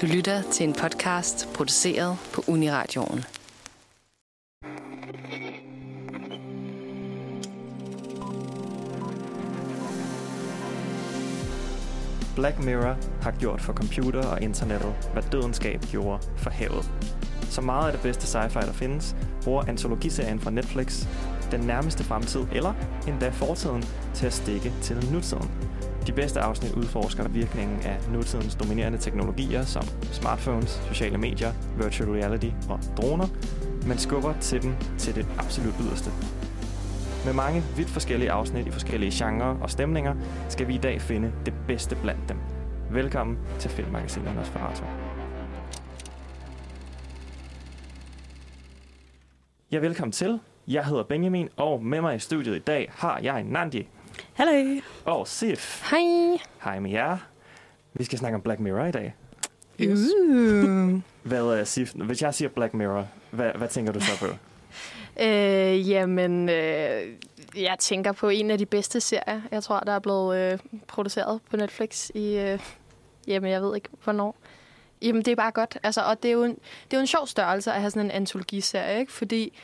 Du lytter til en podcast produceret på Uniradioen. Black Mirror har gjort for computer og internettet, hvad dødenskab gjorde for havet. Så meget af det bedste sci-fi, der findes, bruger antologiserien fra Netflix den nærmeste fremtid, eller endda fortiden, til at stikke til nutiden. De bedste afsnit udforsker virkningen af nutidens dominerende teknologier som smartphones, sociale medier, virtual reality og droner, men skubber til dem til det absolut yderste. Med mange vidt forskellige afsnit i forskellige genrer og stemninger, skal vi i dag finde det bedste blandt dem. Velkommen til Filmmagasinet Nosferatu. Ja, velkommen til. Jeg hedder Benjamin, og med mig i studiet i dag har jeg Nandi Hallo. og Sif. Hej! Hej med jer. Vi skal snakke om Black Mirror i dag. Uh. Hvad er Sif? Hvis jeg siger Black Mirror, hvad, hvad tænker du så på? Øh, jamen, øh, jeg tænker på en af de bedste serier, jeg tror, der er blevet øh, produceret på Netflix i, øh, jamen, jeg ved ikke, hvornår. Jamen, det er bare godt. Altså, og det er, jo en, det er jo en sjov størrelse at have sådan en antologiserie, ikke? Fordi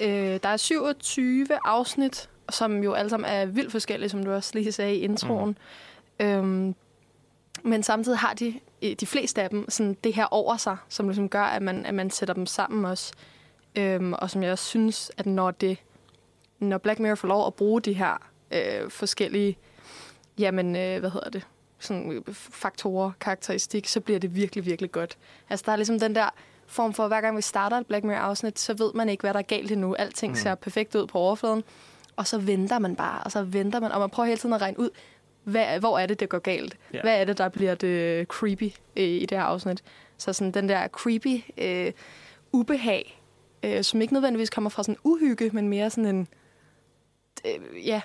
øh, der er 27 afsnit, som jo alle sammen er vildt forskellige, som du også lige sagde i introen. Mm. Øhm, men samtidig har de, de fleste af dem, sådan det her over sig, som ligesom gør, at man, at man sætter dem sammen også. Øhm, og som jeg også synes, at når det når Black Mirror får lov at bruge de her øh, forskellige jamen, øh, hvad hedder det, sådan øh, faktorer, karakteristik, så bliver det virkelig, virkelig godt. Altså, der er ligesom den der form for, hver gang vi starter et Black Mirror-afsnit, så ved man ikke, hvad der er galt endnu. Alting mm. ser perfekt ud på overfladen, og så venter man bare, og så venter man, og man prøver hele tiden at regne ud, hvad, hvor er det, det går galt? Ja. Hvad er det, der bliver det creepy øh, i det her afsnit? Så sådan den der creepy øh, ubehag, øh, som ikke nødvendigvis kommer fra sådan uhygge, men mere sådan en, øh, ja,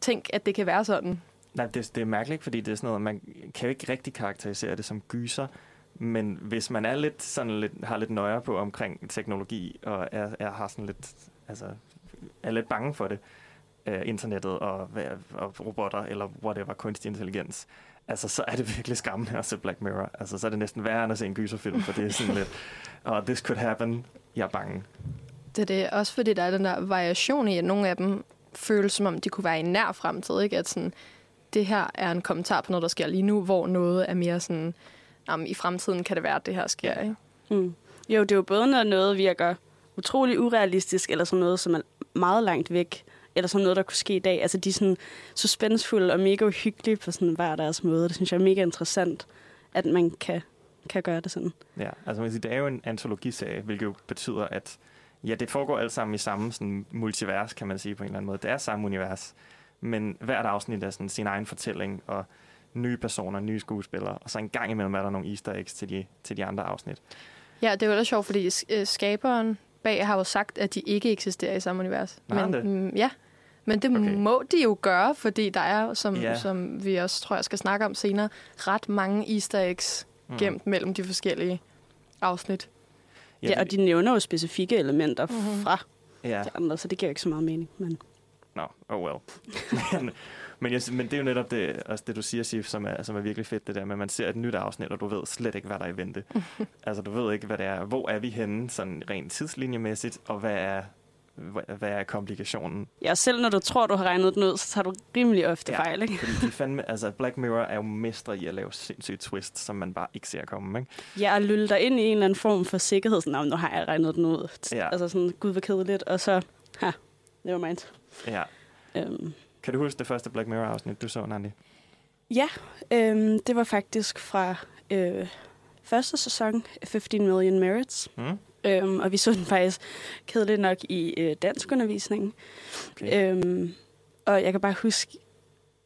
tænk, at det kan være sådan. Nej, det, det er mærkeligt, fordi det er sådan noget, man kan jo ikke rigtig karakterisere det som gyser, men hvis man er lidt sådan lidt, har lidt nøje på omkring teknologi, og er, er, har sådan lidt, altså, er lidt bange for det, øh, internettet og, hvad- og robotter, eller whatever, kunstig intelligens, altså, så er det virkelig skræmmende at se Black Mirror. Altså, så er det næsten værre end at se en gyserfilm, for det er sådan lidt, oh, this could happen, jeg er bange. Det er det. Også fordi der er den der variation i, at nogle af dem føles som om, de kunne være i nær fremtid. Ikke? At sådan, det her er en kommentar på noget, der sker lige nu, hvor noget er mere sådan, jamen, i fremtiden kan det være, at det her sker. Ikke? Mm. Jo, det er jo både, når noget virker utrolig urealistisk, eller sådan noget, som er meget langt væk, eller sådan noget, der kunne ske i dag. Altså, de er sådan suspensfulde og mega uhyggelige på sådan hver deres måde. Det synes jeg er mega interessant, at man kan, kan gøre det sådan. Ja, altså man kan sige, det er jo en antologiserie, hvilket jo betyder, at ja, det foregår alt sammen i samme sådan, multivers, kan man sige på en eller anden måde. Det er samme univers, men hvert afsnit er sådan sin egen fortælling, og nye personer, nye skuespillere, og så en gang imellem er der nogle easter eggs til de, til de andre afsnit. Ja, det er jo ellers sjovt, fordi øh, skaberen bag har jo sagt, at de ikke eksisterer i samme univers. Han men, det? mm, ja, men det Okay. må de jo gøre, fordi der er, som, yeah. som vi også tror jeg skal snakke om senere, ret mange easter eggs Mm. gemt mellem de forskellige afsnit. Ja, ja og de nævner jo specifikke elementer Mhm. mm-hmm. fra Ja, de andre, så det giver ikke så meget mening. Men no, oh well. men, men, jeg, men det er jo netop det, også det du siger, Sif, som er, som er virkelig fedt, det der med, at man ser et nyt afsnit, og du ved slet ikke, hvad der er i vente. altså, du ved ikke, hvad det er. Hvor er vi henne, sådan rent tidslinjemæssigt, og hvad er, hvad, er komplikationen? ja, selv når du tror, du har regnet den ud, så tager du rimelig ofte Ja. fejl, ikke? Fordi de fandme, altså Black Mirror er jo mestre i at lave sindssyge twist, som man bare ikke ser komme, ikke? Ja, og lylle dig ind i en eller anden form for sikkerhed. Sådan, "Nå, nu har jeg regnet den ud. Ja. Altså sådan, gud, hvor kedeligt. Og så, ha, never mind. Ja. Øhm, Kan du huske det første Black Mirror-afsnit, du så, Nandi? Ja, øhm, det var faktisk fra øh, første sæson, 15 Million Merits. Mm? Øhm, og vi så den faktisk kedeligt nok i øh, danskundervisningen. Okay. Øhm, og jeg kan bare huske,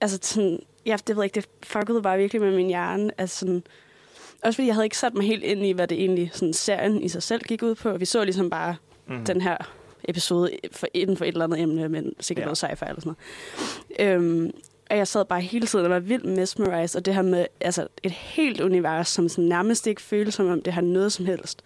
altså sådan, ja, det ved jeg ikke, det fuckede bare virkelig med min hjerne. Altså sådan, også fordi jeg havde ikke sat mig helt ind i, hvad det egentlig sådan, serien i sig selv gik ud på. Vi så ligesom bare Mm. den her episode for, inden for et eller andet emne, men sikkert ja. noget sci-fi eller sådan noget. Øhm, og jeg sad bare hele tiden og var vildt mesmerized, og det her med altså, et helt univers, som sådan nærmest ikke føles som om det har noget som helst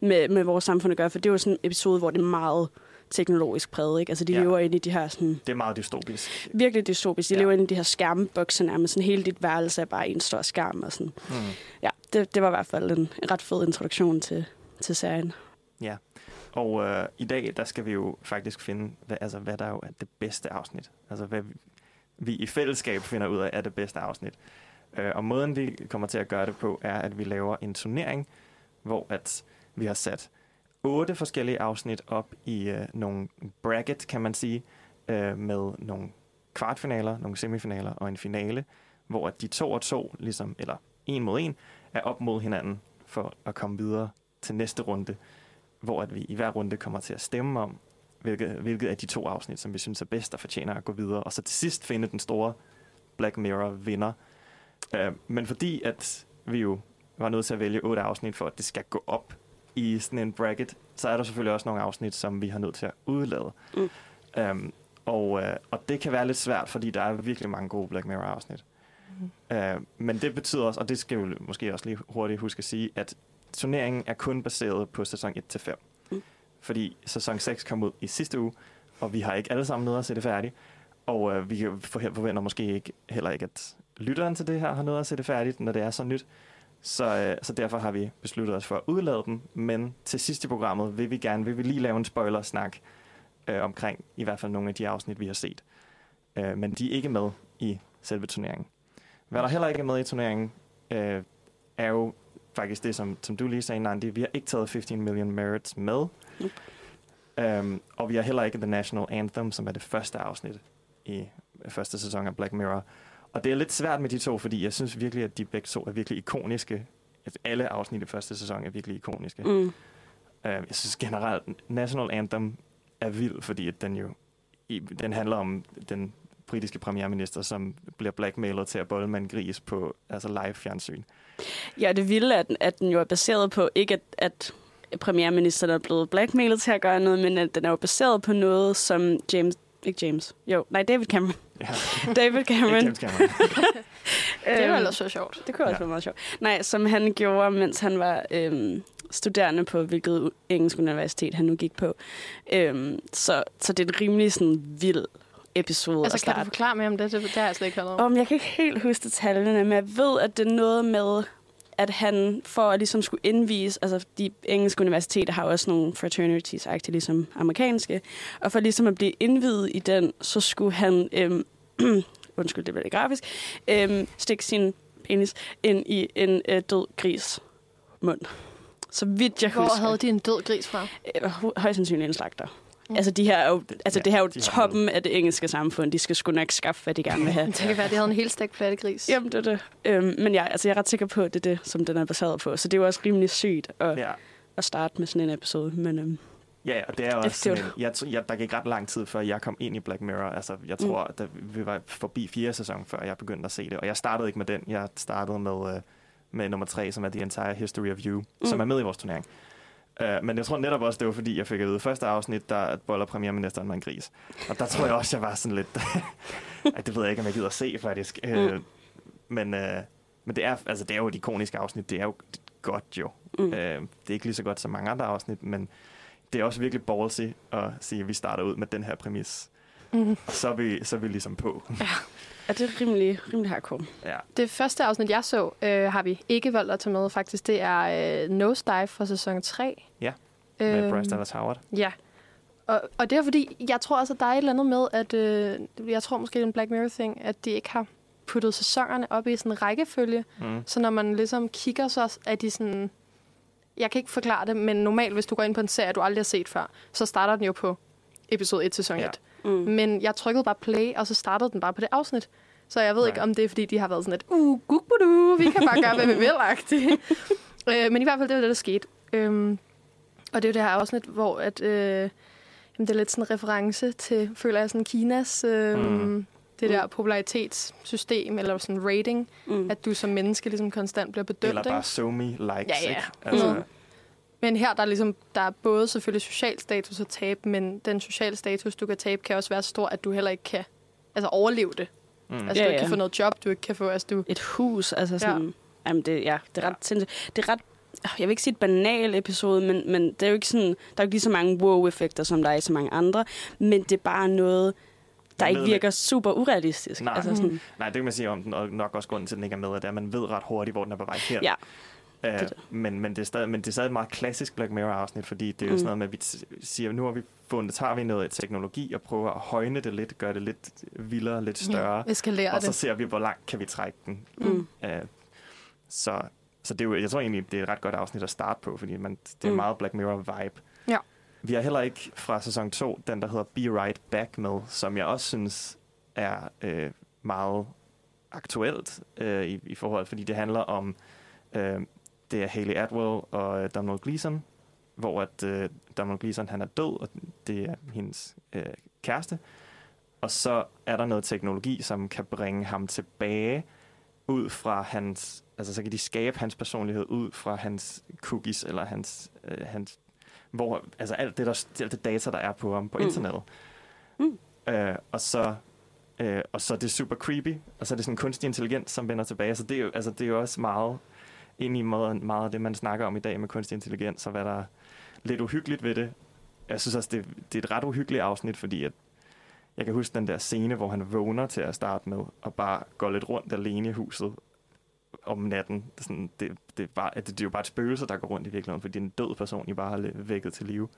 med, med vores samfund at gøre, for det jo sådan en episode, hvor det er meget teknologisk præget. Ikke? Altså, de Ja. ja. lever inde i de her sådan, Det er meget dystopisk. virkelig dystopisk. De Ja. ja. lever inde i de her skærmbokse nærmest. Sådan hele dit værelse er bare en stor skærm. Og sådan. Mm. Ja, det, det var i hvert fald en ret fed introduktion til, til serien. Og øh, i dag, der skal vi jo faktisk finde, hvad, altså, hvad der jo er det bedste afsnit. Altså, hvad vi, i fællesskab finder ud af, er det bedste afsnit. Øh, og måden, vi kommer til at gøre det på, er, at vi laver en turnering, hvor at vi har sat otte forskellige afsnit op i øh, nogle bracket, kan man sige, øh, med nogle kvartfinaler, nogle semifinaler og en finale, hvor at de to og to, ligesom, eller en mod en, er op mod hinanden for at komme videre til næste runde, hvor at vi i hver runde kommer til at stemme om, hvilket, hvilket af de to afsnit, som vi synes er bedst og fortjener at gå videre, og så til sidst finde den store Black Mirror vinder. Uh, men fordi at vi jo var nødt til at vælge otte afsnit for, at det skal gå op i sådan en bracket, så er der selvfølgelig også nogle afsnit, som vi har nødt til at udlade. Mm. Um, og, uh, og det kan være lidt svært, fordi der er virkelig mange gode Black Mirror-afsnit. Uh, men det betyder også, og det skal vi måske også lige hurtigt huske at sige, at turneringen er kun baseret på sæson 1-5. Fordi sæson 6 kom ud i sidste uge, og vi har ikke alle sammen nået at se det færdigt. Og øh, vi forventer måske ikke, heller ikke, at lytteren til det her har nået at se det færdigt, når det er så nyt. Så, øh, så derfor har vi besluttet os for at udlade dem. Men til sidst i programmet vil vi gerne vil vi lige lave en spoiler-snak øh, omkring i hvert fald nogle af de afsnit, vi har set. Øh, men de er ikke med i selve turneringen. Hvad der heller ikke er med i turneringen, øh, er jo faktisk det, som, som du lige sagde, Nandi. Vi har ikke taget 15 Million Merits med. Nope. Um, og vi har heller ikke The National Anthem, som er det første afsnit i første sæson af Black Mirror. Og det er lidt svært med de to, fordi jeg synes virkelig, at de begge to er virkelig ikoniske. At alle afsnit i første sæson er virkelig ikoniske. Mm. Uh, jeg synes generelt, National Anthem er vild, fordi at den jo i, den handler om den britiske premierminister, som bliver blackmailet til at bolle med en gris på altså live fjernsyn. Ja, det vilde er, at, at den jo er baseret på, ikke at, at premierministeren er blevet blackmailet til at gøre noget, men at den er jo baseret på noget, som James... Ikke James. Jo, nej, David Cameron. Ja, David Cameron. James Cameron. Det var Øhm, ellers så sjovt. Det kunne også Ja. være meget sjovt. Nej, som han gjorde, mens han var øhm, studerende på hvilket engelsk universitet han nu gik på. Øhm, så, så det er en rimelig sådan vild episode Altså, at kan du forklare mere om det? Det, det har jeg slet ikke hørt om. Jeg kan ikke helt huske detaljerne, men jeg ved, at det er noget med, at han for at ligesom skulle indvise, altså de engelske universiteter har også nogle fraternities, agtigt ligesom amerikanske, og for ligesom at blive indvidet i den, så skulle han, øhm, undskyld, det bliver lidt grafisk, øhm, stikke sin penis ind i en øh, død gris mund. Så vidt jeg Hvor husker. havde de en død gris fra? Øh, hø- højst sandsynligt en slagter. Mm. Altså, de her er jo, altså, ja, det her er jo de toppen af det engelske samfund. De skal sgu nok skaffe, hvad de gerne vil have. Det kan være, de havde en helt stegt plattegris. Jamen, det er det. Øhm, men ja, altså, jeg er ret sikker på, at det er det, som den er baseret på. Så det er jo også rimelig sygt at, ja. at starte med sådan en episode. Men øhm, Ja, og det er også det er sådan, jeg, jeg, der gik ret lang tid, før jeg kom ind i Black Mirror. Altså, jeg tror, mm. at vi var forbi fire sæson, før jeg begyndte at se det. Og jeg startede ikke med den. Jeg startede med, uh, med nummer tre, som er The Entire History of You, mm. som er med i vores turnering. Uh, men jeg tror netop også, det var fordi, jeg fik at vide, første afsnit, der boller premierministeren med en gris. Og der tror jeg også, jeg var sådan lidt... Ej, det ved jeg ikke, om jeg gider at se, faktisk. Mm. Uh, men, uh, men det, er, altså, det er jo et ikonisk afsnit. Det er jo godt, jo. mm. Øh, det er ikke lige så godt som mange andre afsnit, men det er også virkelig ballsy at sige, at vi starter ud med den her præmis. Mm. Og så er vi, så er vi ligesom på. er det rimelig, rimelig hardcore? Ja. Det første afsnit, jeg så, øh, har vi ikke valgt at tage med, faktisk. Det er øh, Nosedive fra sæson 3. Ja, Med Øhm, Bryce Dallas Howard. Ja. Og, og det er fordi, jeg tror altså, der er et eller andet med, at øh, jeg tror måske, det er en Black Mirror-ting, at de ikke har puttet sæsonerne op i sådan en rækkefølge. Mm. Så når man ligesom kigger, så er de sådan... Jeg kan ikke forklare det, men normalt, hvis du går ind på en serie, du aldrig har set før, så starter den jo på episode 1, sæson 1. Mm. Men jeg trykkede bare play, og så startede den bare på det afsnit. Så jeg ved Nej. ikke, om det er, fordi de har været sådan et, uh, gugbudu, vi kan bare gøre, hvad vi vil, agtigt. øh, men i hvert fald, det var det, der skete. Øhm, og det er jo det her afsnit, hvor at, øh, jamen, det er lidt sådan en reference til, føler jeg, sådan Kinas, øh, Mm. mm. det der Mm. popularitetssystem, eller sådan rating, Mm. at du som menneske ligesom konstant bliver bedømt. Eller bare so me likes, Ja, ja. ikke? Altså, Mm. Men her der er, ligesom, der er både selvfølgelig social status at tabe, men den sociale status, du kan tabe, kan også være så stor, at du heller ikke kan altså, overleve det. mm. Altså, Ja, du ikke ja. kan få noget job, du ikke kan få... Altså, du, Et hus, altså sådan... Ja. Jamen, det, ja, det er ret Ja. sindssygt. Det er ret jeg vil ikke sige et banal episode, men, men det er jo ikke sådan, der er jo ikke lige så mange wow-effekter, som der er i så mange andre, men det er bare noget, der ikke virker super urealistisk. Nej. Altså sådan, Nej, det kan man sige om den, og nok også grunden til, at den ikke er med, at det er, at man ved ret hurtigt, hvor den er på vej hen. ja, Uh, det. men, men, det er stadig, men det er stadig et meget klassisk Black Mirror-afsnit, fordi det er jo Mm. sådan noget med, at vi siger, nu har vi fundet, tager vi noget teknologi og prøver at højne det lidt, gøre det lidt vildere, lidt større, Ja, eskalere og så det. ser vi, hvor langt kan vi trække den. mm. Uh, så så det er jo, jeg tror egentlig, det er et ret godt afsnit at starte på, fordi man, det er Mm. meget Black Mirror-vibe. Ja. Vi har heller ikke fra sæson 2 den, der hedder Be Right Back med, som jeg også synes er øh, meget aktuelt øh, i, i forhold, fordi det handler om, øh, det er Haley Atwell og øh, Donald Gleason, hvor at øh, Donald Gleason han er død, og det er hendes øh, kæreste. Og så er der noget teknologi, som kan bringe ham tilbage ud fra hans, altså så kan de skabe hans personlighed ud fra hans cookies, eller hans, øh, hans hvor, altså alt det, der, alt det data, der er på ham på Mm. internettet. Mm. Øh, og så øh, og så er det super creepy, og så er det sådan kunstig intelligens, som vender tilbage. Så det er jo, altså, det er jo også meget ind i meget, meget af det, man snakker om i dag med kunstig intelligens, og hvad der er lidt uhyggeligt ved det. Jeg synes også, det, det er et ret uhyggeligt afsnit, fordi at jeg kan huske den der scene, hvor han vågner til at starte med, og bare går lidt rundt alene i huset om natten. Det er, sådan, det, det, er bare, det, det er jo bare et spøgelse, der går rundt i virkeligheden, fordi det er en død person, I bare har vækket til live.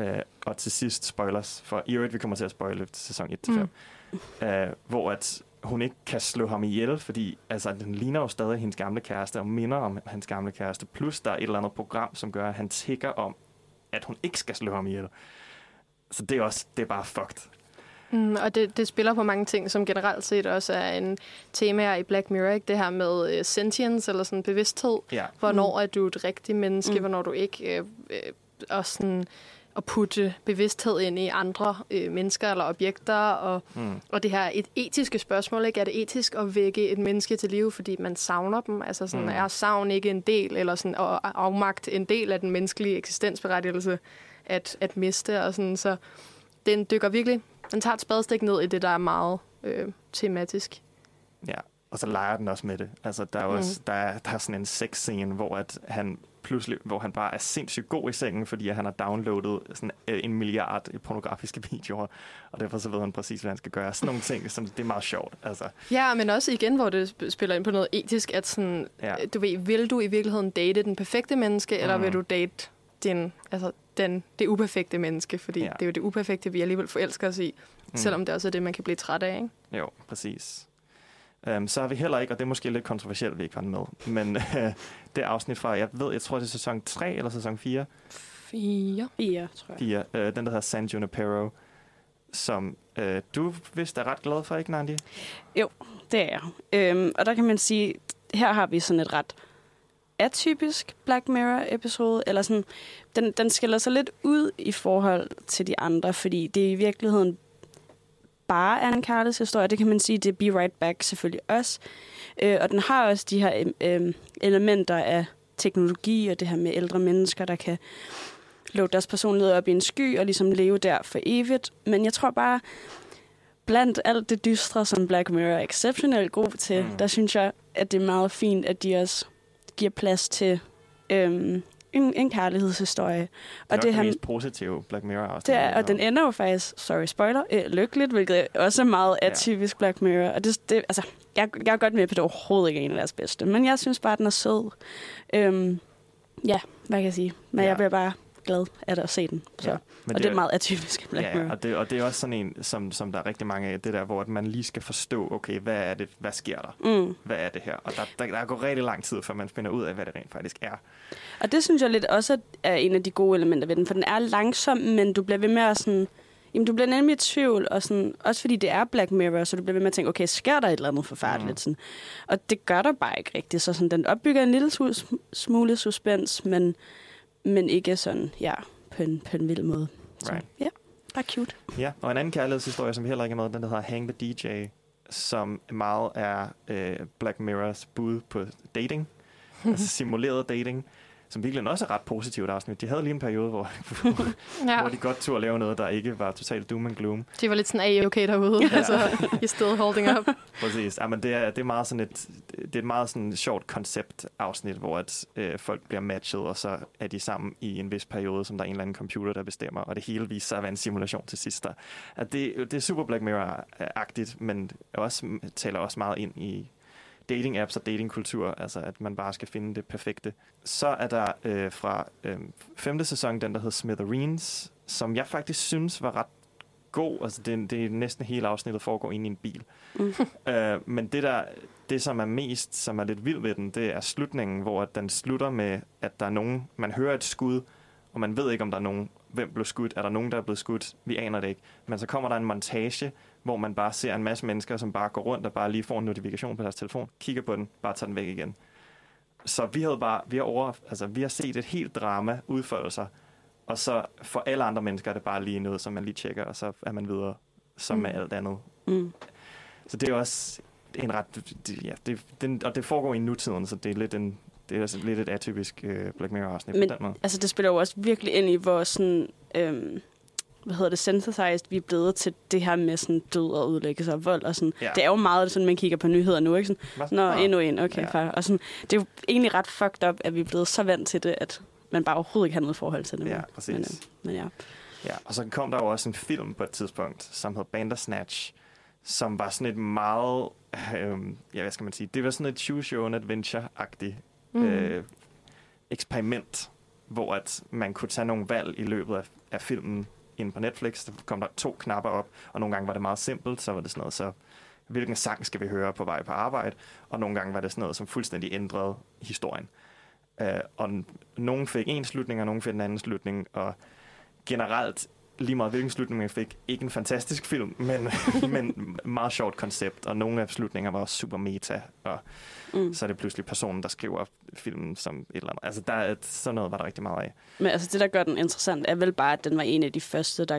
Uh, og til sidst spoilers, for i øvrigt, vi kommer til at spoile sæson 1-5, mm. uh, hvor at hun ikke kan slå ham ihjel, fordi altså, den ligner jo stadig hendes gamle kæreste, og minder om hans gamle kæreste, plus der er et eller andet program, som gør, at han tigger om, at hun ikke skal slå ham ihjel. Så det er også, det er bare fucked. Mm, og det, det spiller på mange ting, som generelt set også er en tema i Black Mirror. Ikke? Det her med uh, sentience, eller sådan bevidsthed. Ja. Hvornår er du et rigtigt menneske, Mm. mm. hvornår du ikke. Øh, øh, og sådan at putte bevidsthed ind i andre øh, mennesker eller objekter. Og, Mm. og det her er et etiske spørgsmål. Ikke? Er det etisk at vække et menneske til live, fordi man savner dem? Altså sådan, Mm. mm. er savn ikke en del, eller sådan, og afmagt en del af den menneskelige eksistensberettigelse at, at miste? Og sådan, så den dykker virkelig, den tager et spadestik ned i det, der er meget øh, tematisk. Ja, og så leger den også med det. Altså, der er, Mm. også, der er, der er sådan en sexscene, hvor at han pludselig, hvor han bare er sindssygt god i sengen, fordi han har downloadet sådan øh, en milliard pornografiske videoer, og derfor så ved han præcis, hvad han skal gøre. Sådan nogle ting, som det er meget sjovt. Altså, Ja, men også igen, hvor det sp- spiller ind på noget etisk, at sådan, Ja. ja. du ved, vil du i virkeligheden date den perfekte menneske, mm. eller vil du date din, altså den, det uperfekte menneske? Fordi Ja. det er jo det uperfekte, vi alligevel forelsker os i, mm. mm. selvom det også er det, man kan blive træt af, ikke? Jo, præcis. Um, så har vi heller ikke, og det er måske lidt kontroversielt, vi ikke har den med, men uh, det afsnit fra, jeg ved, jeg tror, det er sæson 3 eller sæson 4, Fire. Ja, tror jeg. 4 uh, den der hedder San Junipero, som uh, du vist er ret glad for, ikke Nandi? Det er jeg. Øhm, og der kan man sige, her har vi sådan et ret atypisk Black Mirror-episode, eller sådan, den, den skiller sig lidt ud i forhold til de andre, fordi det i virkeligheden bare er en kærlighedshistorie. Det kan man sige, det er Be Right Back selvfølgelig også. Øh, og den har også de her øh, elementer af teknologi og det her med ældre mennesker, der kan lukke deres personlighed op i en sky og ligesom leve der for evigt. Men jeg tror bare, blandt alt det dystre, som Black Mirror er exceptionelt god til, mm. der synes jeg, at det er meget fint, at de også giver plads til øhm, en, en kærlighedshistorie. Og er det, det han, mest positive Black Mirror afsnit. det er, og den ender jo faktisk, sorry spoiler, øh, lykkeligt, hvilket også er meget Ja. atypisk Black Mirror. Og det, det, altså, jeg, jeg er godt med på, at det overhovedet ikke er en af deres bedste, men jeg synes bare, at den er sød. Øhm, ja, hvad kan jeg sige? Men Ja. ja. jeg bliver bare glad af at se den. Så. Ja, men og det er meget atypisk Black ja, Mirror. og det, og det er også sådan en, som, som der er rigtig mange af, det der, hvor man lige skal forstå, okay, hvad er det, hvad sker der? Mm. Hvad er det her? Og der, der, der går rigtig lang tid, før man finder ud af, hvad det rent faktisk er. Og det synes jeg lidt også er en af de gode elementer ved den, for den er langsom, men du bliver ved med at sådan... Jamen, du bliver nemlig i tvivl, og sådan, også fordi det er Black Mirror, så du bliver ved med at tænke, okay, sker der et eller andet forfærdeligt? Mm. Sådan. Og det gør der bare ikke rigtigt, så sådan, den opbygger en lille sm- smule suspens, men, men ikke sådan, ja, på en, på en vild måde. Så, Right. Ja, bare cute. Ja, og en anden kærlighedshistorie, som heller ikke er med, den der hedder Hang the DJ, som meget er øh, Black Mirrors bud på dating, altså simuleret dating. Som virkelig også er ret positivt afsnit. De havde lige en periode, hvor, Ja. hvor de godt turde lave noget, der ikke var totalt doom and gloom. De var lidt sådan, I okay derude? Ja. Altså, I still holding up. Præcis. Ja, men det er, det er meget sådan et, det er et meget sådan sjovt koncept afsnit, hvor at, øh, folk bliver matchet, og så er de sammen i en vis periode, som der er en eller anden computer, der bestemmer, og det hele viser sig at være en simulation til sidst. Der. At det, det er super Black Mirror-agtigt, men også, taler også meget ind i dating apps og datingkultur, altså at man bare skal finde det perfekte. Så er der øh, fra øh, femte sæson, den der hedder Smithereens, som jeg faktisk synes var ret god. Altså det, det er næsten hele afsnittet foregår inde i en bil. Mm. Øh, men det der, det som er mest, som er lidt vild ved den, det er slutningen, hvor den slutter med, at der er nogen, man hører et skud, og man ved ikke, om der er nogen, hvem blev skudt. Er der nogen, der er blevet skudt? Vi aner det ikke. Men så kommer der en montage, hvor man bare ser en masse mennesker, som bare går rundt og bare lige får en notifikation på deres telefon, kigger på den, bare tager den væk igen. Så vi havde bare, vi har, over, altså, vi har set et helt drama udfolde sig, og så for alle andre mennesker er det bare lige noget, som man lige tjekker, og så er man videre, som Mm. med alt andet. Mm. Så det er også en ret... Ja, det, den, og det foregår i nutiden, så det er lidt, en, det er altså lidt et atypisk uh, Black Mirror-afsnit på den måde. Altså, det spiller jo også virkelig ind i, hvor sådan... Øhm, hvad hedder det, synthesized, vi er blevet til det her med sådan død og udlæggelse og vold og sådan. Ja. Det er jo meget sådan, man kigger på nyheder nu, ikke? Sådan, Nå, endnu en, okay, Ja. ja. Og sådan, det er jo egentlig ret fucked up, at vi er blevet så vant til det, at man bare overhovedet ikke har noget forhold til det. Ja, præcis. Men, øh, men ja. Ja, og så kom der jo også en film på et tidspunkt, som hed Bandersnatch, som var sådan et meget, øh, ja, hvad skal man sige, det var sådan et choose your own adventure-agtigt mm. øh, eksperiment, hvor at man kunne tage nogle valg i løbet af, af filmen ind på Netflix. Der kom der to knapper op, og nogle gange var det meget simpelt, så var det sådan noget, så hvilken sang skal vi høre på vej på arbejde, og nogle gange var det sådan noget, som fuldstændig ændrede historien. Øh, og nogen fik en slutning, og nogen fik en anden slutning, og generelt, lige meget hvilken slutning man fik, ikke en fantastisk film, men, men meget sjovt koncept, og nogle af slutninger var også super meta, og Mm. så er det pludselig personen, der skriver filmen som et eller andet. Altså, der er, sådan noget var der rigtig meget af. Men altså, det, der gør den interessant, er vel bare, at den var en af de første, der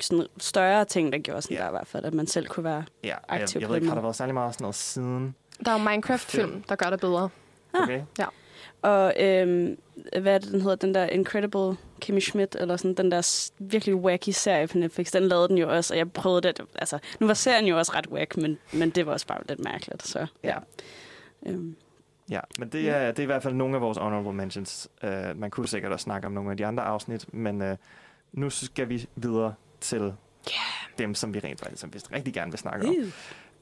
sådan større ting, der gjorde sådan Ja. der i hvert fald, at man selv kunne være... Ja, jeg, Aktiv jeg på ved ikke, har der været særlig meget sådan noget siden? Der er Minecraft-film, der gør det bedre. Ah. Okay? Og øhm, hvad er det, den hedder? Den der Incredible Kimmy Schmidt, eller sådan den der virkelig wacky serie på Netflix, den lavede den jo også, og jeg prøvede det. Altså, nu var serien jo også ret wack, men, men det var også bare lidt mærkeligt, så ja. Øhm, Ja, men det er, det er i hvert fald nogle af vores honorable mentions. Uh, man kunne sikkert også snakke om nogle af de andre afsnit, men uh, nu skal vi videre til yeah. dem, som vi rent faktisk som vi rigtig gerne vil snakke om.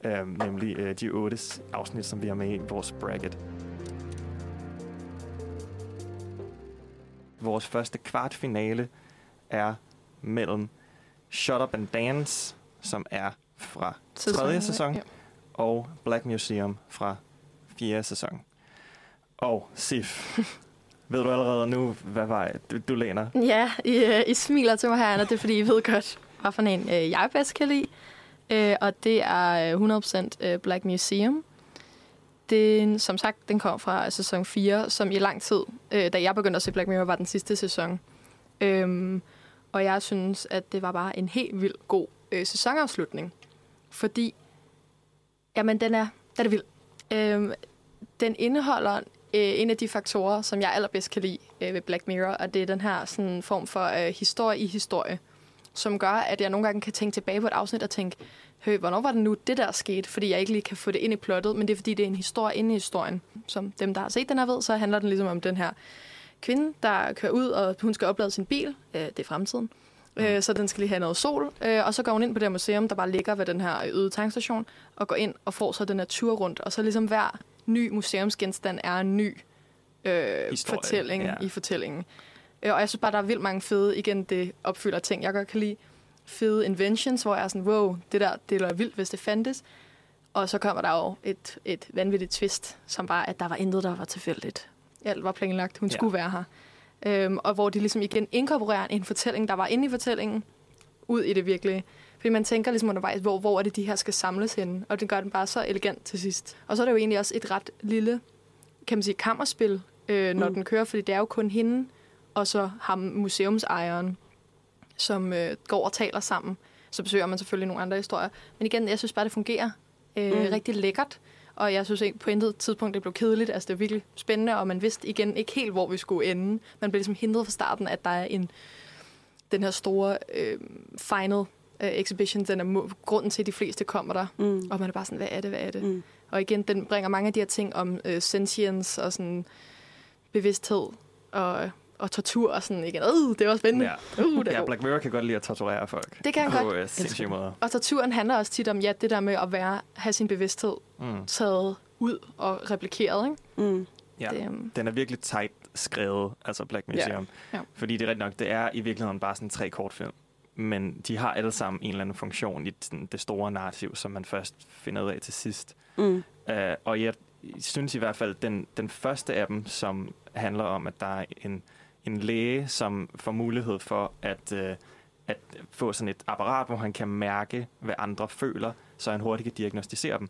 Uh, nemlig uh, de otte afsnit, som vi har med i vores bracket. Vores første kvartfinale er mellem Shut Up and Dance, som er fra tredje sæson, Ja. og Black Museum fra fjerde sæson. Og Sif, ved du allerede nu, hvad vej du, du læner? Ja, I, øh, I smiler til mig her, og det er fordi, I ved godt, hvad for en øh, jeg bedst kan lide. Øh, og det er øh, 100% øh, Black Museum. Den, som sagt, den kom fra sæson 4, som i lang tid, øh, da jeg begyndte at se Black Mirror, var den sidste sæson. Øhm, og jeg synes, at det var bare en helt vild god øh, sæsonafslutning. Fordi, jamen, den er, den er vild. Øhm, den indeholder øh, en af de faktorer, som jeg allerbedst kan lide øh, ved Black Mirror, og det er den her sådan, form for øh, historie i historie, som gør, at jeg nogle gange kan tænke tilbage på et afsnit og tænke, høj, hvornår var det nu, det der skete? Fordi jeg ikke lige kan få det ind i plottet, men det er fordi, det er en historie inde i historien. Som dem, der har set den her ved, så handler den ligesom om den her kvinde, der kører ud, og hun skal oplade sin bil. Øh, det er fremtiden. Øh, så den skal lige have noget sol. Øh, og så går hun ind på det her museum, der bare ligger ved den her øde tankstation, og går ind og får så den her tur rundt. Og så ligesom hver ny museumsgenstand er en ny øh, Historie, fortælling ja. i fortællingen. Øh, og jeg synes bare, der er vildt mange fede, igen, det opfylder ting, jeg godt kan lide. Fede inventions, hvor jeg er sådan, wow, det der, det er vildt, hvis det fandtes. Og så kommer der jo et, et vanvittigt twist, som bare, at der var intet, der var tilfældigt. Alt var planlagt, hun Ja. skulle være her. Øhm, og hvor de ligesom igen inkorporerer en fortælling, der var inde i fortællingen, ud i det virkelige. Fordi man tænker ligesom undervejs, hvor, hvor er det, de her skal samles henne? Og det gør den bare så elegant til sidst. Og så er det jo egentlig også et ret lille, kan man sige, kammerspil, øh, når mm. den kører, fordi det er jo kun hende, og så ham museumsejeren, som øh, går og taler sammen. Så besøger man selvfølgelig nogle andre historier. Men igen, jeg synes bare, det fungerer øh, Mm. rigtig lækkert. Og jeg synes ikke på intet tidspunkt, det blev kedeligt. Altså, det var virkelig spændende, og man vidste igen ikke helt, hvor vi skulle ende. Man blev ligesom hindret fra starten, at der er en, den her store øh, final øh, exhibition, den er grunden til, at de fleste kommer der. Mm. Og man er bare sådan, hvad er det, hvad er det? Mm. Og igen, den bringer mange af de her ting om øh, sentience og sådan bevidsthed og, og tortur og sådan igen. Øh, det var spændende. Ja. Uh, det er ja. Black Mirror kan godt lide at torturere folk. Det kan han på, godt. øh, sindssyge måder. Og torturen handler også tit om, ja, det der med at være, have sin bevidsthed Mm. taget ud og replikeret. Ikke? Mm. Ja. Det, øhm, Den er virkelig tight skrevet, altså Black Museum. Ja. Fordi det er rigtigt nok, det er i virkeligheden bare sådan tre kortfilm. Men de har alle sammen en eller anden funktion i sådan det store narrativ, som man først finder ud af til sidst. Mm. Uh, og jeg synes i hvert fald, den, den første af dem, som handler om, at der er en, en læge, som får mulighed for at, uh, at få sådan et apparat, hvor han kan mærke, hvad andre føler, så han hurtigt kan diagnostisere dem.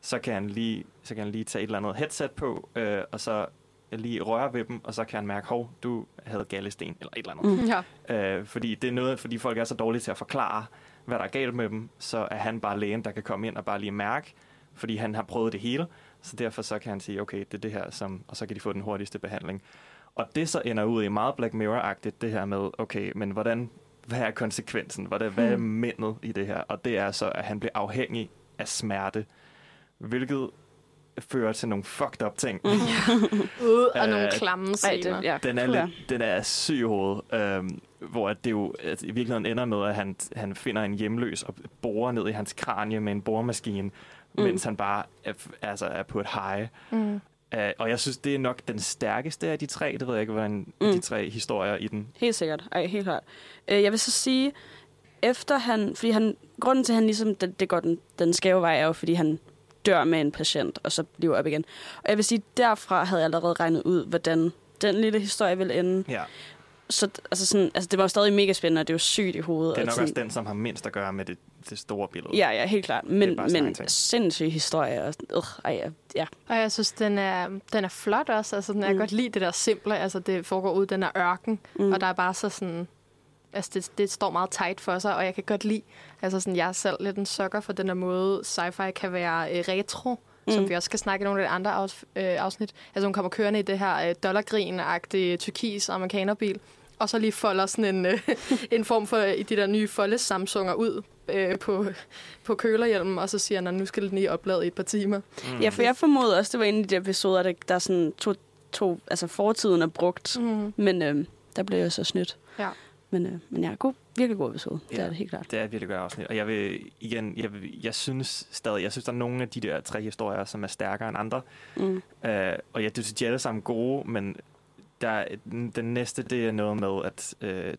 Så kan han lige, så kan han lige tage et eller andet headset på, uh, og så lige røre ved dem, og så kan han mærke, hov, du havde gallesten, eller et eller andet. Mm. ja. Øh, fordi det er noget, fordi folk er så dårlige til at forklare, hvad der er galt med dem, så er han bare lægen, der kan komme ind og bare lige mærke, fordi han har prøvet det hele. Så derfor så kan han sige, okay, det er det her, som, og så kan de få den hurtigste behandling. Og det så ender ud i meget Black Mirror-agtigt, det her med, okay, men hvordan, hvad er konsekvensen? Hvad er, hvad er mændet i det her? Og det er så, at han bliver afhængig af smerte, hvilket fører til nogle fucked up ting. Ud og Øh, nogle klamme Ej, scener. det, ja, Den er, lidt, den er syg i hovedet, øhm, hvor at det jo at i virkeligheden ender med, at han, han finder en hjemløs og borer ned i hans kranie med en boremaskine, mm. mens han bare er, altså er på et high. Mm. Uh, og jeg synes, det er nok den stærkeste af de tre. Det ved jeg ikke, hvordan Mm. de tre historier i den. Helt sikkert. Ej, helt klart. Øh, jeg vil så sige, efter han... Fordi han, grunden til, at han ligesom, det, det går den, den skæve vej, er jo, fordi han dør med en patient, og så bliver op igen. Og jeg vil sige, derfra havde jeg allerede regnet ud, hvordan den lille historie ville ende. Ja, Så altså sådan, altså det var jo stadig mega spændende, og det var sygt i hovedet. det er og nok sådan, også den, som har mindst at gøre med det, det store billede. Ja, ja, helt klart. Men, er men sindssyg historie. Og, øh, ej, ja, ja. Og jeg synes, den er, den er flot også. Altså, den, jeg kan Mm. godt lide det der simple. Altså, det foregår ud den her ørken, Mm. og der er bare så sådan... Altså, det, det står meget tight for sig, og jeg kan godt lide... Altså, sådan, jeg er selv lidt en sukker for den her måde, sci-fi kan være øh, retro, mm. som vi også skal snakke i nogle af de andre øh, afsnit. Altså, hun kommer kørende i det her øh, dollargrin-agtige turkis amerikanerbil, og så lige folder sådan en, øh, en form for i de der nye folde Samsunger ud øh, på, på kølerhjelmen, og så siger han, at nu skal den lige oplade i et par timer. Mm. ja, for jeg formoder også, det var en af de episoder, der, der sådan to, to, altså fortiden er brugt. Mm. Men øh, der blev jeg så snydt. Ja. Men, øh, men ja, god, virkelig god episode. Det Ja. er det helt klart. Det er et virkelig godt afsnit. Og jeg vil igen, jeg, vil, jeg synes stadig, jeg synes, der er nogle af de der tre historier, som er stærkere end andre. Mm. Uh, og jeg synes, de er alle sammen gode, men der, er- den, næste, det er noget med, at, uh,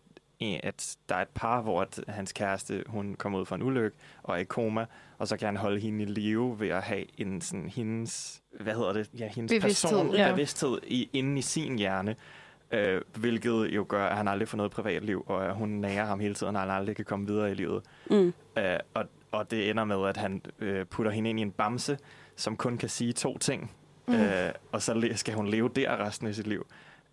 at der er et par, hvor at hans kæreste, hun kommer ud fra en ulykke og er i koma, og så kan han holde hende i live ved at have en sådan hendes, hvad hedder det, ja, hendes Bevidsthed, person, ja. bevidsthed i, inde i sin hjerne. Øh, hvilket jo gør, at han aldrig får noget privatliv, og at hun nærer ham hele tiden, og han aldrig kan komme videre i livet. Mm. Øh, og, og det ender med, at han øh, putter hende ind i en bamse, som kun kan sige to ting. Mm. Øh, og så skal hun leve der resten af sit liv,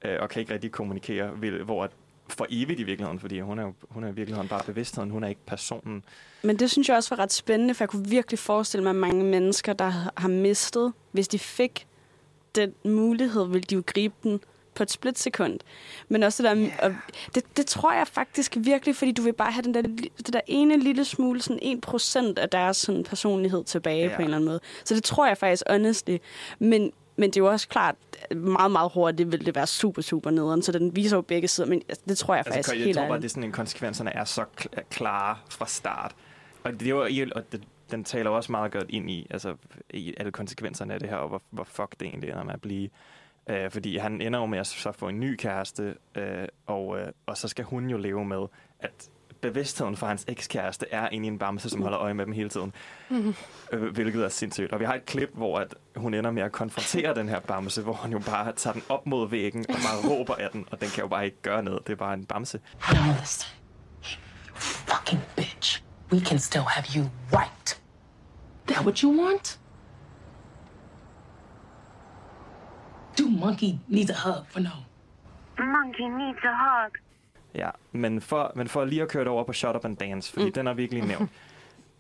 øh, og kan ikke rigtig kommunikere, vil- hvor at for evigt i virkeligheden, fordi hun er jo hun er i virkeligheden bare bevidstheden, hun er ikke personen. Men det synes jeg også var ret spændende, for jeg kunne virkelig forestille mig, at mange mennesker, der har mistet, hvis de fik den mulighed, ville de jo gribe den på et splitsekund. Men også det der, yeah. og det, det tror jeg faktisk virkelig, fordi du vil bare have den der, det der ene lille smule, sådan 1% af deres sådan, personlighed tilbage Ja. på en eller anden måde. Så det tror jeg faktisk honestly. Men, men det er jo også klart, meget, meget hurtigt vil det være super, super nederen, så den viser jo begge sider, men altså, det tror jeg faktisk Altså, jeg helt tror bare, det er sådan, at konsekvenserne er så kl- klare fra start. Og det er jo, og det, den taler også meget godt ind i, altså, i alle konsekvenserne af det her, og hvor, hvor fuck det egentlig ender med at blive. Øh, fordi han ender jo med at så få en ny kæreste, øh, og, øh, og så skal hun jo leve med, at bevidstheden for hans ekskæreste er inde i en bamse, som holder øje med dem hele tiden. Øh, hvilket er sindssygt. Og vi har et klip, hvor at hun ender med at konfrontere den her bamse, hvor han jo bare tager den op mod væggen og bare råber af den, og den kan jo bare ikke gøre noget. Det er bare en bamse. Fucking bitch. We can still have you right. That what you want? Do monkey needs a hug for no? Monkey needs a hug. Ja, men for, men for lige at køre det over på Shut Up and Dance, fordi mm. den er virkelig nævnt.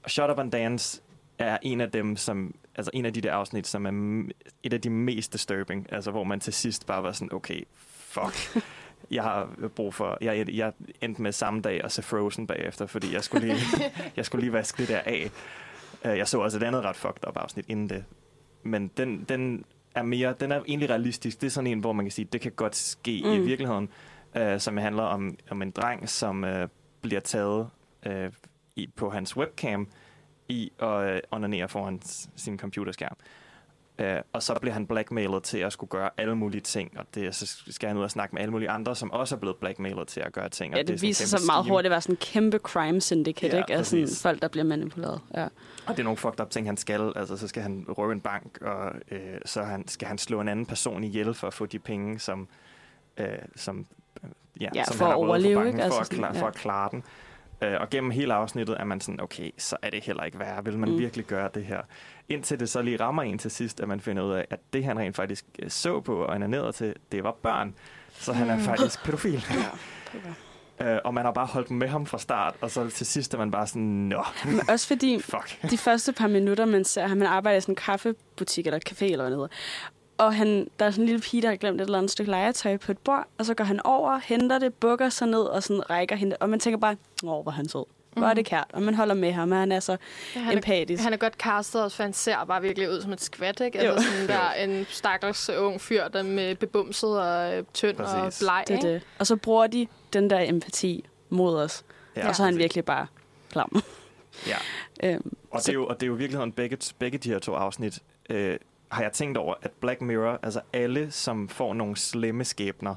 Shut Up and Dance er en af dem, som altså en af de der afsnit, som er et af de mest disturbing, altså hvor man til sidst bare var sådan, okay, fuck. Jeg har brug for, jeg, jeg endte med samme dag at se Frozen bagefter, fordi jeg skulle lige, jeg skulle lige vaske det der af. Øh, Jeg så også et andet ret fucked up afsnit inden det. Men den, den er mere, den er egentlig realistisk. Det er sådan en, hvor man kan sige, det kan godt ske mm. i virkeligheden, øh, som handler om, om en dreng, som øh, bliver taget øh, i, på hans webcam i at øh, onanere foran sin computerskærm. Øh, og så bliver han blackmailet til at skulle gøre alle mulige ting, og det, så skal han ud og snakke med alle mulige andre, som også er blevet blackmailet til at gøre ting. Ja, det, det viser sig meget hurtigt at være sådan en kæmpe crime syndicate, Ja, ikke? Altså sådan folk, der bliver manipuleret. Ja. Og det er nogle fucked up ting, han skal. Altså, så skal han røve en bank, og øh, så han, skal han slå en anden person ihjel for at få de penge, som, øh, som, ja, Ja, som for han at har røvet overleve, fra banken, ikke? For, Altså at klare, sådan, for ja. at klare den. Øh, og gennem hele afsnittet er man sådan, okay, så er det heller ikke værre. Vil man Mm. mm. virkelig gøre det her? Indtil det så lige rammer en til sidst, at man finder ud af, at det han rent faktisk øh, så på og ned til, det var børn. Så han Mm. er faktisk pædofil. Okay. Øh, og man har bare holdt med ham fra start, og så til sidst er man bare sådan, nå, Men også fordi fuck. de første par minutter, man ser ham, han arbejder i sådan en kaffebutik eller café eller hedder. Og han, der er sådan en lille pige, der har glemt et eller andet stykke legetøj på et bord, og så går han over, henter det, bukker sig ned og sådan rækker hende. Og man tænker bare, åh, hvor er han sød. Hvor er det kært. Og man holder med ham, og han er så Ja, han, er, empatisk. han er godt castet også, for han ser bare virkelig ud som et skvat, ikke? Jo. Altså sådan der en stakkels ung fyr, der med bebumset og øh, tynd og Præcis. bleg, det er ikke? det. Og så bruger de den der empati mod os. Ja, og så er han præcis. virkelig bare klam. Ja. øhm, Og det, er jo, og det er jo i virkeligheden begge, begge de her to afsnit, øh, har jeg tænkt over, at Black Mirror, altså alle, som får nogle slemme skæbner,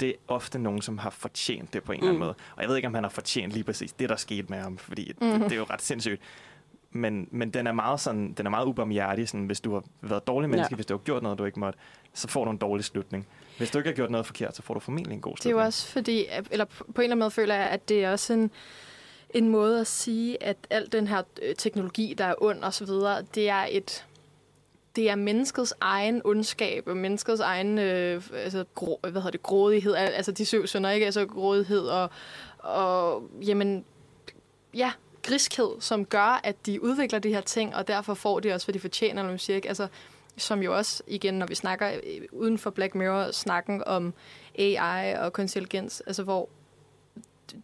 det er ofte nogen, som har fortjent det på en eller anden Mm. måde. Og jeg ved ikke, om han har fortjent lige præcis det, der skete med ham, fordi mm. Mhm. det, det er jo ret sindssygt. Men, men den er meget sådan, den er meget ubarmhjertig, sådan, hvis du har været et dårlig menneske, Ja. hvis du har gjort noget, du ikke måtte, så får du en dårlig slutning. Hvis du ikke har gjort noget forkert, så får du formentlig en god Det er slutning. jo også fordi, eller på en eller anden måde føler jeg, at det er også en, en måde at sige, at al den her øh, teknologi, der er ond og så videre, det er et det er menneskets egen ondskab, og menneskets egen øh, altså, gro, hvad hedder det, grådighed, altså de syv sønder, ikke? Altså grådighed og, og jamen, ja, griskhed, som gør, at de udvikler de her ting, og derfor får de også, hvad de fortjener, når man siger, ikke? Altså, som jo også, igen, når vi snakker øh, uden for Black Mirror, snakken om AI og kunstig intelligens, altså hvor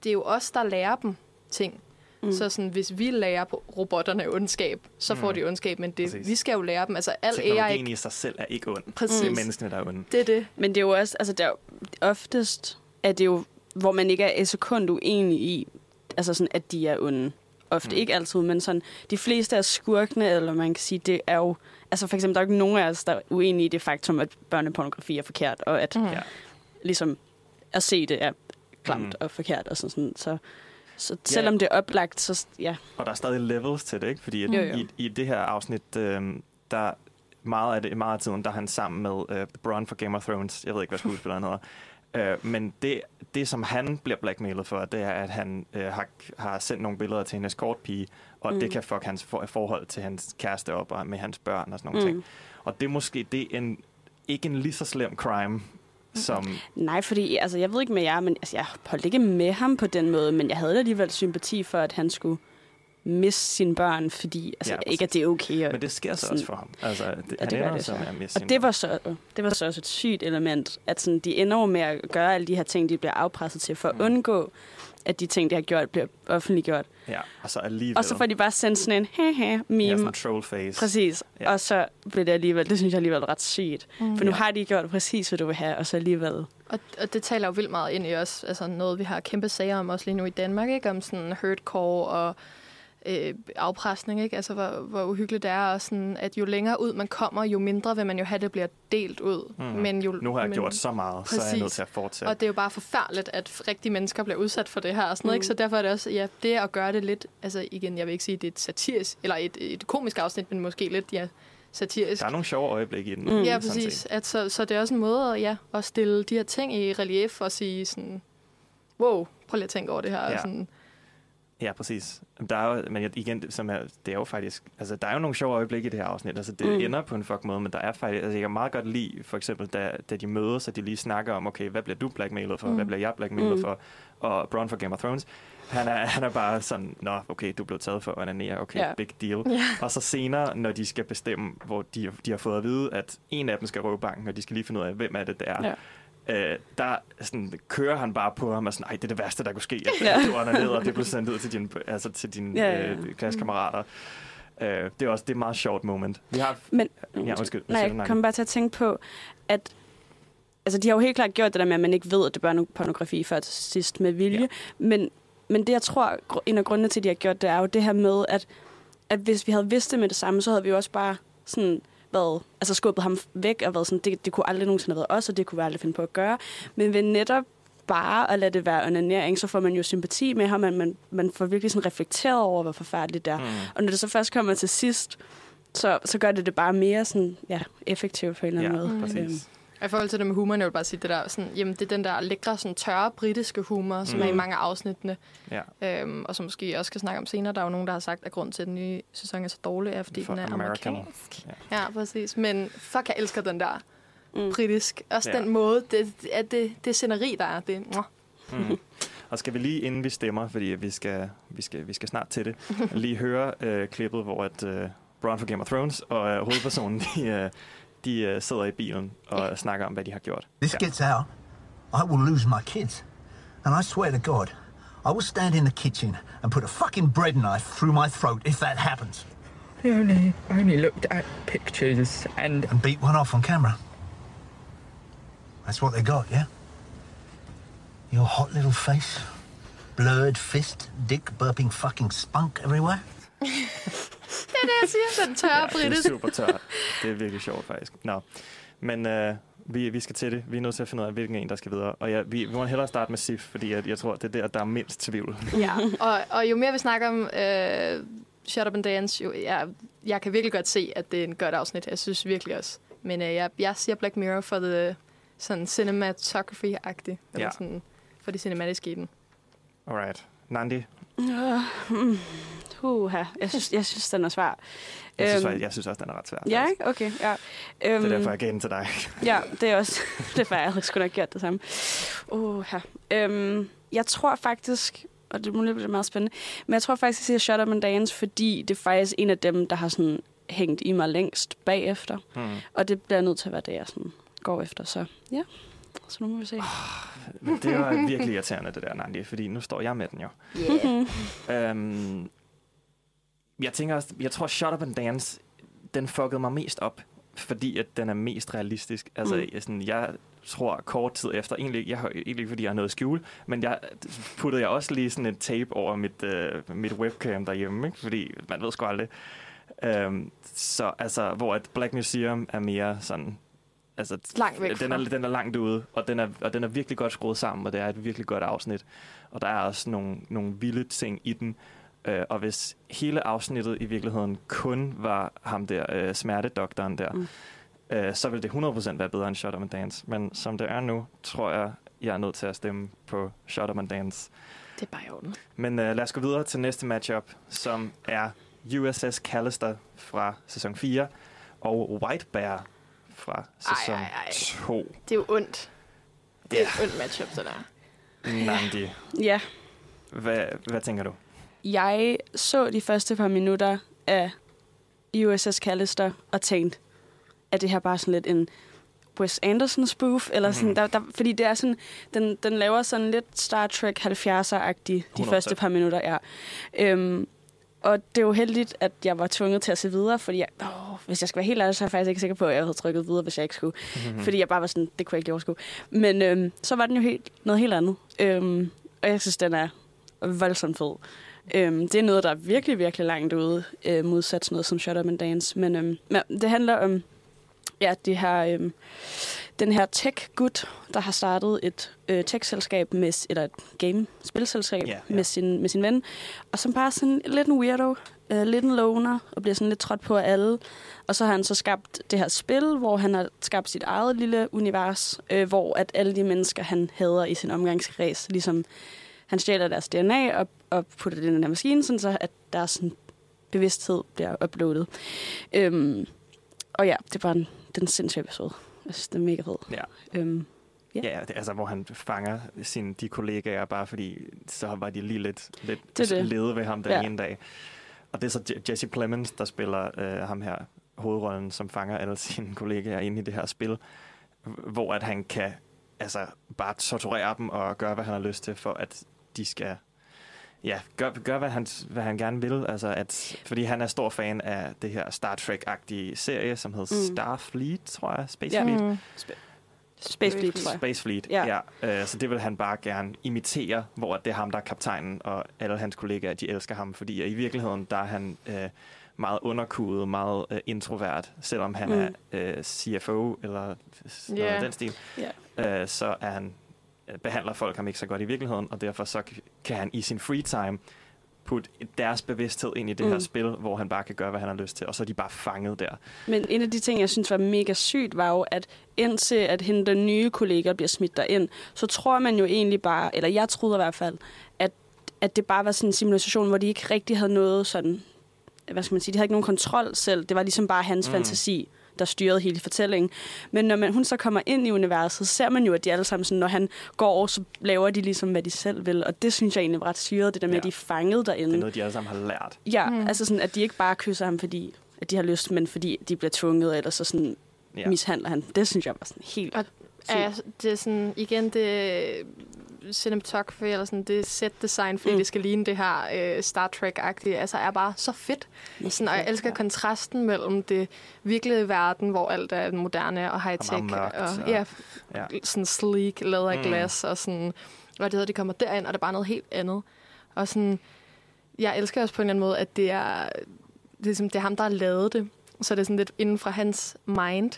det er jo os, der lærer dem ting. Mm. Så sådan, hvis vi lærer på robotterne ondskab, så får Mm. de ondskab, men det, Præcis. vi skal jo lære dem. Altså, al AI... Teknologien i sig selv er ikke ond. Præcis. Det er menneskene, der er onde. Det er det. Men det er jo også, altså der er oftest, er det jo, hvor man ikke er et sekund uenig i, altså sådan, at de er onde. Ofte, Mm. ikke altid, men sådan, de fleste af skurkene, eller man kan sige, det er jo, altså for eksempel, der er jo ikke nogen af os, der er uenige i det faktum, at børnepornografi er forkert, og at Mm. Ja. ligesom at se det er klamt mm. og forkert, og sådan, sådan så, så selvom det er oplagt, så ja. Og der er stadig levels til det, ikke? Fordi jo. I, i det her afsnit, øh, der meget af, det, meget af tiden, der er han sammen med øh, Bronn fra Game of Thrones. Jeg ved ikke, hvad skuespilleren hedder. Øh, men det, det, som han bliver blackmailet for, det er, at han øh, har, har sendt nogle billeder til en escortpige, og mm. Mm. det kan fuck hans for, forhold til hans kæreste op og med hans børn og sådan nogle mm. ting. Mm. Og det er måske det er en, ikke en lige så slem crime, som... Nej, fordi altså, jeg ved ikke med jer, men altså, jeg holdt ikke med ham på den måde, men jeg havde alligevel sympati for, at han skulle miste sine børn, fordi altså, Ja, ikke, at det er okay. Og, Men det sker så sådan- også for ham. Altså, det, han det ender det så med at miste og det var, så, det var så også et sygt element, at sådan, de ender jo med at gøre alle de her ting, de bliver afpresset til, for at Mm. undgå, at de ting, de har gjort, bliver offentliggjort. Ja, og så alligevel... Og så får de bare sendt sådan en he-he meme. ja, sådan en troll face. Præcis. Ja. Ja. Og så bliver det alligevel, det synes jeg alligevel er ret sygt. Mm. For nu Ja. har de gjort præcis, hvad du vil have, og så alligevel... Og, og det taler jo vildt meget ind i os, altså noget, vi har kæmpe sager om også lige nu i Danmark, ikke? Om sådan hurtcore og øh, afpresning, ikke? Altså, hvor, hvor uhyggeligt det er, og sådan, at jo længere ud man kommer, jo mindre vil man jo have, det bliver delt ud. Mhm. Men jo, Nu har jeg men, gjort så meget, så er jeg Præcis. nødt til at fortsætte. Og det er jo bare forfærdeligt, at rigtige mennesker bliver udsat for det her og sådan noget, Mm. ikke? Så derfor er det også, ja, det at gøre det lidt, altså igen, jeg vil ikke sige, det er et satirisk, eller et, et komisk afsnit, men måske lidt, ja, satirisk. Der er nogle sjove øjeblikke i den. Mm. Ja, præcis. At så, så det er også en måde ja, at stille de her ting i relief og sige sådan, wow, prøv lige at tænke over det her. Ja. Ja. Sådan, Ja, præcis. Der er jo, men igen, som er, det er jo faktisk, altså der er jo nogle sjove øjeblikke i det her afsnit. Altså det Mm. ender på en fuck måde, men der er faktisk, altså jeg kan meget godt lide, for eksempel, da, da de mødes, at de lige snakker om, okay, hvad bliver du blackmailet for, mm. hvad bliver jeg blackmailet Mm. for, og Bron for Game of Thrones, han er, han er bare sådan, nå, okay, du blev taget for at onanere, okay, ja. big deal. Ja. Og så senere, når de skal bestemme, hvor de, de har fået at vide, at en af dem skal røve banken, og de skal lige finde ud af, hvem er det, der Ja. Øh, der sådan, kører han bare på ham og sådan, ej, det er det værste, der kunne ske. At Ja. du er ned, og det blev sendt ud til dine, altså til dine Ja, ja, øh, klassekammerater. Øh, det er også det er et meget sjovt moment. Vi har, Men, ja, undskyld. Nej, jeg kom bare til at tænke på, at altså, de har jo helt klart gjort det der med, at man ikke ved, at det er børnepornografi før til sidst med vilje. Ja. Men, men det, jeg tror, en af grundene til, at de har gjort det, er jo det her med, at, at hvis vi havde vidst det med det samme, så havde vi jo også bare sådan været, altså skubbet ham væk og været sådan, det, det kunne aldrig nogensinde have været os, og det kunne vi aldrig finde på at gøre. Men ved netop bare at lade det være onanering, så får man jo sympati med ham, man, man, man får virkelig sådan reflekteret over, hvor forfærdeligt det er. Mm. Og når det så først kommer til sidst, så, så gør det det bare mere sådan, ja, effektivt på en eller anden Ja, måde. Øhm, præcis. Og I forhold til det med humoren, jeg vil bare sige det der, sådan, jamen det er den der lækre, sådan tørre britiske humor, som Mm. er i mange af afsnittene, Ja. øhm, og som måske også skal snakke om senere. Der er jo nogen, der har sagt, at grund til, at den nye sæson er så dårlig, er, fordi For den er American. amerikansk. Ja. ja, præcis. Men fuck, jeg elsker den der Mm. britisk. Også Ja. den måde, det, det, det, det sceneri, der er. Det. Mm. Og skal vi lige, inden vi stemmer, fordi vi skal, vi skal, vi skal snart til det, lige høre øh, klippet, hvor at øh, Bron for Game of Thrones og øh, hovedpersonen, de, øh, de øh, sidder i bilen og snakker om, hvad de har gjort. This gets out, I will lose my kids. And I swear to God, I will stand in the kitchen and put a fucking bread knife through my throat if that happens. I only, I only looked at pictures and And beat one off on camera. That's what they got, yeah? Your hot little face, blurred fist, dick burping fucking spunk everywhere. Det er det, jeg siger. Den tørre Ja, det er super tørt. Det er virkelig sjovt, faktisk. Nå. Men øh, vi, vi skal til det. Vi er nødt til at finde ud af, hvilken en, der skal videre. Og ja, vi, vi må hellere starte med SIF, fordi jeg, jeg tror, det er der, der er mindst tvivl. Ja, og, og jo mere vi snakker om øh, Shut Up and Dance, jo, jeg, jeg kan virkelig godt se, at det er en godt afsnit. Jeg synes virkelig også. Men øh, jeg, jeg siger Black Mirror for det sådan cinematography-agtigt. Eller Ja. sådan, for det cinematiske i den. Alright. Nandi, Øh, mm, Uha, jeg synes, jeg synes, den er svær. jeg synes, Øhm, jeg synes også, den er ret svær. Ja, faktisk. Okay, ja. Det er Øhm, derfor, jeg gav den til dig. Ja, det er også derfor, jeg havde sgu nok gjort det samme. Uha. Øhm, jeg tror faktisk, og det må blive meget spændende, men jeg tror faktisk, jeg siger Shut Up and Dance, fordi det er faktisk en af dem, der har sådan hængt i mig længst bagefter. Hmm. Og det bliver nødt til at være det, jeg sådan går efter. Så ja, så nu må vi se. Men det var virkelig irriterende, det der, Nandi, fordi nu står jeg med den jo. Yeah. Øhm, jeg tænker også, jeg tror Shut Up and Dance, den fuckede mig mest op, fordi at den er mest realistisk. Altså, Mm. mm. sådan, jeg tror kort tid efter, egentlig, jeg egentlig fordi jeg har noget at skjule, men jeg puttede jeg også lige sådan et tape over mit, øh, mit webcam derhjemme, ikke? fordi man ved sgu aldrig. Øhm, så altså, hvor at Black Museum er mere sådan, altså, Langt væk den er, fra. den er langt ude, og den er, og den er virkelig godt skruet sammen, og det er et virkelig godt afsnit. Og der er også nogle, nogle vilde ting i den. Øh, og hvis hele afsnittet i virkeligheden kun var ham der, øh, smertedoktoren der, Mm. øh, så ville det 100% være bedre end Shut Up and Dance. Men som det er nu, tror jeg, jeg er nødt til at stemme på Shut Up and Dance. Det er bare i orden. Men øh, lad os gå videre til næste matchup, som er USS Callister fra sæson 4 og White Bear fra sæson ej, ej. 2. Det er jo ondt. Det er et ondt matchup, det der. Nandi, Ja, hvad, hvad tænker du? jeg så de første par minutter af USS Callister og tænkte, at det her bare sådan lidt en Wes Anderson spoof, eller sådan, Mhm. der, der, fordi det er sådan, den, den laver sådan lidt Star Trek 70'er-agtig de 100%. første par minutter, ja. Øhm, og det er jo heldigt, at jeg var tvunget til at se videre, fordi jeg, åh, hvis jeg skal være helt ærlig, så er jeg faktisk ikke sikker på, at jeg havde trykket videre, hvis jeg ikke skulle. Mhm. Fordi jeg bare var sådan, det kunne jeg ikke overskue. Men øhm, så var den jo helt, noget helt andet. Øhm, og jeg synes, den er voldsomt fed. Øhm, det er noget, der er virkelig, virkelig langt ude, øh, modsat sådan noget som Shut Up and Dance. Men, øhm, det handler om ja, det her, øhm, den her tech-gut, der har startet et øh, tech-selskab, med, eller et game-spilselskab Ja, ja. med, sin, med sin ven, og som bare er sådan lidt en weirdo, øh, lidt en loner, og bliver sådan lidt trådt på af alle. Og så har han så skabt det her spil, hvor han har skabt sit eget lille univers, øh, hvor at alle de mennesker, han hader i sin omgangskreds, ligesom han stjæler deres DNA og, og putter det i den her maskine, sådan så at deres sådan, bevidsthed bliver uploadet. Øhm, og ja, det var en, den sindssyge episode. Jeg synes, det er mega fed. Ja. Øhm, Ja. Ja, altså hvor han fanger sine, de kollegaer, bare fordi så var de lige lidt, lidt Det det. lede ved ham den Ja. ene dag. Og det er så Je- Jesse Plemons, der spiller øh, ham her, hovedrollen, som fanger alle sine kollegaer inde i det her spil, hvor at han kan altså bare torturere dem og gøre, hvad han har lyst til, for at de skal ja, gøre, gør, hvad, han, hvad han gerne vil. Altså at, fordi han er stor fan af det her Star Trek-agtige serie, som hedder Mm. Starfleet, tror jeg. Space Ja. Fleet. Mm. Space Fleet, tror jeg. Space Fleet, Ja. ja. Øh, så det vil han bare gerne imitere, hvor det er ham, der er kaptajnen, og alle hans kollegaer, de elsker ham, fordi i virkeligheden, der er han øh, meget underkudet, meget øh, introvert, selvom han Mm. er øh, CFO eller sådan noget den stil, øh, så er han, behandler folk ham ikke så godt i virkeligheden, og derfor så kan han i sin free time putte deres bevidsthed ind i det mm. her spil, hvor han bare kan gøre, hvad han har lyst til, og så er de bare fanget der. Men en af de ting, jeg synes var mega sygt, var jo, at indtil at hende, den nye kollega, bliver smidt derind, så tror man jo egentlig bare, eller jeg troede i hvert fald, at, at det bare var sådan en simulation, hvor de ikke rigtig havde noget sådan, hvad skal man sige, de havde ikke nogen kontrol selv. Det var ligesom bare hans. Mm. fantasi, der styrede hele fortællingen. Men når man, hun så kommer ind i universet, ser man jo, at de alle sammen, sådan, når han går over, så laver de ligesom, hvad de selv vil. Og det synes jeg egentlig var ret syret, det der med, Ja. at de er fanget derinde. Det er noget, de alle sammen har lært. Ja, Mm. altså sådan, at de ikke bare kysser ham, fordi at de har lyst, men fordi de bliver tvunget, eller så sådan ja. mishandler han. Det synes jeg var sådan helt... Og Ja, det er sådan, igen, det cinematography, eller sådan, det set design, fordi mm. Det skal ligne det her øh, Star Trek-agtige, altså er bare så fedt. Sådan, og jeg elsker Ja. kontrasten mellem det virkelige verden, hvor alt er moderne og high-tech, Og mørkt, og, og- ja, Ja. sådan sleek, leather Mm. og sådan, og det hedder, de kommer derind, og det er bare noget helt andet. Og sådan, jeg elsker også på en eller anden måde, at det er, det er, som, det er ham, der har lavet det. Så det er sådan lidt inden fra hans mind,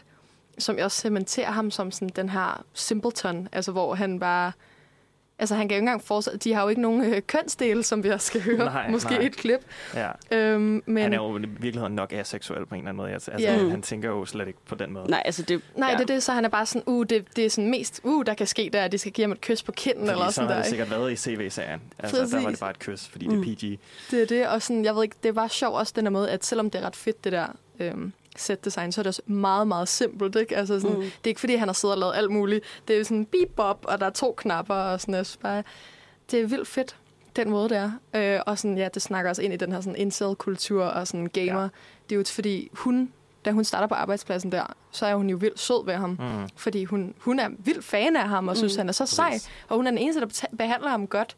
som jeg også cementerer ham som sådan den her simpleton, altså hvor han bare... Altså han kan jo ikke engang forestille... De har jo ikke nogen øh, kønsdele, som vi også skal høre. Nej, Måske nej. et klip. Ja. Øhm, men, Han er jo i virkeligheden nok aseksuel på en eller anden måde. Altså, Ja. han, Mm. han tænker jo slet ikke på den måde. Nej, altså det... nej, ja. det er det, så han er bare sådan, uh, det, det er sådan mest, uh, der kan ske der, at de skal give ham et kys på kinden, eller Fordi sådan sådan har der. det ikke? sikkert været i CV-serien. Altså, der var det Præcis. bare et kys, fordi Mm. det er PG. Det er det, og sådan, jeg ved ikke, det bare sjovt også den der måde, at selvom det er ret fedt, det der øhm, set design, så er det også meget, meget simpelt, ikke? Altså sådan, mm. Det er ikke fordi, han har siddet og lavet alt muligt. Det er jo sådan beep bop, og der er to knapper, og sådan, synes bare, det er vildt fedt, den måde, det er. Øh, og sådan, ja, det snakker også ind i den her sådan incel-kultur og sådan gamer. Ja. Det er jo fordi, hun, da hun starter på arbejdspladsen der, så er hun jo vildt sød ved ham. Mm. Fordi hun, hun er vildt fan af ham, og synes, Mm. han er så sej. Og hun er den eneste, der behandler ham godt.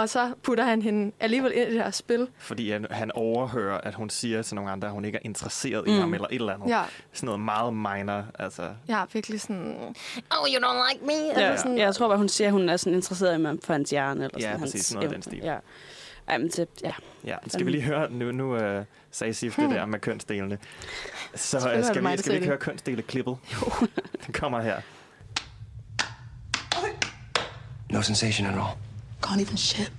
Og så putter han hende alligevel ind i det her spil. Fordi han, han overhører, at hun siger til nogle andre, at hun ikke er interesseret i Mm. ham eller et eller andet. Ja, Sådan noget meget minor. Altså, jeg er virkelig sådan, oh, you don't like me? Ja, Altså sådan, ja, jeg tror bare, hun siger, at hun er sådan interesseret i mig for hans hjerne. Eller Ja, sådan, præcis, hans noget af den stil. Ja. Ej, men det, ja. ja. Skal vi lige høre, nu, nu uh, sagde Sif det der med kønsdelene. Så uh, skal, vi, skal vi ikke høre kønsdele-klippet? Jo. Den kommer her. No sensation at all. Can't even shit.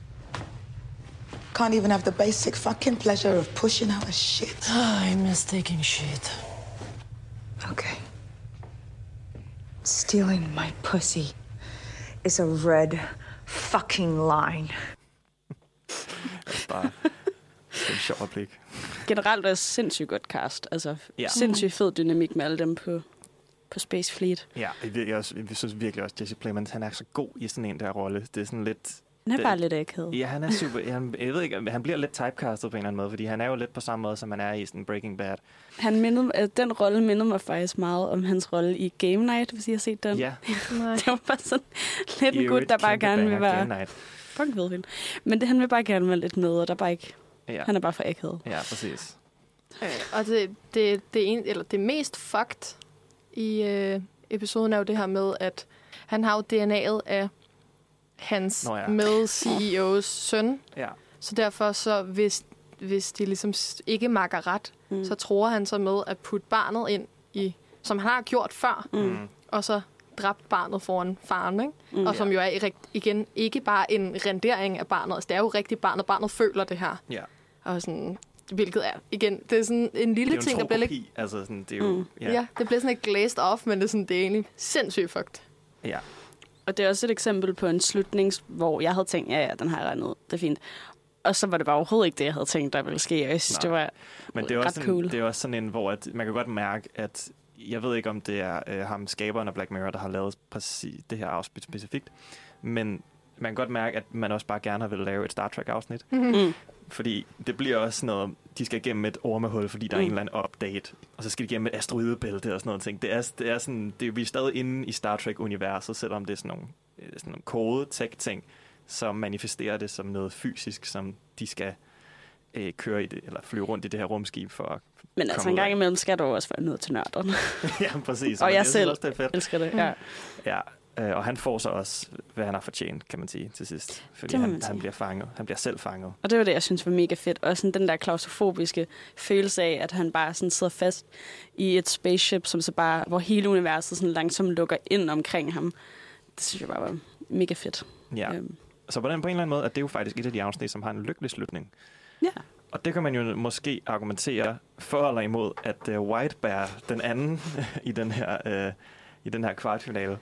Can't even have the basic fucking pleasure of pushing out a shit. I miss taking shit. Okay. Stealing my pussy is a red fucking line. Bare det er en sjov replik. Generelt er det sindssygt godt cast. Altså, Ja. sindssygt fed dynamik med alle dem på, på Space Fleet. Ja, jeg, jeg, også, jeg synes virkelig også, Jesse Plemons, han er så god i sådan en der rolle. Det er sådan lidt... Den er Det- bare lidt akavet. Ja, han er super... Han, jeg ved ikke, han bliver lidt typecastet på en eller anden måde, fordi han er jo lidt på samme måde, som han er i sådan Breaking Bad. Han mindede, øh, den rolle mindede mig faktisk meget om hans rolle i Game Night, hvis I har set den. Ja. Det var bare sådan lidt en gut, der bare gerne vil være... Night. Fuck ved. Men det, han vil bare gerne være lidt med, og der er bare ikke... Ja. Han er bare for akavet. ja, præcis. Øh, og det, det, det, en, eller det mest fucked i øh, episoden er jo det her med, at han har jo DNA'et af hans Nå ja. med-CEO's søn. Ja. Så derfor, så hvis, hvis de ligesom ikke makker ret, Mm. så tror han så med at putte barnet ind i, som han har gjort før, Mm. Mm. og så dræbt barnet foran faren, ikke? Mm. Og som jo er igen ikke bare en rendering af barnet, altså det er jo rigtigt barnet, barnet føler det her. Ja. Og sådan, hvilket er, igen, det er sådan en lille Det er ting, der bliver lidt. Altså, sådan, det er jo... Mm. Ja. ja, det bliver sådan lidt glazed off, men det er, sådan, det er egentlig sindssygt fucked. ja. Og det er også et eksempel på en slutning, hvor jeg havde tænkt, ja, ja, den har jeg regnet ud, det er fint. Og så var det bare overhovedet ikke det, jeg havde tænkt, der ville ske. Jeg synes, Nej. det var Men det er, ret også en, cool. det er også sådan en, hvor at man kan godt mærke, at jeg ved ikke, om det er øh, ham, skaberen af Black Mirror, der har lavet præcis det her afsnit specifikt, men man kan godt mærke, at man også bare gerne vil lave et Star Trek-afsnit. Mm. Fordi det bliver også sådan noget, de skal igennem et ormehul, fordi der er Mm. en eller anden update, og så skal de igennem et asteroidebælte og sådan noget ting. Det er, det er sådan, det er, vi er stadig inde i Star Trek-universet, selvom det er sådan nogle, øh, sådan nogle kode tech-ting, som manifesterer det som noget fysisk, som de skal øh, køre i det, eller flyve rundt i det her rumskib for at Men altså komme en gang imellem skal du også være nødt til nørderne. ja, præcis. Og Men jeg selv Også, det er fedt. elsker det. Ja. Ja, øh, og han får så også, hvad han har fortjent, kan man sige, til sidst. Fordi han, han bliver fanget. Han bliver selv fanget. Og det var det, jeg synes var mega fedt. Og sådan den der klaustrofobiske følelse af, at han bare sådan sidder fast i et spaceship, som så bare, hvor hele universet sådan langsomt lukker ind omkring ham. Det synes jeg bare var mega fedt. Ja. Øhm, Så på, den, på en eller anden måde, at det er jo faktisk et af de afsnit, som har en lykkelig slutning. Ja. Og det kan man jo måske argumentere for eller imod, at uh, White Bear, den anden i den her, uh, i den her kvartfinale,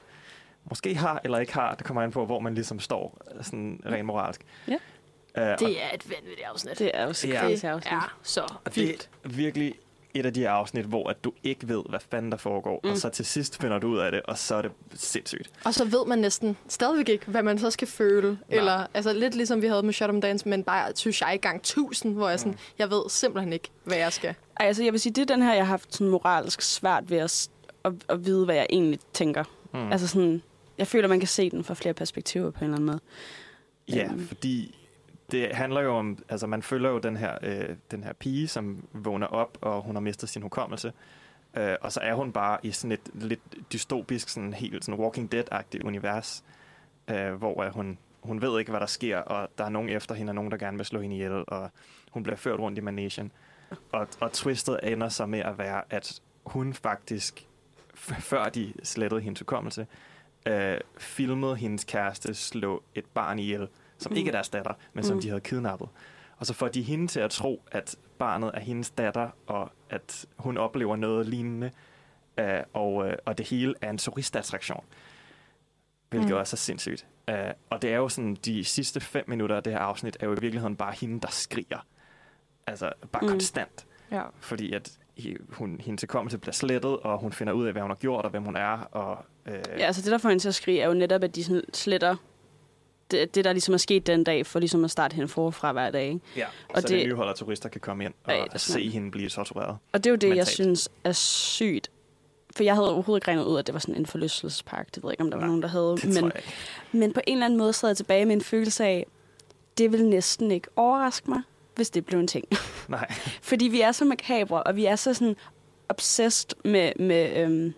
måske har eller ikke har, det kommer an på, hvor man ligesom står, øh, sådan rent moralsk. Ja. Uh, Det er et vanvittigt afsnit. Det er jo så Ja. afsnit. er så og det vildt. er virkelig et af de her afsnit, hvor at du ikke ved, hvad fanden der foregår, mm. og så til sidst finder du ud af det, og så er det sindssygt. Og så ved man næsten stadigvæk ikke, hvad man så skal føle. Nej. Eller, altså lidt ligesom vi havde med Shut 'em Dance, men bare, synes jeg, i gang tusind, hvor jeg sådan, jeg ved simpelthen ikke, hvad jeg skal. Ej, altså jeg vil sige, det er den her, jeg har haft sådan moralsk svært ved at, at, at vide, hvad jeg egentlig tænker. Mm. Mm. Altså sådan, jeg føler, man kan se den fra flere perspektiver på en eller anden måde. Ja, Øhm. fordi det handler jo om, altså man følger jo den her, øh, den her pige, som vågner op, og hun har mistet sin hukommelse. Øh, og så er hun bare i sådan et lidt dystopisk, sådan helt sådan Walking Dead-agtigt univers, øh, hvor hun, hun ved ikke, hvad der sker, og der er nogen efter hende, og nogen, der gerne vil slå hende ihjel, og hun bliver ført rundt i managen. Og, og twistet ender så med at være, at hun faktisk, før de slettede hendes hukommelse, øh, filmede hendes kæreste slå et barn ihjel, som Mm. ikke er deres datter, men som Mm. de havde kidnappet. Og så får de hende til at tro, at barnet er hendes datter, og at hun oplever noget lignende, øh, og, øh, og det hele er en turistattraktion. Hvilket Mm. også er sindssygt. Øh, og det er jo sådan, de sidste fem minutter af det her afsnit, er jo i virkeligheden bare hende, der skriger. Altså bare Mm. konstant. Ja. Fordi at hun, hendes hukommelse bliver slettet, og hun finder ud af, hvad hun har gjort, og hvem hun er. Og, øh, Ja, altså det, der får hende til at skrige, er jo netop, at de sådan sletter det, det, der ligesom er sket den dag, for ligesom at starte hende forfra hver dag. Ikke? ja. og så det- det, de nyholder turister kan komme ind og er se hende blive tortureret. Og det er jo det, jeg Mentalt. synes er sygt. For jeg havde overhovedet ikke regnet ud, at det var sådan en forlystelsespark. Det ved jeg ikke, om der var Nej, nogen, der havde. Men, jeg men på en eller anden måde sad jeg tilbage med en følelse af, det vil næsten ikke overraske mig, hvis det blev en ting. Nej. Fordi vi er så makabre, og vi er så sådan obsessed med, med øhm,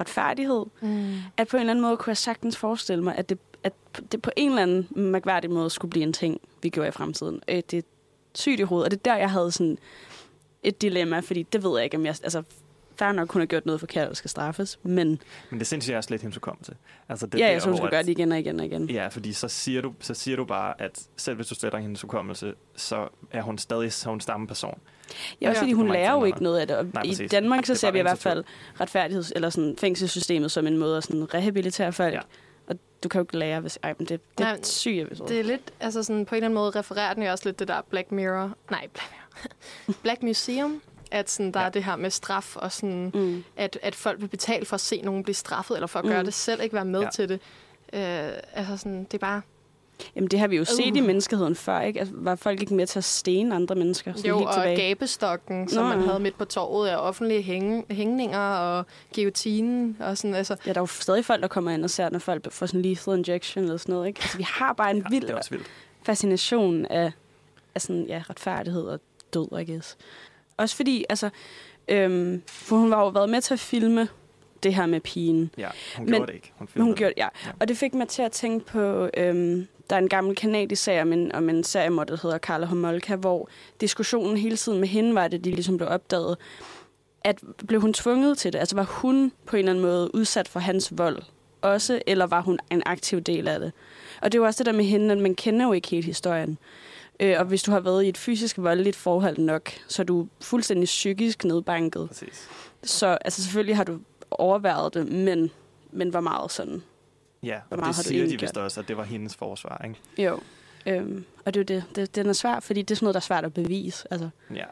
retfærdighed, Mm. at på en eller anden måde kunne jeg sagtens forestille mig, at det, at det på en eller anden mærkværdig måde skulle blive en ting, vi gjorde i fremtiden. Øh, det er sygt i hovedet, og det er der, jeg havde sådan et dilemma, fordi det ved jeg ikke, om jeg... Altså, fair nok, hun har gjort noget forkert og skal straffes, men Men det synes jeg også lidt hendes hukommelse. Altså, det det er ja, der, jeg så hun skulle at- gøre det igen og igen og igen. Ja, fordi så siger, du, så siger du bare, at selv hvis du sletter hendes hukommelse, så er hun stadig så er hun samme person. Ja, også Ja. fordi hun lærer jo ikke noget af det. Og Nej, I. Danmark så er ser vi i hvert fald retfærdigheds- eller sådan fængselssystemet som en måde at sådan rehabilitere folk. Ja. Og du kan jo ikke lære, hvis... Ej, men det, det Nej, er sygt, jeg Det er lidt, altså sådan på en eller anden måde refererer den jo også lidt det der Black Mirror, nej, Black, Mirror. Black Museum, at sådan, der ja. er det her med straf, og sådan, Mm. at, at folk vil betale for at se nogen blive straffet, eller for at gøre Mm. det selv, ikke være med Ja. til det. Øh, altså sådan, det er bare, Jamen, det har vi jo set Uh. i menneskeheden før, ikke? Altså, var folk ikke med til at stene andre mennesker? Sådan jo, helt og tilbage? gabestokken, som Nå, man ja. havde midt på torvet, og offentlige hæng, hængninger, og guillotinen, og sådan, altså, Ja, der er jo stadig folk, der kommer ind og ser, når folk får sådan en lethal injection eller sådan noget, ikke? Altså, vi har bare en Ja, vild vildt. fascination af, af sådan, ja, retfærdighed og død, I guess. Også fordi, altså, øhm, for hun var jo været med til at filme det her med pigen. Ja, hun Men- gjorde det ikke. Hun, Men filmede hun det. gjorde, ja. Ja. Og det fik mig til at tænke på, øhm, der er en gammel kanadisk serie om en, om en seriemor, der hedder Carla Homolka, hvor diskussionen hele tiden med hende var, det de ligesom blev opdaget, at blev hun tvunget til det? Altså var hun på en eller anden måde udsat for hans vold også, eller var hun en aktiv del af det? Og det er jo også det der med hende, at man kender jo ikke helt historien. Øh, og hvis du har været i et fysisk voldeligt forhold nok, så er du fuldstændig psykisk nedbanket. Præcis. Så altså, selvfølgelig har du overværet det, men, men hvor meget sådan? Ja, og meget det siger de vist også, at det var hendes forsvar. Ikke? Jo. Øhm, og det er jo det, det, den er svær, fordi det er sådan noget, der er svært at bevise. Altså, Ja.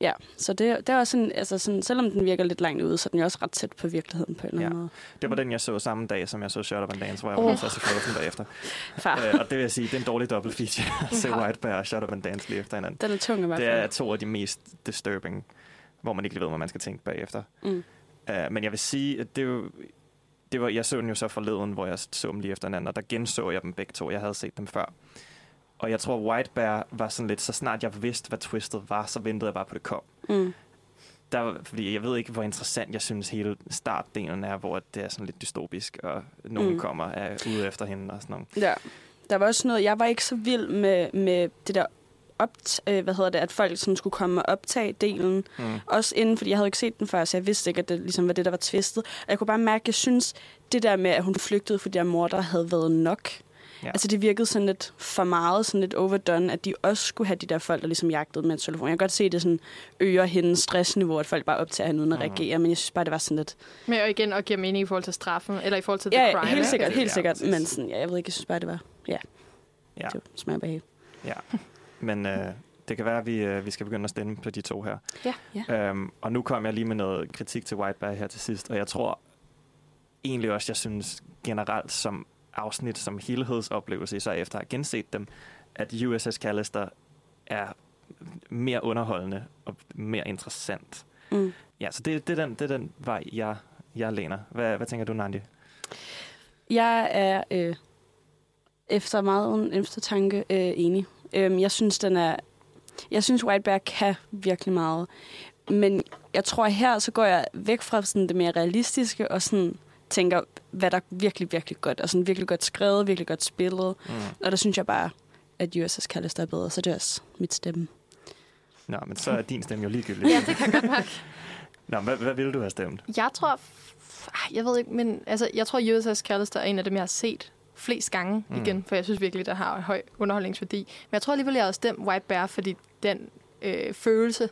Ja, så det, det er også sådan, altså sådan, selvom den virker lidt langt ude, så er den jo også ret tæt på virkeligheden på en eller anden måde. Det var den, jeg så samme dag, som jeg så Shut Up and Dance, hvor jeg var Åh. nødt til at se Frozen bagefter. Far. Øh, og det vil jeg sige, det er en dårlig dobbelt feature at se White Bear og Shut Up and Dance lige efter hinanden. Den er tung i hvert Det fald. er to af de mest disturbing, hvor man ikke ved, hvad man skal tænke bagefter. Mm. Uh, men jeg vil sige, at det er jo, det var, jeg så den jo så forleden, hvor jeg så dem lige efter hinanden, og der genså jeg dem begge to. Jeg havde set dem før. Og jeg tror, White Bear var sådan lidt, så snart jeg vidste, hvad twistet var, så ventede jeg bare på, det kom. Mm. Der, fordi jeg ved ikke, hvor interessant jeg synes hele startdelen er, hvor det er sådan lidt dystopisk, og nogen Mm. mm. kommer er ude efter hende og sådan noget. Ja. Der var også noget, jeg var ikke så vild med, med det der opt, øh, hvad hedder det, at folk sådan skulle komme og optage delen. Mm. Også inden, fordi jeg havde ikke set den før, så jeg vidste ikke, at det ligesom var det, der var tvistet. Og jeg kunne bare mærke, at jeg synes, det der med, at hun flygtede, fordi der mor, der havde været nok. Ja. Altså det virkede sådan lidt for meget, sådan lidt overdone, at de også skulle have de der folk, der ligesom jagtede med en telefon. Jeg kan godt se, at det sådan øger hendes stressniveau, at folk bare optager hende uden at Mhm. reagere, men jeg synes bare, det var sådan lidt... Men og igen, og giver mening i forhold til straffen, eller i forhold til the Ja, crime. helt ikke? sikkert, helt Ja, sikkert. præcis. Men sådan, ja, jeg ved ikke, jeg synes bare, det var... Ja, Ja. det smager behag. Ja, men øh, det kan være, at vi, øh, vi skal begynde at stemme på de to her. Ja, ja. Øhm, og nu kom jeg lige med noget kritik til White Bear her til sidst, og jeg tror egentlig også, jeg synes generelt som afsnit, som helhedsoplevelse, så efter at have genset dem, at USS Callister er mere underholdende og mere interessant. Mm. Ja, så det, det, er, den, det er den vej, jeg, jeg læner. Hvad, hvad tænker du, Nandi? Jeg er øh, efter meget eftertanke øh, enig. Øhm, jeg synes, den er... Jeg synes, White Bear kan virkelig meget. Men jeg tror, her så går jeg væk fra sådan det mere realistiske og sådan tænker, hvad der er virkelig, virkelig godt. Og sådan virkelig godt skrevet, virkelig godt spillet. Mm. Og der synes jeg bare, at USS Callister er bedre. Så det er også mit stemme. Nå, men så er din stemme jo ligegyldig. Ja, det kan jeg godt mærke. Nå, hvad, hvad ville du have stemt? Jeg tror, ah, jeg ved ikke, men altså, jeg tror, USS Callister er en af dem, jeg har set flest gange Mm. mm. igen, for jeg synes virkelig, der har høj underholdningsværdi. Men jeg tror alligevel, jeg har stemt White Bear, fordi den øh, følelse,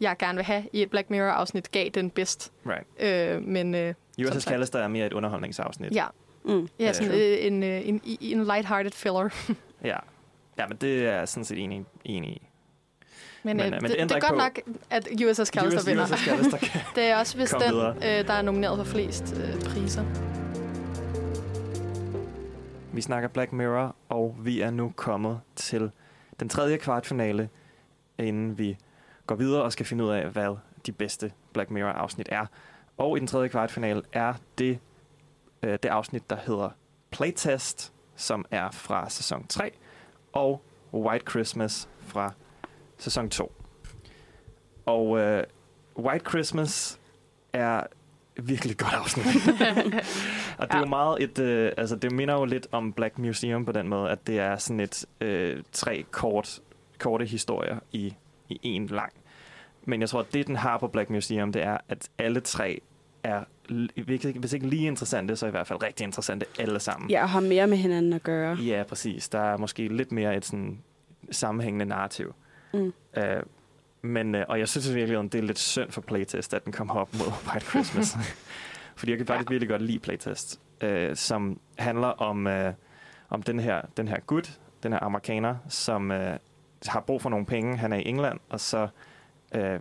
jeg gerne vil have i et Black Mirror-afsnit, gav den bedst. Right. Øh, men øh, USS Callister er mere et underholdningsafsnit. Ja, Mm. ja sådan Øh. en, øh, en, en, en light-hearted filler. Ja. ja, men det er jeg sådan set enig, enig i. Men, Men, øh, øh, men det, det det, er godt nok, at USS Callister US, vinder. USS Callister kan det er også Kom den, øh, der er nomineret for flest øh, priser. Vi snakker Black Mirror, og vi er nu kommet til den tredje kvartfinale, inden vi går videre og skal finde ud af, hvad de bedste Black Mirror-afsnit er. Og i den tredje kvartfinale er det, øh, det afsnit, der hedder Playtest, som er fra sæson 3, og White Christmas fra sæson 2. Og øh, White Christmas er virkelig et godt afsnit. og det er jo meget et, øh, altså det minder jo lidt om Black Museum på den måde, at det er sådan et øh, tre kort, korte historier i, i en lang. Men jeg tror, at det, den har på Black Museum, det er, at alle tre er, li- hvis ikke- hvis ikke lige interessante, så i hvert fald rigtig interessante alle sammen. Ja, og har mere med hinanden at gøre. Ja, præcis. Der er måske lidt mere et sådan sammenhængende narrativ. Mm. Uh, men, uh, og jeg synes virkelig, at det er lidt synd for Playtest, at den kom op mod White Christmas. Fordi jeg kan faktisk ja. virkelig godt lide Playtest, uh, som handler om, uh, om den her, den her gut, den her amerikaner, som uh, har brug for nogle penge. Han er i England, og så uh,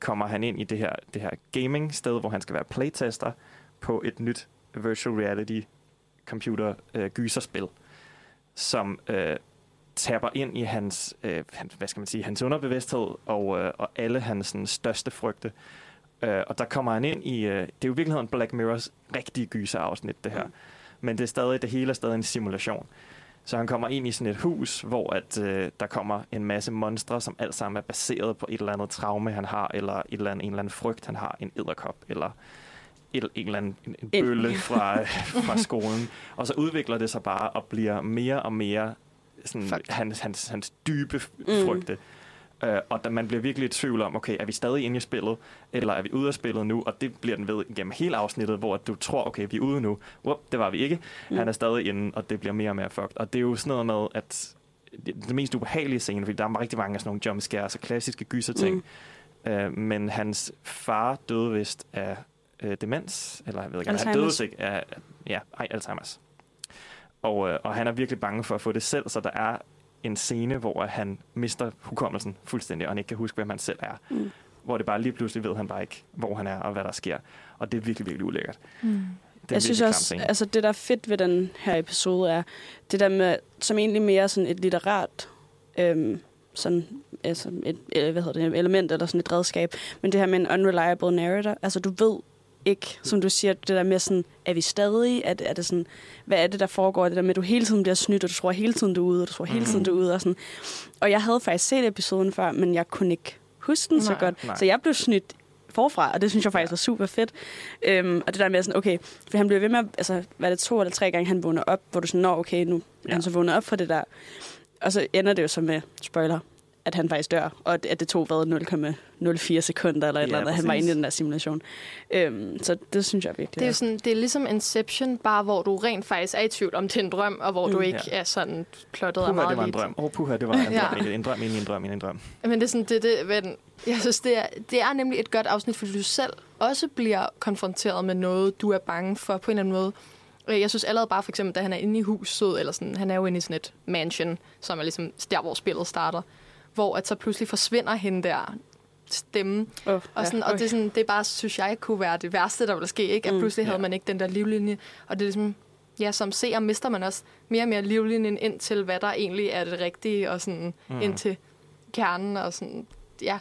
kommer han ind i det her, det her gaming-sted, hvor han skal være playtester på et nyt virtual reality computer øh, gyserspil, som øh, tapper ind i hans, øh, hans, hvad skal man sige, hans underbevidsthed og, øh, og alle hans sådan, største frygte. Øh, og der kommer han ind i, øh, det er jo i virkeligheden Black Mirrors rigtige gyserafsnit, det her. Mm. Men det er stadig, det hele er stadig en simulation. Så han kommer ind i sådan et hus, hvor at, øh, der kommer en masse monstre, som alt sammen er baseret på et eller andet traume, han har, eller et eller andet, en eller anden frygt, han har, en edderkop, eller et, en eller anden en, en bølle fra, fra skolen. Og så udvikler det sig bare og bliver mere og mere sådan, hans, hans, hans dybe Mm. Uh, og da man bliver virkelig i tvivl om, okay, er vi stadig inde i spillet, eller er vi ude af spillet nu? Og det bliver den ved gennem hele afsnittet, hvor du tror, okay, vi er ude nu. Whoop, det var vi ikke. Mm. Han er stadig inde, og det bliver mere og mere fucked. Og det er jo sådan noget med, at det, det mest ubehagelige scene, fordi der er rigtig mange af sådan nogle jumpscares og klassiske gyserting. Mm. Uh, men hans far døde vist af uh, demens, eller jeg ved ikke, han døde ikke af, ja, ej, Alzheimer's. Og, øh, og han er virkelig bange for at få det selv, så der er en scene, hvor han mister hukommelsen fuldstændig, og han ikke kan huske, hvem han selv er. Mm. Hvor det bare lige pludselig ved han bare ikke, hvor han er og hvad der sker. Og det er virkelig, virkelig ulækkert. Mm. Det er jeg synes også, scene. altså det der er fedt ved den her episode er, det der med, som egentlig mere sådan et litterært øhm, sådan, altså et, eller hvad hedder det, element eller sådan et redskab, men det her med en unreliable narrator, altså du ved ikke, som du siger, det der med sådan, er vi stadig, er det, er det sådan, hvad er det, der foregår, det der med, at du hele tiden bliver snydt, og du tror hele tiden, du er ude, og du tror hele tiden, du er ude, og sådan. Og jeg havde faktisk set episoden før, men jeg kunne ikke huske den så Nej. godt, Nej. så jeg blev snydt forfra, og det synes jeg faktisk var super fedt. Øhm, og det der med sådan, okay, for han bliver ved med, altså, hvad det to eller tre gange, han vågner op, hvor du sådan, nå, okay, nu Ja. han så vågnet op for det der. Og så ender det jo så med, spoiler, at han faktisk dør, og at det tog hvad, 0,04 sekunder eller et Ja, eller andet, at han var inde i den der simulation. Øhm, så det synes jeg virkelig Det er jo sådan, det er ligesom Inception, bare hvor du rent faktisk er i tvivl om det er en drøm, og hvor Mm. du ikke Ja. er sådan plottet af Puha, meget det var en drøm. Åh, oh, puha, det var en drøm. Ja. En drøm i en drøm i en drøm. Men det er sådan, det, det, men jeg synes, det er, det er nemlig et godt afsnit, fordi du selv også bliver konfronteret med noget, du er bange for på en eller anden måde. Øh, Jeg synes allerede bare for eksempel, da han er inde i huset, eller sådan, han er jo inde i sådan et mansion, som er ligesom der, hvor spillet starter, hvor at så pludselig forsvinder hende der stemme. Oh, Og, sådan, og det, er sådan, det er bare, synes jeg, kunne være det værste, der ville ske. Ikke? At Mm, pludselig havde ja. man ikke den der livlinje. Og det er ligesom, ja, som seer mister man også mere og mere livlinjen ind til, hvad der egentlig er det rigtige, og sådan mm. ind til kernen, og sådan, ja.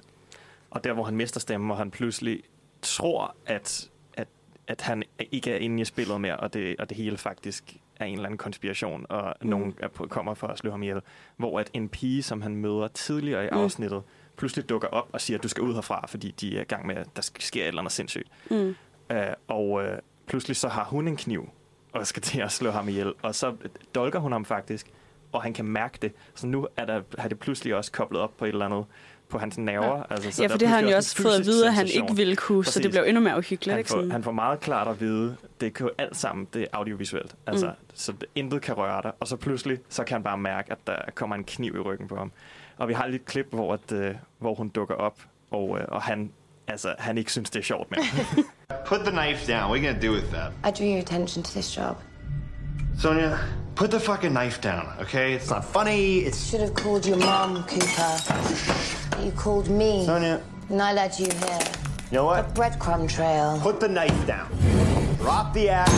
Og der, hvor han mister stemmen, og han pludselig tror, at, at, at han ikke er inde i spillet mere, og det, og det hele faktisk er en eller anden konspiration, og mm. nogen er på, kommer for at slå ham ihjel. Hvor at en pige, som han møder tidligere i Mm. afsnittet, pludselig dukker op og siger, at du skal ud herfra, fordi de er i gang med, at der sker et eller andet sindssygt. Mm. Uh, og uh, pludselig så har hun en kniv, og skal til at slå ham ihjel. Og så dolker hun ham faktisk, og han kan mærke det. Så nu er der, har det pludselig også koblet op på et eller andet på hans nerver. Ja. Altså, så Ja, der for er det har han jo også fået at vide, at han sensation. ikke ville kunne, så det Præcis. blev endnu mere uhyggeligt. Han ikke? får, han får meget klart at vide, det kan jo alt sammen, det er audiovisuelt. Altså, Mm. mm. Så det, intet kan røre dig. Og så pludselig, så kan han bare mærke, at der kommer en kniv i ryggen på ham. Og vi har lige et klip, hvor, at, øh, hvor hun dukker op, og, øh, og han, altså, han ikke synes, det er sjovt mere. Put the knife down. What are you gonna do with that? I drew your attention to this job. Sonia, put the fucking knife down, okay? It's not funny. It's Should have called your mom, Cooper. You called me. Sonia. And I led you here. You know what? A breadcrumb trail. Put the knife down. Drop the act,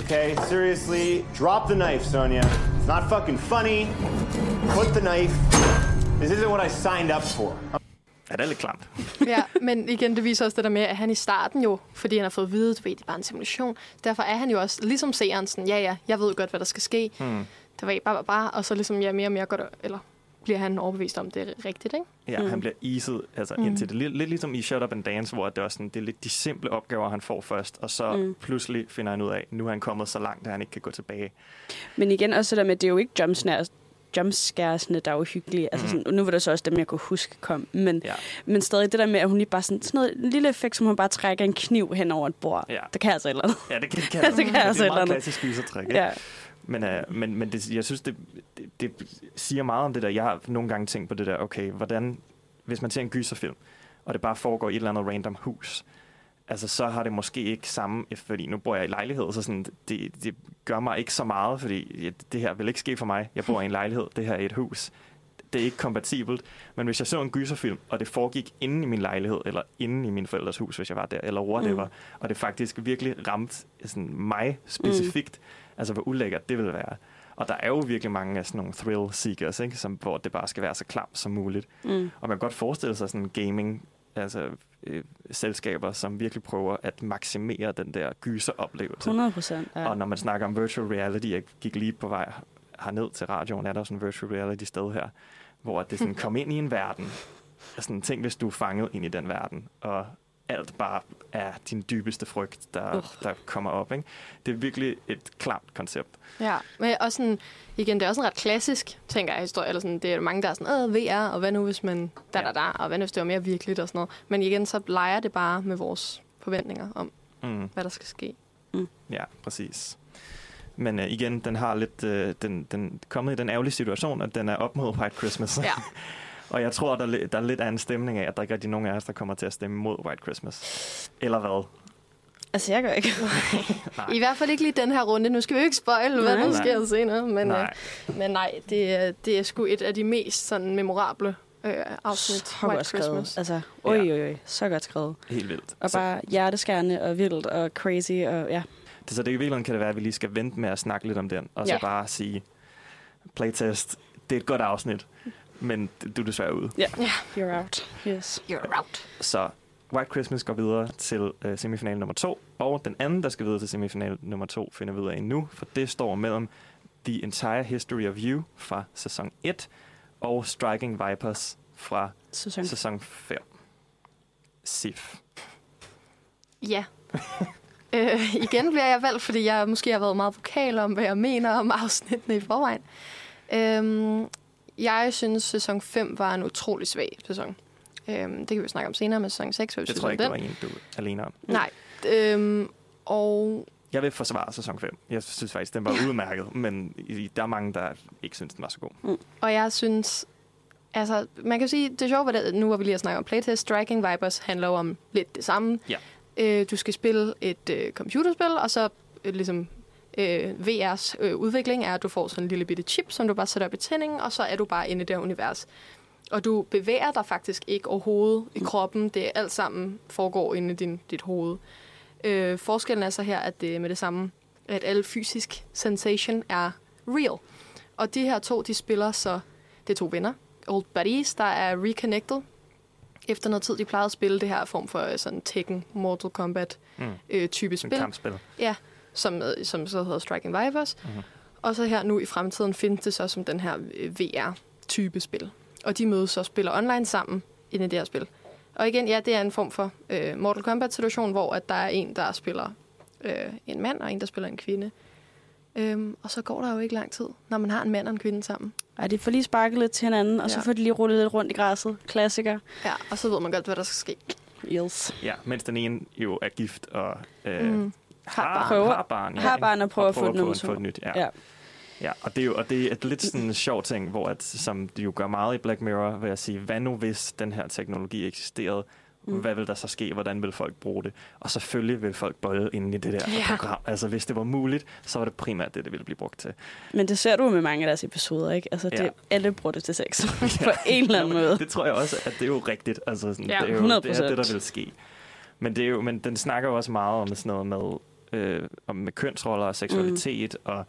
okay? Seriously, drop the knife, Sonia. It's not fucking funny. Put the knife. This isn't what I signed up for. Ja, det er lidt klamt. ja, men igen, det viser også det der med, at han i starten jo, fordi han har fået at vide, du ved, det er bare en simulation, derfor er han jo også, ligesom seeren, sådan, ja, ja, jeg ved godt, hvad der skal ske. Hmm. Det var bare, bare, bare, og så ligesom, ja, mere og mere godt, eller bliver han overbevist om, det er rigtigt, ikke? Ja, Mm. han bliver iset altså, Mm. indtil det. Lidt, lidt ligesom i Shut Up and Dance, hvor det er, også sådan, det er lidt de simple opgaver, han får først, og så Mm. pludselig finder han ud af, nu er han kommet så langt, at han ikke kan gå tilbage. Men igen også det der med, at det er jo ikke jumpscares, jumpscaresne, der er uhyggelige. Altså Mhm. sådan, nu var det så også dem, jeg kunne huske kom. Men, Ja. men stadig det der med, at hun lige bare sådan, sådan noget en lille effekt, som hun bare trækker en kniv hen over et bord. Ja. Det kan altså et eller andet. Ja, det kan, det kan, Det kan altså det et er eller meget andet. klassisk gysertræk. Ja. Men, uh, men, men det, jeg synes, det, det, det siger meget om det der. Jeg har nogle gange tænkt på det der, okay, hvordan, hvis man ser en gyserfilm, og det bare foregår i et eller andet random hus, altså så har det måske ikke samme, fordi nu bor jeg i lejlighed, så sådan, det, det gør mig ikke så meget, fordi det her vil ikke ske for mig. Jeg bor i en lejlighed, det her er et hus. Det er ikke kompatibelt. Men hvis jeg så en gyserfilm, og det foregik inde i min lejlighed, eller inde i min forældres hus, hvis jeg var der, eller whatever, Mm. og det faktisk virkelig ramt sådan, mig specifikt, mm. altså hvor ulækkert det ville være. Og der er jo virkelig mange af sådan nogle thrill seekers, ikke? Som, hvor det bare skal være så klamt som muligt. Mm. Og man kan godt forestille sig sådan gaming, altså øh, selskaber, som virkelig prøver at maksimere den der gyseroplevelse. 100 procent. Ja. Og når man snakker om virtual reality, jeg gik lige på vej herned til radioen, er der sådan en virtual reality sted her, hvor det sådan kom ind i en verden. Sådan, tænk, hvis du er fanget ind i den verden, og alt bare er din dybeste frygt, der, Uh. der kommer op. Ikke? Det er virkelig et klamt koncept. Ja, men også sådan, igen, det er også en ret klassisk, tænker jeg, historie. Eller sådan, det er mange, der er sådan, øh, VR, og hvad nu hvis man, da, da, da, og hvad nu hvis det var mere virkeligt og sådan noget. Men igen, så leger det bare med vores forventninger om, Mm. hvad der skal ske. Ja, præcis. Men uh, igen, den har lidt, uh, den, den er kommet i den ærgerlige situation, at den er op mod White Christmas. Ja. og jeg tror, der, er der er lidt af en stemning af, at der ikke er nogen af os, der kommer til at stemme mod White Christmas. Eller hvad? Altså, jeg gør ikke. I hvert fald ikke lige den her runde. Nu skal vi jo ikke spoil, hvad Nej. der sker senere. Men nej, Nej. øh, men nej det, er, det er sgu et af de mest sådan, memorable øh, afsnit. Så godt skrevet. Altså, oj, oj, oj. Så godt skrevet. Helt vildt. Og Så- bare hjerteskærende og vildt og crazy. Og ja. Det, så det i virkeligheden kan det være, at vi lige skal vente med at snakke lidt om den, og så Ja. bare sige, playtest, det er et godt afsnit, men du er desværre ude. Ja, you're out. Yes. You're out. Så White Christmas går videre til øh, semifinal nummer to, og den anden, der skal videre til semifinal nummer to, finder vi ud af nu, for det står mellem The Entire History of You fra sæson 1 og Striking Vipers fra Sæson. sæson 5. Sif. Ja. øh, igen bliver jeg valgt, fordi jeg måske har været meget vokal om, hvad jeg mener om afsnittene i forvejen. Øhm, jeg synes, sæson 5 var en utrolig svag sæson. Øhm, det kan vi snakke om senere med sæson 6. Hvad vi Det tror jeg ikke, det den. var en, du er alene om. Nej. Øhm, og Jeg vil forsvare sæson 5. Jeg synes faktisk, den var udmærket, men der er mange, der ikke synes, den var så god. Og jeg synes, altså, man kan sige, det er sjovt, at nu hvor vi lige har snakket om playtest, Striking Vipers handler jo om lidt det samme. Ja. Øh, du skal spille et øh, computerspil, og så øh, ligesom øh, VR's øh, udvikling er, at du får sådan en lille bitte chip, som du bare sætter op i tændingen, og så er du bare inde i det univers. Og du bevæger dig faktisk ikke overhovedet i kroppen. Det er alt sammen foregår inde i din, dit hoved. Øh, forskellen er så her, at det med det samme, at alle fysisk sensation er real. Og de her to, de spiller så, det er to venner, old buddies, der er reconnected. Efter noget tid, de plejede at spille det her form for øh, sådan Tekken, Mortal Kombat Mm. øh, type spil. kampspil. Ja, som, øh, som så hedder Striking Vipers. Mhm. Og så her nu i fremtiden findes det så som den her øh, VR-type spil. Og de mødes og spiller online sammen i det her spil. Og igen, ja, det er en form for øh, Mortal Kombat-situation, hvor at der er en, der spiller øh, en mand, og en, der spiller en kvinde. Øhm, og så går der jo ikke lang tid, når man har en mand og en kvinde sammen. Ej, de får lige sparket lidt til hinanden, og ja. så Ja. får de lige rullet lidt rundt i græsset. Klassiker. Ja, og så ved man godt, hvad der skal ske. Yes. Ja, mens den ene jo er gift og øh, Mm. Har, Har barn. prøver, har barn. Har ikke? barn og prøver at få et nummer få et nyt. Ja. Ja. ja. Ja, og det er jo og det er et lidt sådan en sjov ting, hvor at, som de jo gør meget i Black Mirror, vil jeg sige, hvad nu hvis den her teknologi eksisterede? Mm. Hvad vil der så ske? Hvordan vil folk bruge det? Og selvfølgelig vil folk bolle ind i det der Ja. ja. program. Altså hvis det var muligt, så var det primært det, det ville blive brugt til. Men det ser du med mange af deres episoder, ikke? Altså, det, Ja. alle bruger det til sex. På en eller anden måde. Det tror jeg også, at det er jo rigtigt. Altså, sådan, Ja, det, er jo, det er 100%. det, der vil ske. Men, det er jo, men den snakker jo også meget om sådan noget med, øh, om med kønsroller og seksualitet, mm. og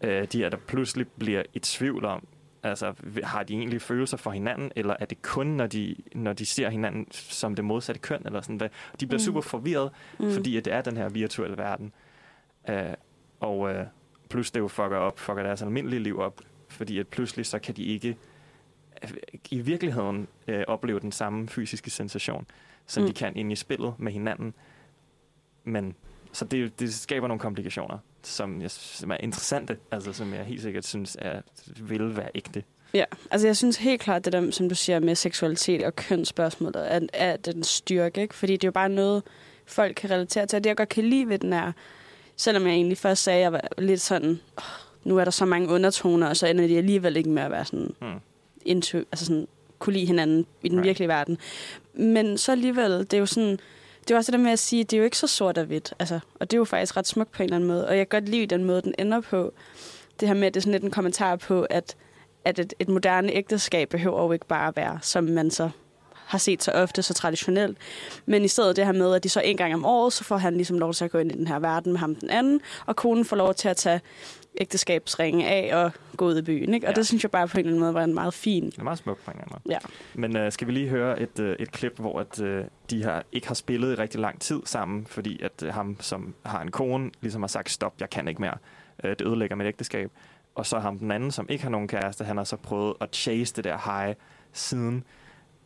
øh, de her, der pludselig bliver i tvivl om, altså har de egentlig følelser for hinanden, eller er det kun, når de, når de ser hinanden som det modsatte køn, eller sådan hvad? De bliver Mm. super forvirret, Mm. fordi at det er den her virtuelle verden. Øh, og øh, plus det jo fucker op, fucker deres almindelige liv op, fordi at pludselig så kan de ikke i virkeligheden øh, opleve den samme fysiske sensation, som mm. de kan inde i spillet med hinanden. Men så det, det skaber nogle komplikationer, som, jeg, som er interessante, altså som jeg helt sikkert synes er, vil være ægte. Ja, altså jeg synes helt klart, det der, som du siger med seksualitet og kønsspørgsmålet, er, er den styrke, ikke? Fordi det er jo bare noget, folk kan relatere til. Og det, jeg godt kan lide ved den er, selvom jeg egentlig først sagde, at jeg var lidt sådan, oh, nu er der så mange undertoner, og så ender de alligevel ikke med at være sådan, Hmm. into, altså sådan kunne lide hinanden i den Right. virkelige verden. Men så alligevel, det er jo sådan, det er også det der med at sige, det er jo ikke så sort og hvidt. Altså, og det er jo faktisk ret smukt på en eller anden måde. Og jeg kan godt lide den måde, den ender på. Det her med, at det er sådan lidt en kommentar på, at, at et, et moderne ægteskab behøver jo ikke bare at være, som man så har set så ofte, så traditionelt. Men i stedet det her med, at de så en gang om året, så får han ligesom lov til at gå ind i den her verden med ham den anden, og konen får lov til at tage ægteskabsringen af og gå ud i byen. Ikke? Og Ja. det synes jeg bare på en eller anden måde var en meget fin. Det er meget smukt på en eller anden måde. Ja. Men øh, skal vi lige høre et, øh, et klip, hvor at, øh, de har, ikke har spillet i rigtig lang tid sammen, fordi at øh, ham, som har en kone, ligesom har sagt, stop, jeg kan ikke mere. Øh, det ødelægger mit ægteskab. Og så ham den anden, som ikke har nogen kæreste, han har så prøvet at chase det der high siden,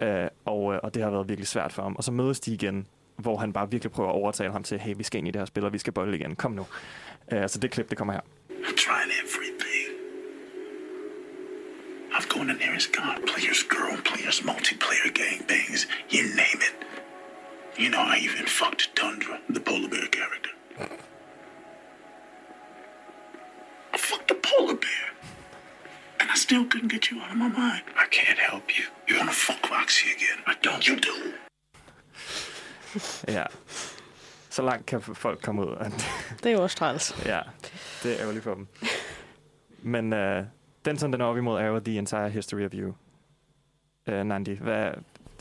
øh, og, øh, og det har været virkelig svært for ham. Og så mødes de igen, hvor han bare virkelig prøver at overtale ham til, hey, vi skal ind i det her spil, og vi skal bolle igen. Kom nu. Øh, så det klip, det kommer her. I'm trying everything. I've gone to nearest God, players, girl, players, multiplayer gangbangs, you name it. You know, I even fucked Tundra, the polar bear character. I fucked a polar bear. And I still couldn't get you out of my mind. I can't help you. You're wanna fuck Roxy again? I don't. You do. Ja. Så langt kan folk komme ud. at- Det er jo også træls. ja, det er ærgerligt for dem. Men øh, den, som den er op imod, er jo The Entire History of You. Øh, Nandi, hvad,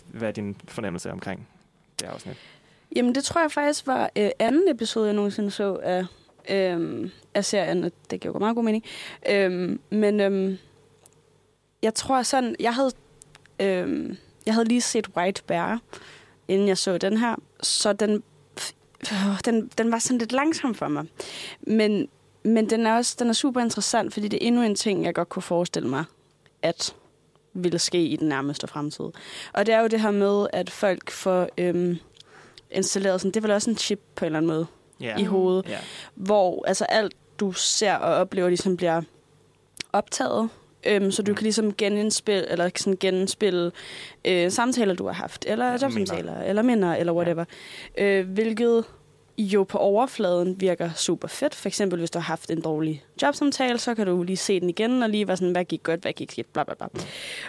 hvad er din fornemmelse omkring det afsnit? Jamen, det tror jeg faktisk var øh, anden episode, jeg nogensinde så af, øh, af serien, og det giver jo meget god mening. Øh, men øh, jeg tror sådan, jeg havde, øh, jeg havde lige set White Bear, inden jeg så den her, så den, øh, den, den var sådan lidt langsom for mig. Men, men den er også den er super interessant, fordi det er endnu en ting, jeg godt kunne forestille mig, at ville ske i den nærmeste fremtid. Og det er jo det her med, at folk får øhm, installeret sådan, det er vel også en chip på en eller anden måde Ja. i hovedet, Ja. hvor altså alt du ser og oplever ligesom bliver optaget, øhm, så du Mm. kan ligesom genindspille, eller sådan genspille øh, samtaler, du har haft, eller ja, jobsamtaler, eller minder, eller whatever. Ja. Øh, hvilket jo på overfladen virker super fedt. For eksempel, hvis du har haft en dårlig jobsamtale, så kan du lige se den igen, og lige være sådan, hvad gik godt, hvad gik skidt, bla bla bla.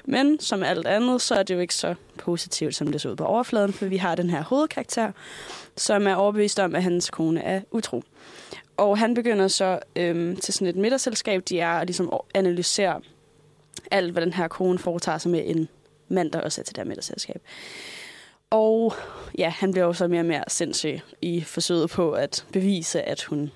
Men som alt andet, så er det jo ikke så positivt, som det så ud på overfladen, for vi har den her hovedkarakter, som er overbevist om, at hans kone er utro. Og han begynder så øhm, til sådan et middagsselskab, de er at ligesom analysere alt, hvad den her kone foretager sig med en mand, der også er til det her middagsselskab. Og ja, han bliver jo så mere og mere sindssyg i forsøget på at bevise, at hun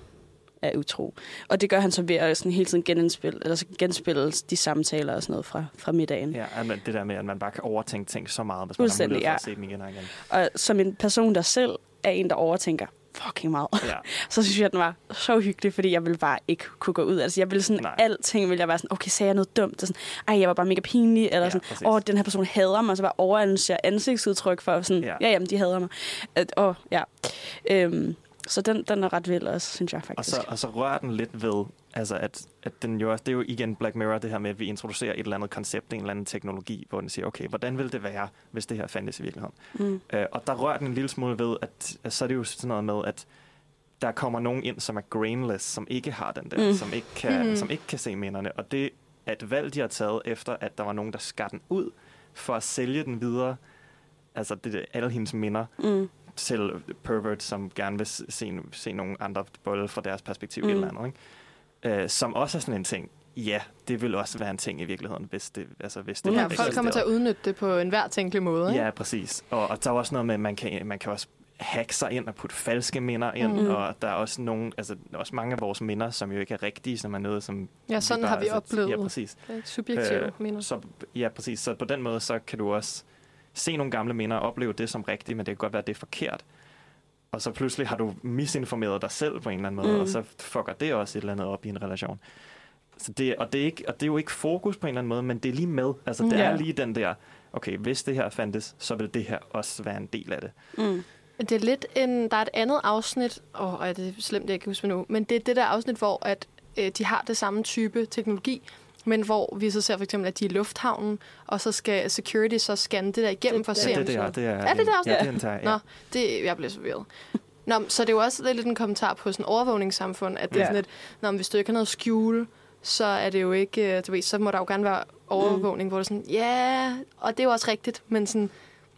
er utro. Og det gør han så ved at sådan hele tiden genindspille, eller så genspille de samtaler og sådan noget fra, fra middagen. Ja, man, det der med, at man bare kan overtænke ting så meget, hvis man har mulighed for ja. at se dem igen og igen. Og som en person, der selv er en, der overtænker fucking meget, Ja. så synes jeg, at den var så hyggelig, fordi jeg ville bare ikke kunne gå ud. Altså, jeg ville sådan, Nej. alting ville jeg være sådan, okay, sagde jeg noget dumt? Og sådan, Ej, jeg var bare mega pinlig, eller Ja, sådan, præcis. åh, den her person hader mig, så bare overanalysere ansigtsudtryk for sådan, Ja. ja, ja jamen, de hader mig. At, åh, ja. Øhm, så den, den er ret vild også, synes jeg Og faktisk. så, og så rører den lidt ved, altså at, at den jo også, det er jo igen Black Mirror, det her med, at vi introducerer et eller andet koncept, en eller anden teknologi, hvor den siger, okay, hvordan vil det være, hvis det her fandtes i virkeligheden? Mm. Øh, og der rører den en lille smule ved, at, at så er det jo sådan noget med, at der kommer nogen ind, som er grainless, som ikke har den der, Mm. mm. som, ikke kan, Mhm. som ikke kan se minderne. Og det er et valg, de har taget efter, at der var nogen, der skar den ud, for at sælge den videre, altså det, alle hendes minder, Mm. Til pervert, som gerne vil se, se nogle andre bolle fra deres perspektiv mm. Mm. eller andet. Ikke? Øh, som også er sådan en ting. Ja, det vil også være en ting i virkeligheden, hvis det, altså, hvis det Ja, folk kommer til at udnytte det på enhver tænkelig måde. Ikke? Ja, præcis. Og, og der er også noget med, at man kan, man kan også hacke sig ind og putte falske minder ind, Mhm. mm. og der er også nogle, altså også mange af vores minder, som jo ikke er rigtige, som er noget, som Ja, sådan har vi oplevet. Ja, præcis. Subjektive Øh, minder. Så, ja, præcis. Så på den måde, så kan du også se nogle gamle minder og opleve det som rigtigt, men det kan godt være, at det er forkert. Og så pludselig har du misinformeret dig selv på en eller anden måde, Mm. og så fucker det også et eller andet op i en relation. Så det, og, det er ikke, og det er jo ikke fokus på en eller anden måde, men det er lige med. Altså, det Ja. er lige den der, okay, hvis det her fandtes, så vil det her også være en del af det. Mm. Det er lidt en, der er et andet afsnit, åh, oh, det er slemt, jeg kan huske nu, men det er det der afsnit, hvor at, øh, de har det samme type teknologi, men hvor vi så ser for eksempel, at de er i lufthavnen, og så skal security så scanne det der igennem for at se, Ja, om det, det, er, det er, Er det der også? Ja, det er en tag, ja. Nå, det, jeg blev så forvirret. Nå, så det er jo også lidt en kommentar på sådan overvågningssamfund, at det er Ja. sådan lidt, Nå, men hvis du ikke har noget at skjule, så er det jo ikke, øh, du ved, så må der jo gerne være overvågning, mm. hvor det er sådan, ja, og det er jo også rigtigt, men sådan,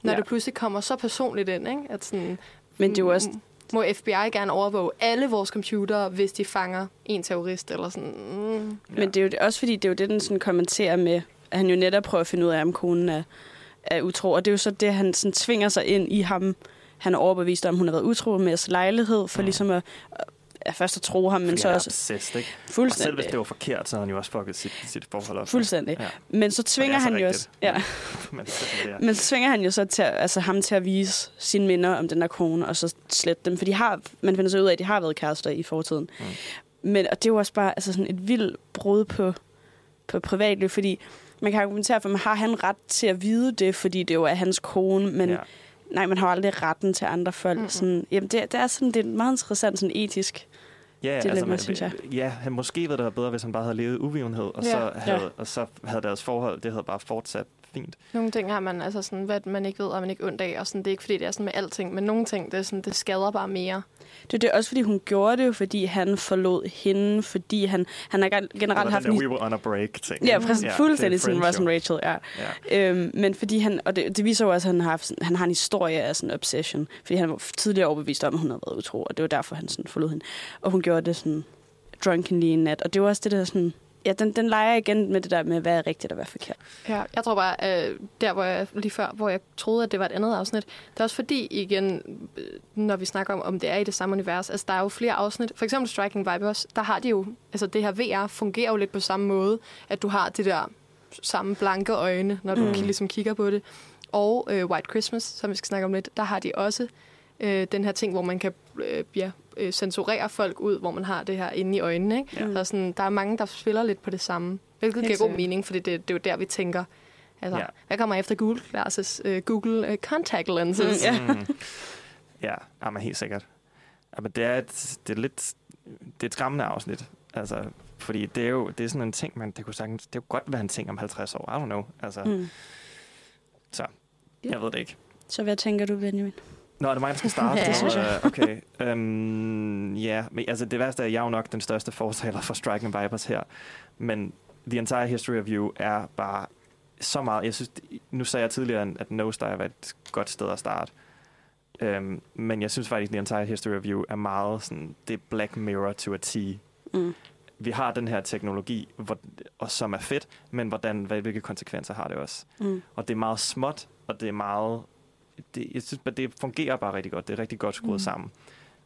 når Ja. det pludselig kommer så personligt ind, ikke? at sådan, Men det er jo også- m- må FBI gerne overvåge alle vores computere, hvis de fanger en terrorist, eller sådan. Mm. Men det er jo det- også fordi, det er jo det, den sådan kommenterer med, at han jo netop prøver at finde ud af, om konen er, er utro. Og det er jo så det, han sådan tvinger sig ind i ham. Han er overbevist om, hun har været utro med deres lejlighed, for ligesom at, at først at tro ham, men Fordi så er også... obsessed, ikke? Og selv Fuldstændig. hvis det var forkert, så havde han jo også fucket sit, sit forhold op. Fuldstændig. Ja. Men så tvinger er han så jo også... rigtigt. Ja. Men er. Men så tvinger han jo så til, at- altså ham til at vise sine minder om den der kone, og så slette dem. For de har, man finder så ud af, at de har været kærester i fortiden. Mm. Men og det er jo også bare altså sådan et vildt brud på, på privatliv, fordi man kan argumentere for, at man har han ret til at vide det, fordi det jo er hans kone, men Ja. ja. nej, man har aldrig retten til andre folk. Mm-hmm. Sådan, jamen det, det er sådan, det er meget interessant sådan etisk. Ja, dilemma, man- synes jeg. Ja, han måske ville det være bedre, hvis han bare havde levet uvidenhed, og, Ja. så Ja. havde, og så havde deres forhold, det havde bare fortsat fint. Nogle ting har man, altså sådan, hvad man ikke ved, og man ikke ondt af, og sådan, det er ikke fordi, det er sådan med alting, men nogle ting, det, er sådan, det skader bare mere. Det er det også, fordi hun gjorde det jo, fordi han forlod hende, fordi han, han har generelt det var haft... den en- der, we were on a break ting. Ja, præcis. Ja, fuldstændig er sådan Ross and Friends, Rachel, ja. Ja. Øhm, men fordi han, og det, det viser jo også, at han har, haft han har en historie af sådan obsession. Fordi han var tidligere overbevist om, at hun havde været utro, og det var derfor, han sådan forlod hende. Og hun gjorde det sådan drunkenly en nat. Og det var også det der sådan... Ja, den, den leger igen med det der med, hvad er rigtigt og hvad er forkert. Ja, jeg tror bare, øh, der hvor jeg lige før, hvor jeg troede, at det var et andet afsnit, det er også fordi, igen, øh, når vi snakker om, om det er i det samme univers, altså der er jo flere afsnit. For eksempel Striking Vipers, der har de jo, altså det her VR fungerer jo lidt på samme måde, at du har det der samme blanke øjne, når du Mm. mm. ligesom kigger på det. Og øh, White Christmas, som vi skal snakke om lidt, der har de også øh, den her ting, hvor man kan øh, ja, øh, censurere folk ud, hvor man har det her inde i øjnene. Ikke? Ja. Ja. Så sådan, der er mange, der spiller lidt på det samme, hvilket Helt giver god mening, fordi det, det er jo der, vi tænker, altså, Ja. ja. hvad kommer efter Google Glasses? Øh, Google øh, Contact Lenses. Mm, ja. Ja, jamen, helt sikkert. Jamen, det er et, det er lidt, det er et skræmmende afsnit. Altså, fordi det er jo det er sådan en ting, man, det kunne sagtens, det kunne godt være en ting om 50 år. I don't know. Altså, Mm. Så, jeg ved det ikke. Så hvad tænker du, Benjamin? Nå, er det mig, der skal starte? Ja. Det synes jeg. Øh, Okay. Um, ja, men altså det værste er, at jeg er jo nok den største fortaler for Striking Vipers her. Men The Entire History of You er bare så meget... Jeg synes, nu sagde jeg tidligere, at Nosedive er et godt sted at starte. Um, men jeg synes faktisk, The Entire History of You er meget sådan... Det er Black Mirror to a T. Mm. Vi har den her teknologi, hvor, og som er fedt, men hvordan, hvad, hvilke konsekvenser har det også? Mm. Og det er meget småt, og det er meget... Det, jeg synes, det fungerer bare rigtig godt. Det er rigtig godt skruet Mm. mm. sammen.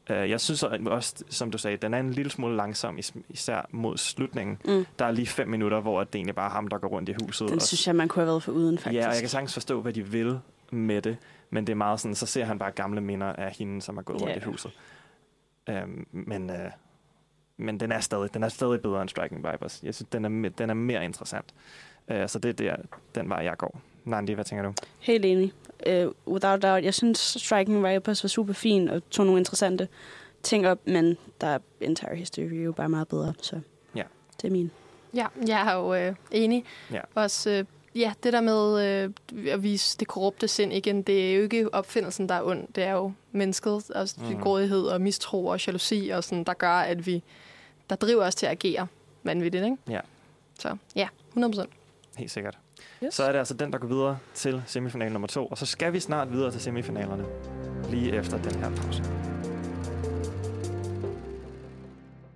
Uh, jeg synes også, som du sagde, den er en lille smule langsom, is- især mod slutningen. Mm. Der er lige fem minutter, hvor det egentlig bare er ham, der går rundt i huset. Den og, synes jeg, man kunne have været for uden, faktisk. Ja, og jeg kan sagtens forstå, hvad de vil med det, men det er meget sådan, så ser han bare gamle minder af hende, som er gået rundt Ja. i huset. Um, men, uh, men den er stadig, den er stadig bedre end Striking Vipers. Jeg synes, den er, den er mere interessant. Uh, så det er der, den vej, jeg går. Nandi, hvad tænker du? Helt enig. Uh, without doubt. Jeg synes, Striking Vipers var super fin og tog nogle interessante ting op, men der er Entire History jo bare meget bedre, så Ja. det er min. Ja, jeg er jo øh, enig. Ja. Også, øh, ja, det der med øh, at vise det korrupte sind igen, det er jo ikke opfindelsen, der er ond. Det er jo mennesket, altså mm. grådighed og mistro og jalousi, og sådan, der gør, at vi, der driver os til at agere vanvittigt, ikke? Ja, Så ja, 100%. helt sikkert. Yes. Så er det altså den, der går videre til semifinal nummer to, og så skal vi snart videre til semifinalerne, lige efter den her pause.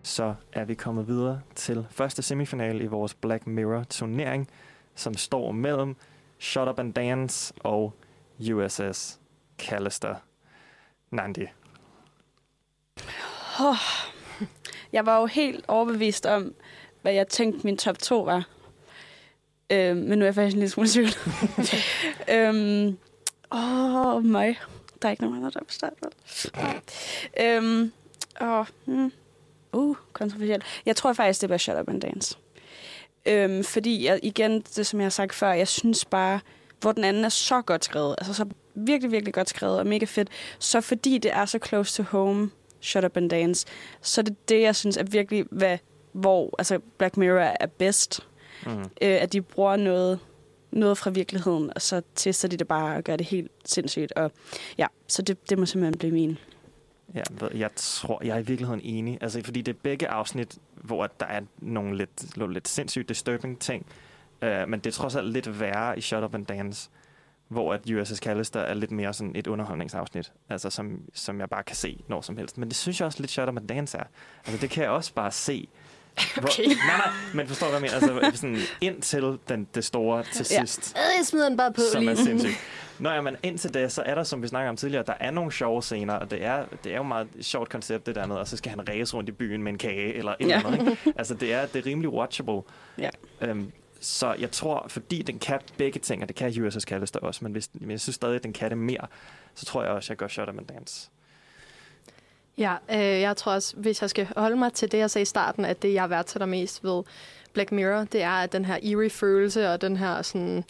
Så er vi kommet videre til første semifinal i vores Black Mirror turnering, som står mellem Shut Up and Dance og USS Callister. Nandi. Oh, jeg var jo helt overbevist om, hvad jeg tænkte min top 2 var. Øhm, men nu er jeg faktisk en lille smule i tvivl. øhm, åh, oh, mig. Der er ikke nogen andre, der er start, vel? øhm, åh, hmm. Uh, kontroversielt. Jeg tror faktisk, det var Shut Up and Dance. Øhm, fordi, jeg, igen, det som jeg har sagt før, jeg synes bare, hvor den anden er så godt skrevet, altså så virkelig, virkelig godt skrevet og mega fedt, så fordi det er så close to home, Shut Up and Dance, så er det det, jeg synes er virkelig, hvad, hvor altså Black Mirror er bedst. Mm. Øh, at de bruger noget, noget fra virkeligheden, og så tester de det bare og gør det helt sindssygt. Og ja, så det, det må simpelthen blive min. Ja, jeg tror, jeg er i virkeligheden enig. Altså, fordi det er begge afsnit, hvor der er nogle lidt, nogle lidt sindssygt disturbing ting. Uh, men det er trods alt lidt værre i Shut Up and Dance, hvor at USS Callister er lidt mere sådan et underholdningsafsnit, altså som, som jeg bare kan se når som helst. Men det synes jeg også lidt Shut Up and Dance er. Altså, det kan jeg også bare se. Hvor, Okay. nej, nej, men forstår du, hvad jeg mener? Altså, sådan, indtil den, det store til Ja. sidst Øh, Jeg smider den bare på som lige. er sindssygt. Nå ja, men indtil det, så er der, som vi snakker om tidligere, der er nogle sjove scener, og det er, det er jo meget et sjovt koncept, det der med, og så skal han ræse rundt i byen med en kage, eller et Ja. eller andet. Ikke? Altså, det er, det er rimelig watchable. Ja. Øhm, så jeg tror, fordi den kan begge ting, og det kan USS Callister også, men, hvis, men jeg synes stadig, at den kan det mere, så tror jeg også, at jeg går Shut Up and Dance. Ja, øh, jeg tror også, hvis jeg skal holde mig til det, jeg sagde i starten, at det, jeg værdsætter mest ved Black Mirror, det er at den her eerie følelse, og den her sådan,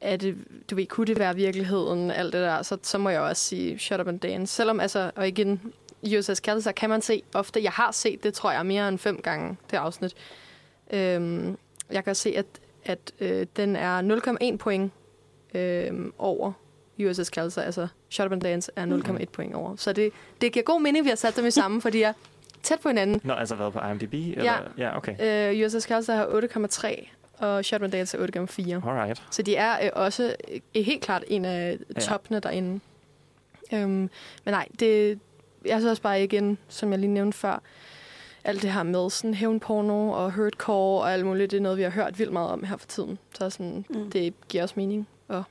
at det, du ved, kunne det være virkeligheden, alt det der, så, så må jeg også sige Shut Up and Dance. Selvom, altså, og igen, USS Callister kan man se ofte, jeg har set det, tror jeg, mere end fem gange, det afsnit. Øhm, jeg kan se, at, at øh, den er 0,1 point øh, over USS Callister, altså Shut Up and Dance er 0,1 point over. Så det, det giver god mening, at vi har sat dem i sammen, fordi de er tæt på hinanden. Nå, altså været på IMDb? Eller? Ja. ja okay. Øh, USS Callister har 8,3, og and Dance er 8,4. Alright. Så de er øh, også øh, helt klart en af Ja. toppene derinde. Øhm, men nej, det, jeg synes også bare igen, som jeg lige nævnte før, alt det her med sådan hævnporno og hurtcore og alt muligt, det er noget, vi har hørt vildt meget om her for tiden. Så sådan, mm. det giver også mening at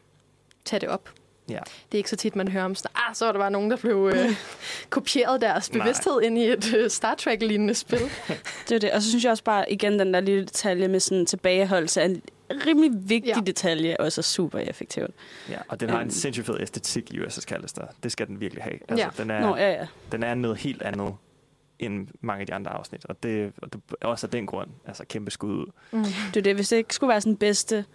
tage det op. Ja. Det er ikke så tit, man hører om sådan, ah, så var der bare nogen, der blev øh, kopieret deres Nej. bevidsthed ind i et øh, Star Trek-lignende spil. Det er det. Og så synes jeg også bare, igen, den der lille detalje med sådan tilbageholdelse af en rimelig vigtig ja. detalje, også er super effektivt. Ja, og den har en Øhm. sindssygt fed æstetik i USS Callister. Det skal den virkelig have. Ja. den, er, Nå, ja, ja. den er noget helt andet end mange af de andre afsnit. Og det, og det er også af den grund, altså kæmpe skud ud. Mm. Det er det. Hvis det ikke skulle være sådan bedste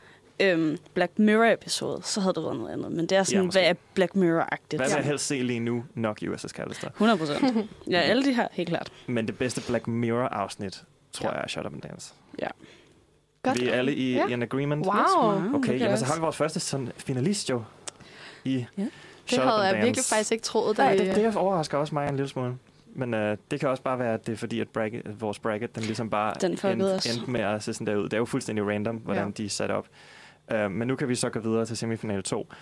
øhm, Black Mirror-episode, så havde det været noget andet. Men det er sådan, Ja, ja, måske. hvad er Black Mirror-agtigt? Hvad vil jeg helst se lige nu? Nok USS Callister. 100 procent. ja, alle de her, helt klart. Men det bedste Black Mirror-afsnit, tror jeg, er Shut Up and Dance. Ja. Godt. Vi er alle i, Ja. i en agreement. Wow. Okay, Det kan jamen, så har vi vores første sådan, finalist jo. I Det Shut Up havde jeg Dance. virkelig faktisk ikke troet. Da Nej, det, det overrasker også mig en lille smule. Men øh, det kan også bare være, at det er fordi, at bracket, vores bracket, den ligesom bare Den os. endte med at se sådan der ud. Det er jo fuldstændig random, hvordan Ja. de er sat op. Uh, men nu kan vi så gå videre til semifinale 2,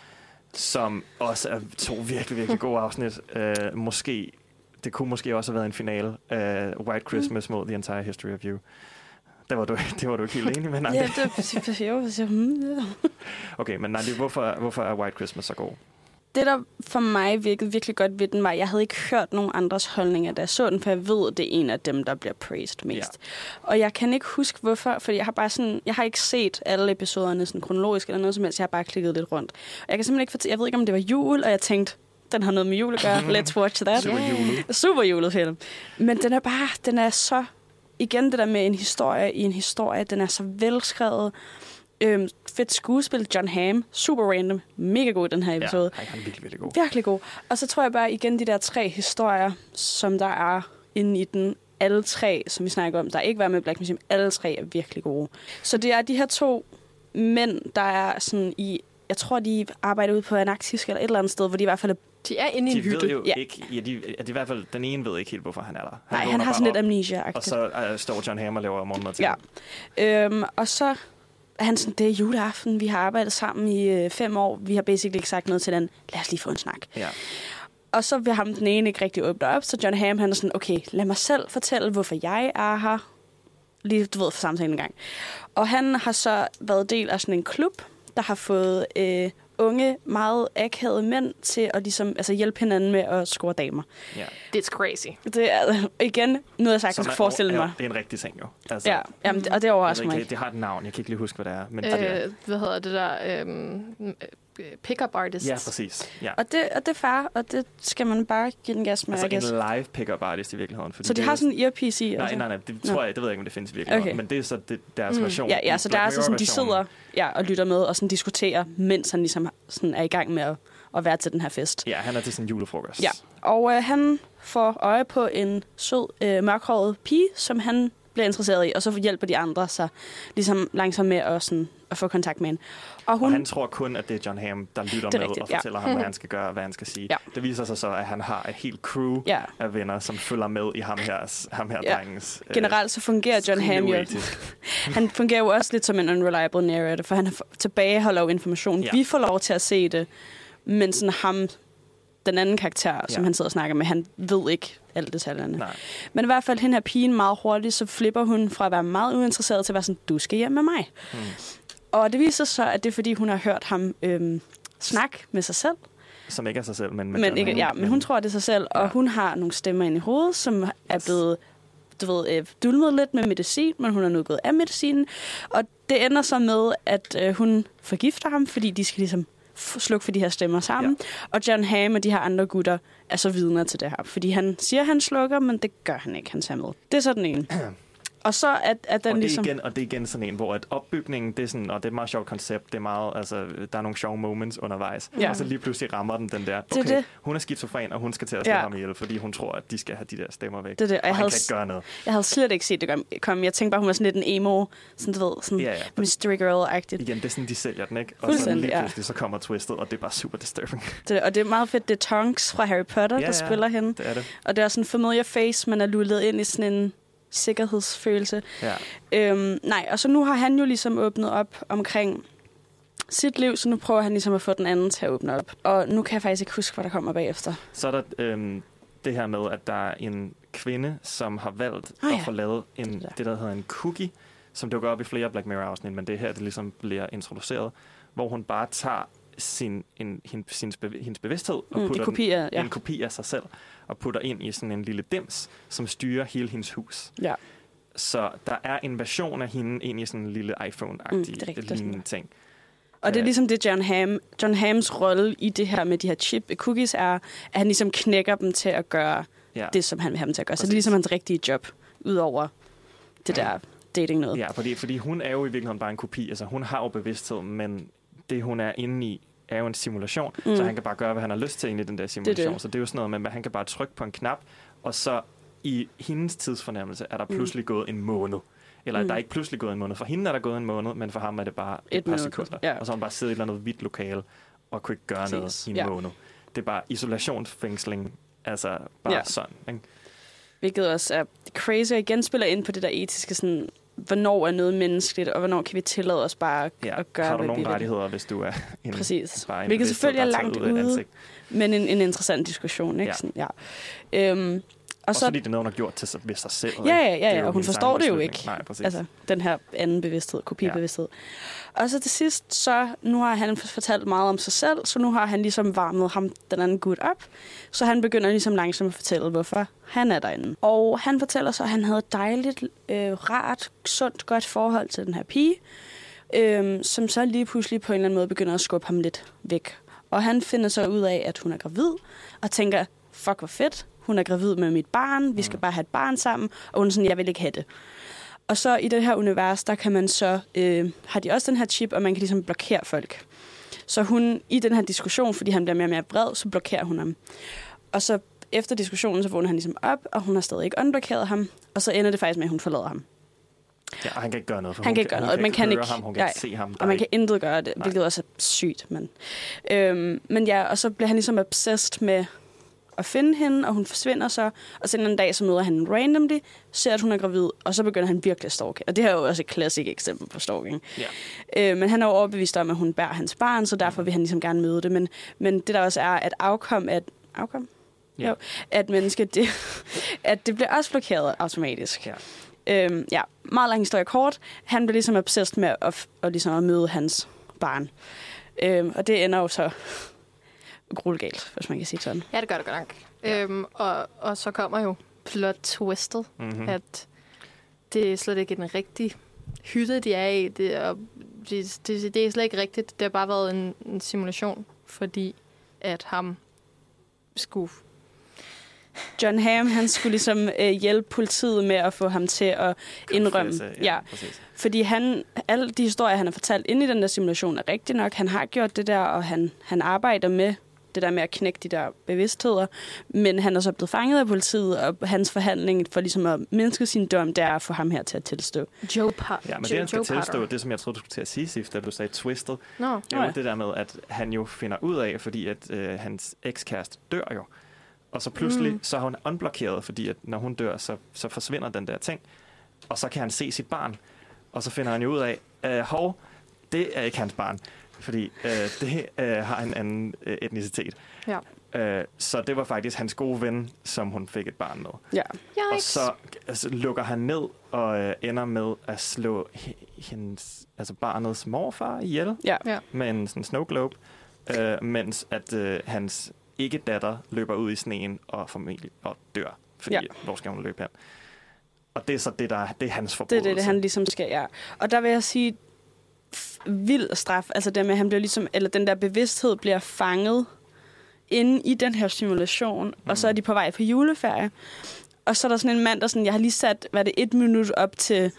som også er to virkelig, virkelig gode afsnit. Uh, måske, det kunne måske også have været en finale. Uh, White Christmas mod The Entire History of You. Det var du, det var du ikke helt enig med, Nandi. Ja, det jo, så, hmm, ja. Okay, men Nandi, hvorfor, hvorfor er White Christmas så god? Det, der for mig virkede virkelig godt ved den, var, at jeg havde ikke hørt nogen andres holdninger, da jeg så den, for jeg ved, at det er en af dem, der bliver praised mest. Ja. Og jeg kan ikke huske, hvorfor, fordi jeg har bare sådan, jeg har ikke set alle episoderne sådan kronologisk eller noget som helst, jeg har bare klikket lidt rundt. Og jeg kan simpelthen ikke fortælle, jeg ved ikke, om det var jul, og jeg tænkte, den har noget med jul at gøre, let's watch that. Super julet. Super julet film. Men den er bare, den er så, igen det der med en historie i en historie, den er så velskrevet, Øhm, fedt skuespil, John Hamm, super random, mega god i den her episode. Ja, han er virkelig, virkelig god. Virkelig god. Og så tror jeg bare igen de der tre historier, som der er inde i den. Alle tre, som vi snakker om, der ikke var med i Black Museum, alle tre er virkelig gode. Så det er de her to mænd, der er sådan i... Jeg tror, de arbejder ude på Antarktis eller et eller andet sted, hvor de i hvert fald er... De er inde De ved jo ja. ikke, ja, de, ja, de, i hvert fald, den ene ved ikke helt, hvorfor han er der. Nej, han har sådan lidt amnesia-agtigt. Og så uh, står John Hamm og laver morgenmad til Ja. Øhm, og så han sådan, det er juleaften, vi har arbejdet sammen i øh, fem år, vi har basically ikke sagt noget til den, lad os lige få en snak. Ja. Og så vil ham den ene ikke rigtig åbne op, så John Hamm han er sådan, okay, lad mig selv fortælle, hvorfor jeg er her. Lige, du ved, for samtalen en gang. Og han har så været del af sådan en klub, der har fået øh, unge, meget akavede mænd til at ligesom, altså hjælpe hinanden med at score damer. Ja. It's crazy. Det er igen noget, jeg sagtens kan forestille mig. Det er en rigtig ting jo. Altså, Ja, jamen, og det overrasker mig ikke. Det har et navn, jeg kan ikke lige huske, hvad det er. Men det er, Øh, hvad hedder det der? Øh, pick-up artist. ja, præcis. Ja. Og det, og det er far, og det skal man bare give den gas med, Altså en live pick-up artist i virkeligheden. Fordi Så de det har sådan en earpiece i? Nej, altså? nej, nej, det Nå. tror jeg, det ved jeg ikke, om det findes i virkeligheden. Okay. Men det er så det, deres version. Ja, ja, så der er så sådan, de sidder ja, og lytter med og sådan diskuterer, mens han ligesom sådan er i gang med at, at være til den her fest. Ja, han er til sådan en julefrokost. Ja, og øh, han får øje på en sød, øh, mørkhåret pige, som han bliver interesseret i, og så hjælper de andre sig ligesom langsomt med at, sådan, at få kontakt med hende. Og hun, Og han tror kun, at det er John Hamm, der lytter er med rigtigt, og ja. fortæller ham, hvad han skal gøre og hvad han skal sige. Ja. Det viser sig så, at han har et helt crew Ja. af venner, som følger med i ham her, ham her Ja. drengens... øh, Generelt så fungerer John Hamm jo. Han fungerer jo også lidt som en unreliable narrator, for han tilbageholder jo information. Ja. Ja. Vi får lov til at se det, men sådan ham, den anden karakter, ja. som Ja. han sidder og snakker med, han ved ikke alle detaljerne. Nej. Men i hvert fald, hende her pigen meget hurtigt, så flipper hun fra at være meget uinteresseret til at være sådan, du skal hjem med mig. Hmm. Og det viser sig, at det er, fordi hun har hørt ham øhm, snakke med sig selv. Som ikke er sig selv, men... med Men, ikke, ja, men hun tror, det er sig selv, og hun har nogle stemmer ind i hovedet, som er blevet du ved, øh, dulmet lidt med medicin, men hun er nu gået af medicinen. Og det ender så med, at øh, hun forgifter ham, fordi de skal ligesom slukke for de her stemmer sammen. Ja. Og John Hamm og de her andre gutter er så vidner til det her. Fordi han siger, at han slukker, men det gør han ikke. Han tager med. Det er så den ene. Og så er, er den og, det er ligesom... igen, og det er igen sådan en, hvor at opbygningen, det er sådan, og det er et meget sjovt koncept, det er meget, altså, der er nogle sjove moments undervejs, Ja. og så lige pludselig rammer den den der, Det er okay, det. hun er skizofren, og hun skal til at slå Ja. ham ihjel, fordi hun tror, at de skal have de der stemmer væk, Det er det, og og jeg han havde kan ikke gøre noget. Jeg havde slet ikke set det kom- komme. Jeg tænkte bare, hun var sådan lidt en emo, sådan du ved, sådan Ja, ja. mystery girl-agtigt. Igen, det er sådan, de sælger den, ikke? Og så lige ja. pludselig, så kommer twistet, og det er bare super disturbing. Det, og det er meget fedt, det er Tonks fra Harry Potter, Ja, der ja, spiller hende. det er det. Og det er også en familiar face, man er lullet ind i sådan en sikkerhedsfølelse. Ja. Øhm, nej, og så nu har han jo ligesom åbnet op omkring sit liv, så nu prøver han ligesom at få den anden til at åbne op. Og nu kan jeg faktisk ikke huske, hvad der kommer bagefter. Så er der øhm, det her med, at der er en kvinde, som har valgt at ja. få lavet en, det, der hedder en cookie, som dukker op i flere Black Mirror-afsnit, men det er her, det ligesom bliver introduceret, hvor hun bare tager sin, en, hendes, hendes, bev- hendes bevidsthed og Mm, er putter kopi af- den, ja. en kopi af sig selv, og putter ind i sådan en lille dims, som styrer hele hendes hus. Ja. Så der er en version af hende ind i sådan en lille iPhone-agtig mm, lignende ting. Og det er ligesom det, John Hamm, John Hams rolle i det her med de her chip cookies er, at han ligesom knækker dem til at gøre Ja. det, som han vil have dem til at gøre. Så det er ligesom hans rigtige job, udover det der dating noget. Ja, fordi, fordi hun er jo i virkeligheden bare en kopi. Altså, hun har jo bevidsthed, men det, hun er inde i, er jo en simulation. Mm. Mm. Så han kan bare gøre, hvad han har lyst til inde i den der simulation. det. Så det er jo sådan noget med, at han kan bare trykke på en knap, og så i hendes tidsfornemmelse er der Mm. pludselig gået en måned. Eller Mm. der er ikke pludselig gået en måned. For hende er der gået en måned, men for ham er det bare et, Et par minut, sekunder. ja. Og så har hun bare siddet i et eller andet hvidt lokale og kunne ikke gøre Præcis, noget i en ja. måned. Det er bare isolationsfængsling. Altså bare ja. sådan. Ikke? Hvilket også er crazy, og igen spiller ind på det der etiske, sådan, hvornår er noget menneskeligt, og hvornår kan vi tillade os bare Ja. at gøre, har du hvad nogle vi vil. rettigheder, hvis du er en, Præcis. bare en Hvilket selvfølgelig er langt ude, ansigt? men en, en interessant diskussion, ikke? Ja. Sådan, ja. Øhm, og Også så, fordi det er noget, hun har gjort til sig, ved sig selv. Ja, ja, ja, ja, og hun forstår det jo ikke. Nej, præcis. Altså, den her anden bevidsthed, kopibevidsthed. Ja. Og så til sidst, så nu har han fortalt meget om sig selv, så nu har han ligesom varmet ham, den anden gut op. Så han begynder ligesom langsomt at fortælle, hvorfor han er derinde. Og han fortæller så, at han havde et dejligt, øh, rart, sundt, godt forhold til den her pige, øh, som så lige pludselig på en eller anden måde begynder at skubbe ham lidt væk. Og han finder så ud af, at hun er gravid, og tænker, fuck hvor fedt, hun er gravid med mit barn, vi skal bare have et barn sammen, og hun er sådan, jeg vil ikke have det. Og så i det her univers, der kan man så, øh, har de også den her chip, og man kan ligesom blokere folk. Så hun, i den her diskussion, fordi han bliver mere og mere vred, så blokerer hun ham. Og så efter diskussionen, så vågner han ligesom op, og hun har stadig ikke unblokeret ham, og så ender det faktisk med, at hun forlader ham. Ja, og han kan ikke gøre noget, for Han hun kan ikke gøre noget. Man kan ikke, ham, hun kan nej, ikke se ham. Og man er kan ikke- intet gøre det, hvilket også er sygt. Men, øhm, men ja, og så bliver han ligesom obsessed med at finde hende, og hun forsvinder så. Og så en anden dag, så møder han randomly, ser, at hun er gravid, og så begynder han virkelig at stalke. Og det her er jo også et klassisk eksempel på stalking. Ja. Øh, men han er jo overbevist om, at hun bærer hans barn, så derfor vil han ligesom gerne møde det. Men, men det der også er, at afkom, at afkom? Ja. Jo, at mennesket, det, at det bliver også blokeret automatisk. Ja. Øhm, ja, meget lang historie kort. Han bliver ligesom obsessed med at, f- at, ligesom at møde hans barn. Øhm, og det ender jo så grueligt galt, hvis man kan sige sådan. Ja, det gør det godt nok. Ja. Øhm, og, og så kommer jo plot twistet, Mhm. mm-hmm. at det er slet ikke en rigtig hytte, de er i. Det er, det, det, det er slet ikke rigtigt. Det har bare været en, en simulation, fordi at ham skulle... John Hamm, han skulle ligesom øh, hjælpe politiet med at få ham til at indrømme. Ja, præcis. Fordi han, alle de historier, han har fortalt inde i den der simulation, er rigtigt nok. Han har gjort det der, og han, han arbejder med det der med at knække de der bevidstheder. Men han er så blevet fanget af politiet, og hans forhandling for ligesom at mindske sin dom, det er at få ham her til at tilstå. Joe Par- Ja, men Joe, det, han skal Joe tilstå, Carter. det som jeg troede, du skulle til at sige, Sif, da du sagde twisted, Nå. er jo ja. det der med, at han jo finder ud af, fordi at øh, hans ekskæreste dør jo. Og så pludselig, Mm. mm. så er hun unblokeret, fordi at når hun dør, så, så forsvinder den der ting. Og så kan han se sit barn. Og så finder han jo ud af, øh, hov, det er ikke hans barn. Fordi øh, det øh, har en anden øh, etnicitet. Ja. Øh, så det var faktisk hans gode ven, som hun fik et barn med. Ja. Og så altså, lukker han ned og øh, ender med at slå hendes, altså barnets morfar ihjel Ja. Ja. med en sådan snow globe, øh, mens at øh, hans ikke-datter løber ud i sneen og formentlig og dør. Fordi Ja. hvor skal hun løbe hen? Og det er så det, der det er hans Det er forbrydelse. det, det, han ligesom skal, ja. Og der vil jeg sige, vild straf, altså det med, at han bliver ligesom, eller den der bevidsthed bliver fanget inde i den her simulation, mm. og så er de på vej på juleferie. Og så er der sådan en mand, der sådan, jeg har lige sat, hvad er det, et minut op til,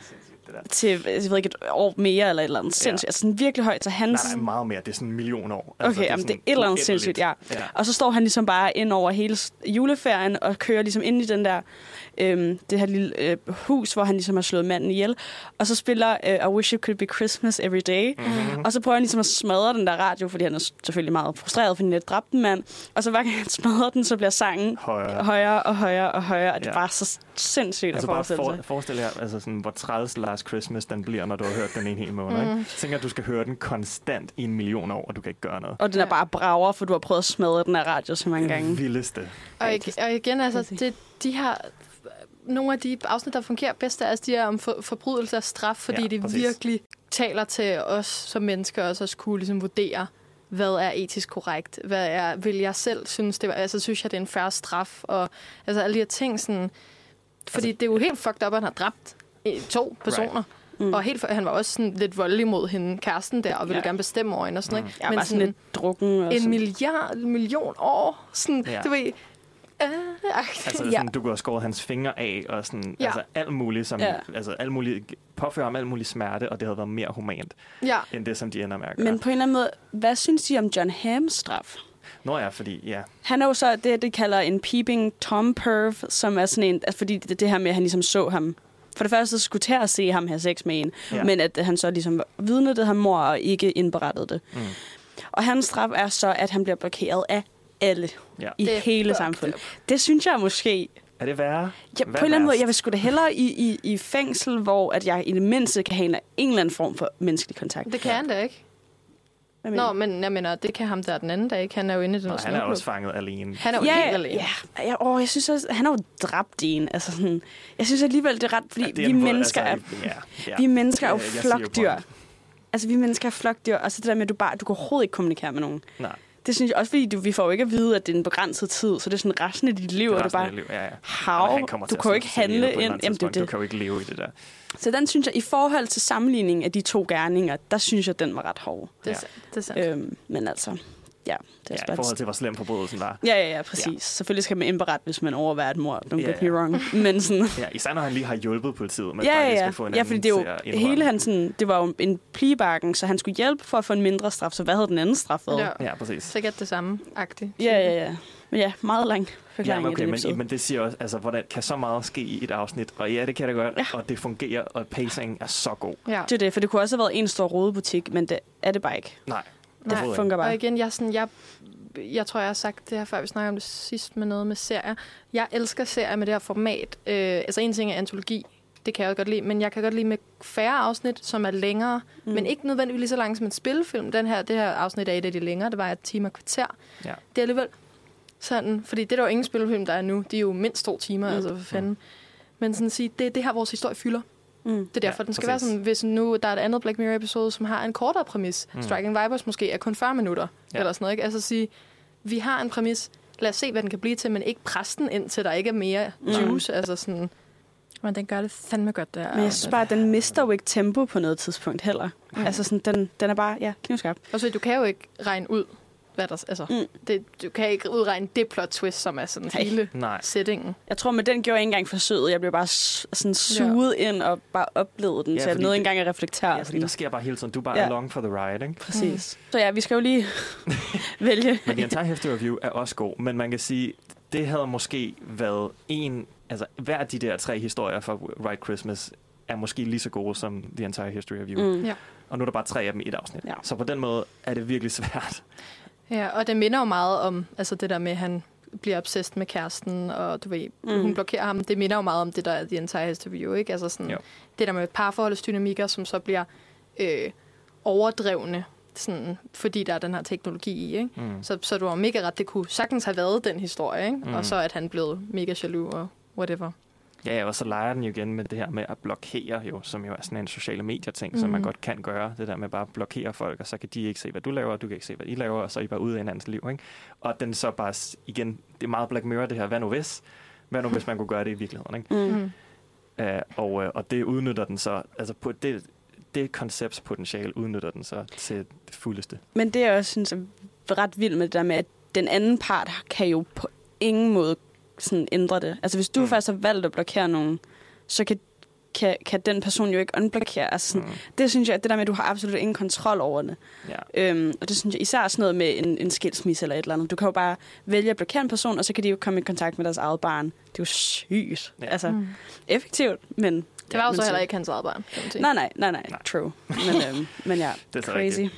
til jeg ved ikke, et år mere eller et eller andet sindssygt. Altså sådan virkelig højt, så han... Nej, nej, meget mere. Det er sådan en million år. Altså, Okay, jamen, det er et eller andet sindssygt, ja. ja. Og så står han ligesom bare ind over hele juleferien og kører ligesom ind i den der, øhm, det her lille øh, hus, hvor han ligesom har slået manden ihjel. Og så spiller øh, I Wish It Could Be Christmas Every Day. Mhm. Og så prøver han ligesom at smadre den der radio, fordi han er selvfølgelig meget frustreret, fordi han har dræbt en mand. Og så hver gang han smadrer den, så bliver sangen Højere. højere og højere og højere. Og det er Ja. bare så sindssygt Altså at bare forestille for, sig. forestil jer, altså sådan, hvor træls Last Christmas den bliver, når du har hørt den en hel måned. Mm. Ikke? Tænk, at du skal høre den konstant i en million år, og du kan ikke gøre noget. Og den er bare brager, for du har prøvet at smadre den her radio så mange gange. Det vildeste. Og, ig- og igen, altså, det, de har nogle af de afsnit, der fungerer bedst, er altså de er om for, forbrydelse og straf, fordi Ja, ja, de præcis. virkelig taler til os som mennesker, og så skulle ligesom vurdere, hvad er etisk korrekt, hvad er, vil jeg selv synes, det var, altså synes jeg, det er en færre straf, og altså alle de her ting, sådan, fordi altså, det er jo helt fucked up, at han har dræbt to personer. Right. Mm. Og helt, for- han var også sådan lidt voldelig mod hende, kæresten der, og ville Ja. gerne bestemme over hende og sådan noget. Ja, bare sådan lidt drukken. Og en sådan. milliard, million år, sådan, Ja. du ved, øh, Altså, sådan, ja. du kunne have skåret hans fingre af, og sådan, Ja. altså alt muligt, som, Ja. altså alt muligt, påføre ham alt muligt smerte, og det havde været mere humant, ja. end det, som de ender med at gøre. Men på en eller anden måde, hvad synes I om John Hams straf? Nå ja, fordi, ja, Han er jo så det, de kalder en peeping Tom perv, som er sådan en, altså fordi det, det her med, at han ligesom så ham. For det første skulle til at se ham have sex med en, Ja. ja. men at han så ligesom vidnede ham mor og ikke indberettede det. Mm. Og hans straf er så, at han bliver blokeret af alle ja. i Det hele samfundet. Det synes jeg måske Er det værre? Ja, Hvad på en eller anden måde, jeg vil sgu da hellere i, i, i fængsel, hvor at jeg i det mindste kan have en, en eller anden form for menneskelig kontakt. Det kan han da ikke. Hvad Nå, men jeg mener, det kan ham der den anden dag ikke. Han er jo inde i den Og han er også fanget alene. Han er jo ja, helt alene. Ja, ja åh, jeg synes også, han har jo dræbt en. Altså sådan, jeg synes alligevel, det er ret, fordi Ja, det er vi mennesker altså, er, ja, ja. vi mennesker er jo flokdyr. Altså, vi mennesker er flokdyr, og så det der med, at du bare, du kan overhovedet ikke kommunikere med nogen. Nej, Det synes jeg også, fordi du, vi får jo ikke at vide, at det er en begrænset tid, så det er sådan resten af dit liv, det og er det er resten bare, liv. Ja, ja. hav, du kan jo ikke handle ind. Jamen, det tidspunkt. Du det. kan jo ikke leve i det der. Så den synes jeg, i forhold til sammenligning af de to gerninger, der synes jeg, den var ret hård. Det er, Ja. det er sandt. Øhm, men altså, ja, det er Ja, i forhold til, hvor slem forbrydelsen var. Ja, ja, ja, præcis. Ja. Selvfølgelig skal man indberette, hvis man overværer et mord. Don't Ja, get ja. me wrong. Men sådan... Ja, især når han lige har hjulpet politiet med Ja, faktisk ja, at få en ja. ja, fordi det er jo hele han sådan, det var jo en plibakken, så han skulle hjælpe for at få en mindre straf. Så hvad havde den anden straf været? Ja. Ja, præcis. Sikkert det samme agtigt. Ja, ja, ja. Men ja, meget lang Ja, forklaring men i okay, den men, men det siger også, altså, hvordan kan så meget ske i et afsnit? Og ja, det kan det godt, Ja. og det fungerer, og pacing er så god. Ja. Det er det, for det kunne også have været en stor rodebutik, men det er det bare ikke. Nej, Det overhovedet fungerer Og bare. igen, jeg, sådan, jeg, jeg tror, jeg har sagt det her før, vi snakker om det sidst med noget med serier. Jeg elsker serier med det her format. Øh, altså en ting er antologi, det kan jeg jo godt lide, men jeg kan godt lide med færre afsnit, som er længere, mm. men ikke nødvendigvis lige så langt som en spillefilm. Den her, det her afsnit er et af de længere, det var et time og kvarter. Ja. Det er alligevel sådan, fordi det er der jo ingen spillefilm, der er nu. De er jo mindst to timer, mm. altså for fanden. Men sådan at sige, det er det her, vores historie fylder. Mm. Det er derfor, Ja, den skal præcis. være sådan, hvis nu der er et andet Black Mirror-episode, som har en kortere præmis. Mm. Striking Vipers måske er kun 40 minutter, Ja. eller sådan noget. Ikke? Altså at sige, vi har en præmis, lad os se, hvad den kan blive til, men ikke presse den ind, til der ikke er mere juice. Altså sådan, men den gør det fandme godt der. Men jeg synes bare, at den mister jo ikke tempo på noget tidspunkt heller. Mm. Altså sådan, den, den er bare, ja, knivskarp. Og så du kan jo ikke regne ud, hvad der, altså, Mm. det, du kan ikke udregne det plot twist, som er sådan Nej. hele Nej. settingen. Jeg tror, med den gjorde jeg ikke engang forsøget. Jeg blev bare sådan suget ja. ind og bare oplevede den, Ja, så jeg nåede ikke engang at reflektere. Ja, fordi der sker bare hele tiden. Du er bare Ja. along for the ride, ikke? Præcis. Mm. Så ja, vi skal jo lige vælge. Men The Entire History Review er også god, men man kan sige, det havde måske været en... Altså, hver af de der tre historier fra White Christmas er måske lige så gode som The Entire History Review. Mm. Ja. Og nu er der bare tre af dem i et afsnit. Ja. Så på den måde er det virkelig svært. Ja, og det minder jo meget om altså det der med, at han bliver obsessed med kæresten, og du ved, Mm. hun blokerer ham. Det minder jo meget om det der er The Entire History View, ikke? Altså sådan, Jo. det der med parforholdsdynamikker, som så bliver øh, overdrevne, sådan, fordi der er den her teknologi i, ikke? Mm. Så, så du har mega ret, det kunne sagtens have været den historie, ikke? Mm. Mm. Og så at han blev mega jaloux og whatever. Ja, og så leger den jo igen med det her med at blokere, jo, som jo er sådan en sociale medier-ting, mm. som man Mhm. godt kan gøre. Det der med bare at blokere folk, og så kan de ikke se, hvad du laver, og du kan ikke se, hvad I laver, og så er I bare ude af hinandens liv. Ikke? Og den så bare, igen, det er meget Black Mirror, det her, hvad nu hvis? Hvad nu hvis man kunne gøre det i virkeligheden? Ikke? Mm. Uh, og, uh, og det udnytter den så, altså på det, det konceptspotentiale udnytter den så til det fuldeste. Men det, jeg også synes er ret vildt med det der med, at den anden part kan jo på ingen måde sådan ændre det. Altså hvis du mm. faktisk har valgt at blokere nogen, så kan, kan, kan den person jo ikke unblokere. Altså sådan, mm. Det synes jeg, det der med, at du har absolut ingen kontrol over det. Ja. Øhm, og det synes jeg især sådan noget med en, en skilsmisse eller et eller andet. Du kan jo bare vælge at blokere en person, og så kan de jo komme i kontakt med deres eget barn. Det er jo sygt. Ja. Altså, Mm. effektivt, men... Det var jo så heller ikke hans eget barn. sige. Nej, nej, nej, nej, true. Men, øhm, men ja, Det er crazy. rigtigt.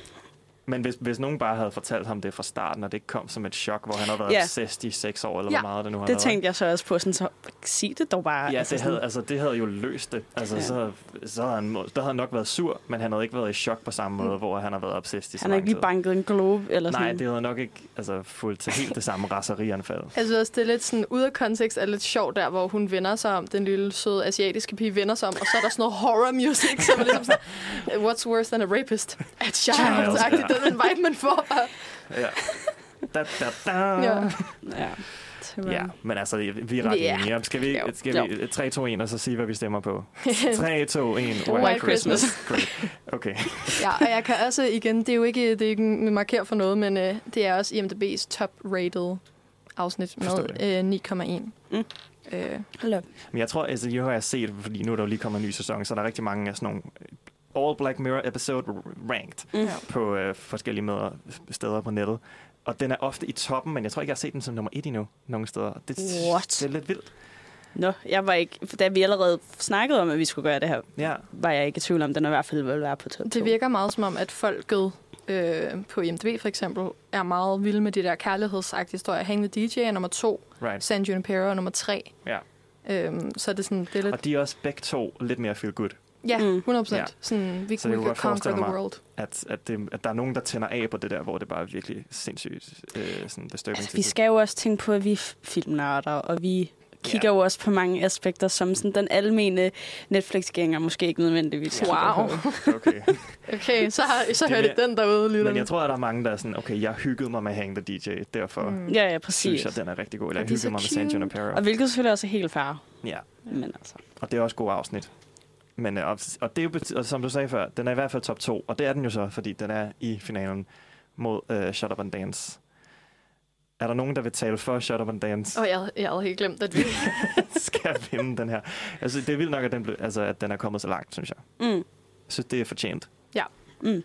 Men hvis, hvis nogen bare havde fortalt ham det fra starten, og det ikke kom som et chok, hvor han havde været Ja. obsessed i seks år, eller Ja, hvor meget det nu har det været. tænkte jeg så også på. Sådan, så sig det dog bare. Ja, altså, det sådan- havde, altså, det havde jo løst det. Altså, Ja. så, så havde han, der havde han nok været sur, men han havde ikke været i chok på samme måde, hvor han har været obsessed i så Han har ikke lige tid. banket en globe eller sådan Nej, det havde nok ikke altså, fulgt til helt det samme raserianfald. Også, det er lidt sådan, ude af kontekst er lidt sjovt der, hvor hun vender sig om, den lille søde asiatiske pige vender sig om, og så er der sådan noget horror music, som er ligesom sådan, what's worse than a rapist? A child. Child. Er den vibe, man får. Ja. Da, da, da. Ja. Ja. Ja, men altså, vi er ret Ja. enige. Skal vi, Jo. skal vi 3, 2, 1, og så sige, hvad vi stemmer på? 3, 2, 1. White, White Christmas. Great. Okay. Ja, og jeg kan også, igen, det er jo ikke, det er ikke markør for noget, men øh, det er også IMDb's top-rated afsnit med øh, 9,1. Mm. Øh, Men jeg tror, altså, jo har jeg set, fordi nu er der jo lige kommet en ny sæson, så er der rigtig mange af sådan nogle All Black Mirror episode ranked Mm. på øh, forskellige møder, steder på nettet. Og den er ofte i toppen, men jeg tror ikke, jeg har set den som nummer et endnu, nogle steder. Det, What? det er lidt vildt. Nå, jeg var ikke... For da vi allerede snakkede om, at vi skulle gøre det her, Ja. var jeg ikke i tvivl om, den i hvert fald ville være på top det virker meget som om, at folket øh, på IMDb for eksempel er meget vilde med de der kærlighedsagtige historier. Hang the DJ er nummer to, Right. San Junipero er nummer tre. Ja. Øhm, så er det sådan, det er lidt... Og de er også begge to lidt mere feel good. Ja, 100 procent. Ja. Sådan, vi, Så could godt conquer the world. at, at, det, at der er nogen, der tænder af på det der, hvor det bare er virkelig sindssygt øh, sådan disturbing. Altså, til vi skal jo også tænke på, at vi er filmnørder, og vi kigger jo også på mange aspekter, som sådan den almene Netflix-gænger måske ikke nødvendigvis Wow. på. Okay. Okay, så, har, så Det hørte den derude, lytter. Men jeg tror, at der er mange, der er sådan, okay, jeg hyggede mig med Hang the DJ, derfor Mm. Ja, ja, præcis. synes jeg, den er rigtig god. Eller jeg hyggede mig med San cute. Junipero. Og hvilket selvfølgelig også er helt fair. Ja, Men altså. og det er også gode afsnit. Men, øh, og, og, det er jo, og som du sagde før, den er i hvert fald top 2, og det er den jo så, fordi den er i finalen mod uh, Shut Up and Dance. Er der nogen, der vil tale for Shut Up and Dance? Og jeg, havde- jeg havde helt glemt, at vi... skal vinde den her. Altså, det er vildt nok, at den, blev, altså, at den er kommet så langt, synes jeg. Mm. Jeg synes, det er fortjent. Ja. Mm.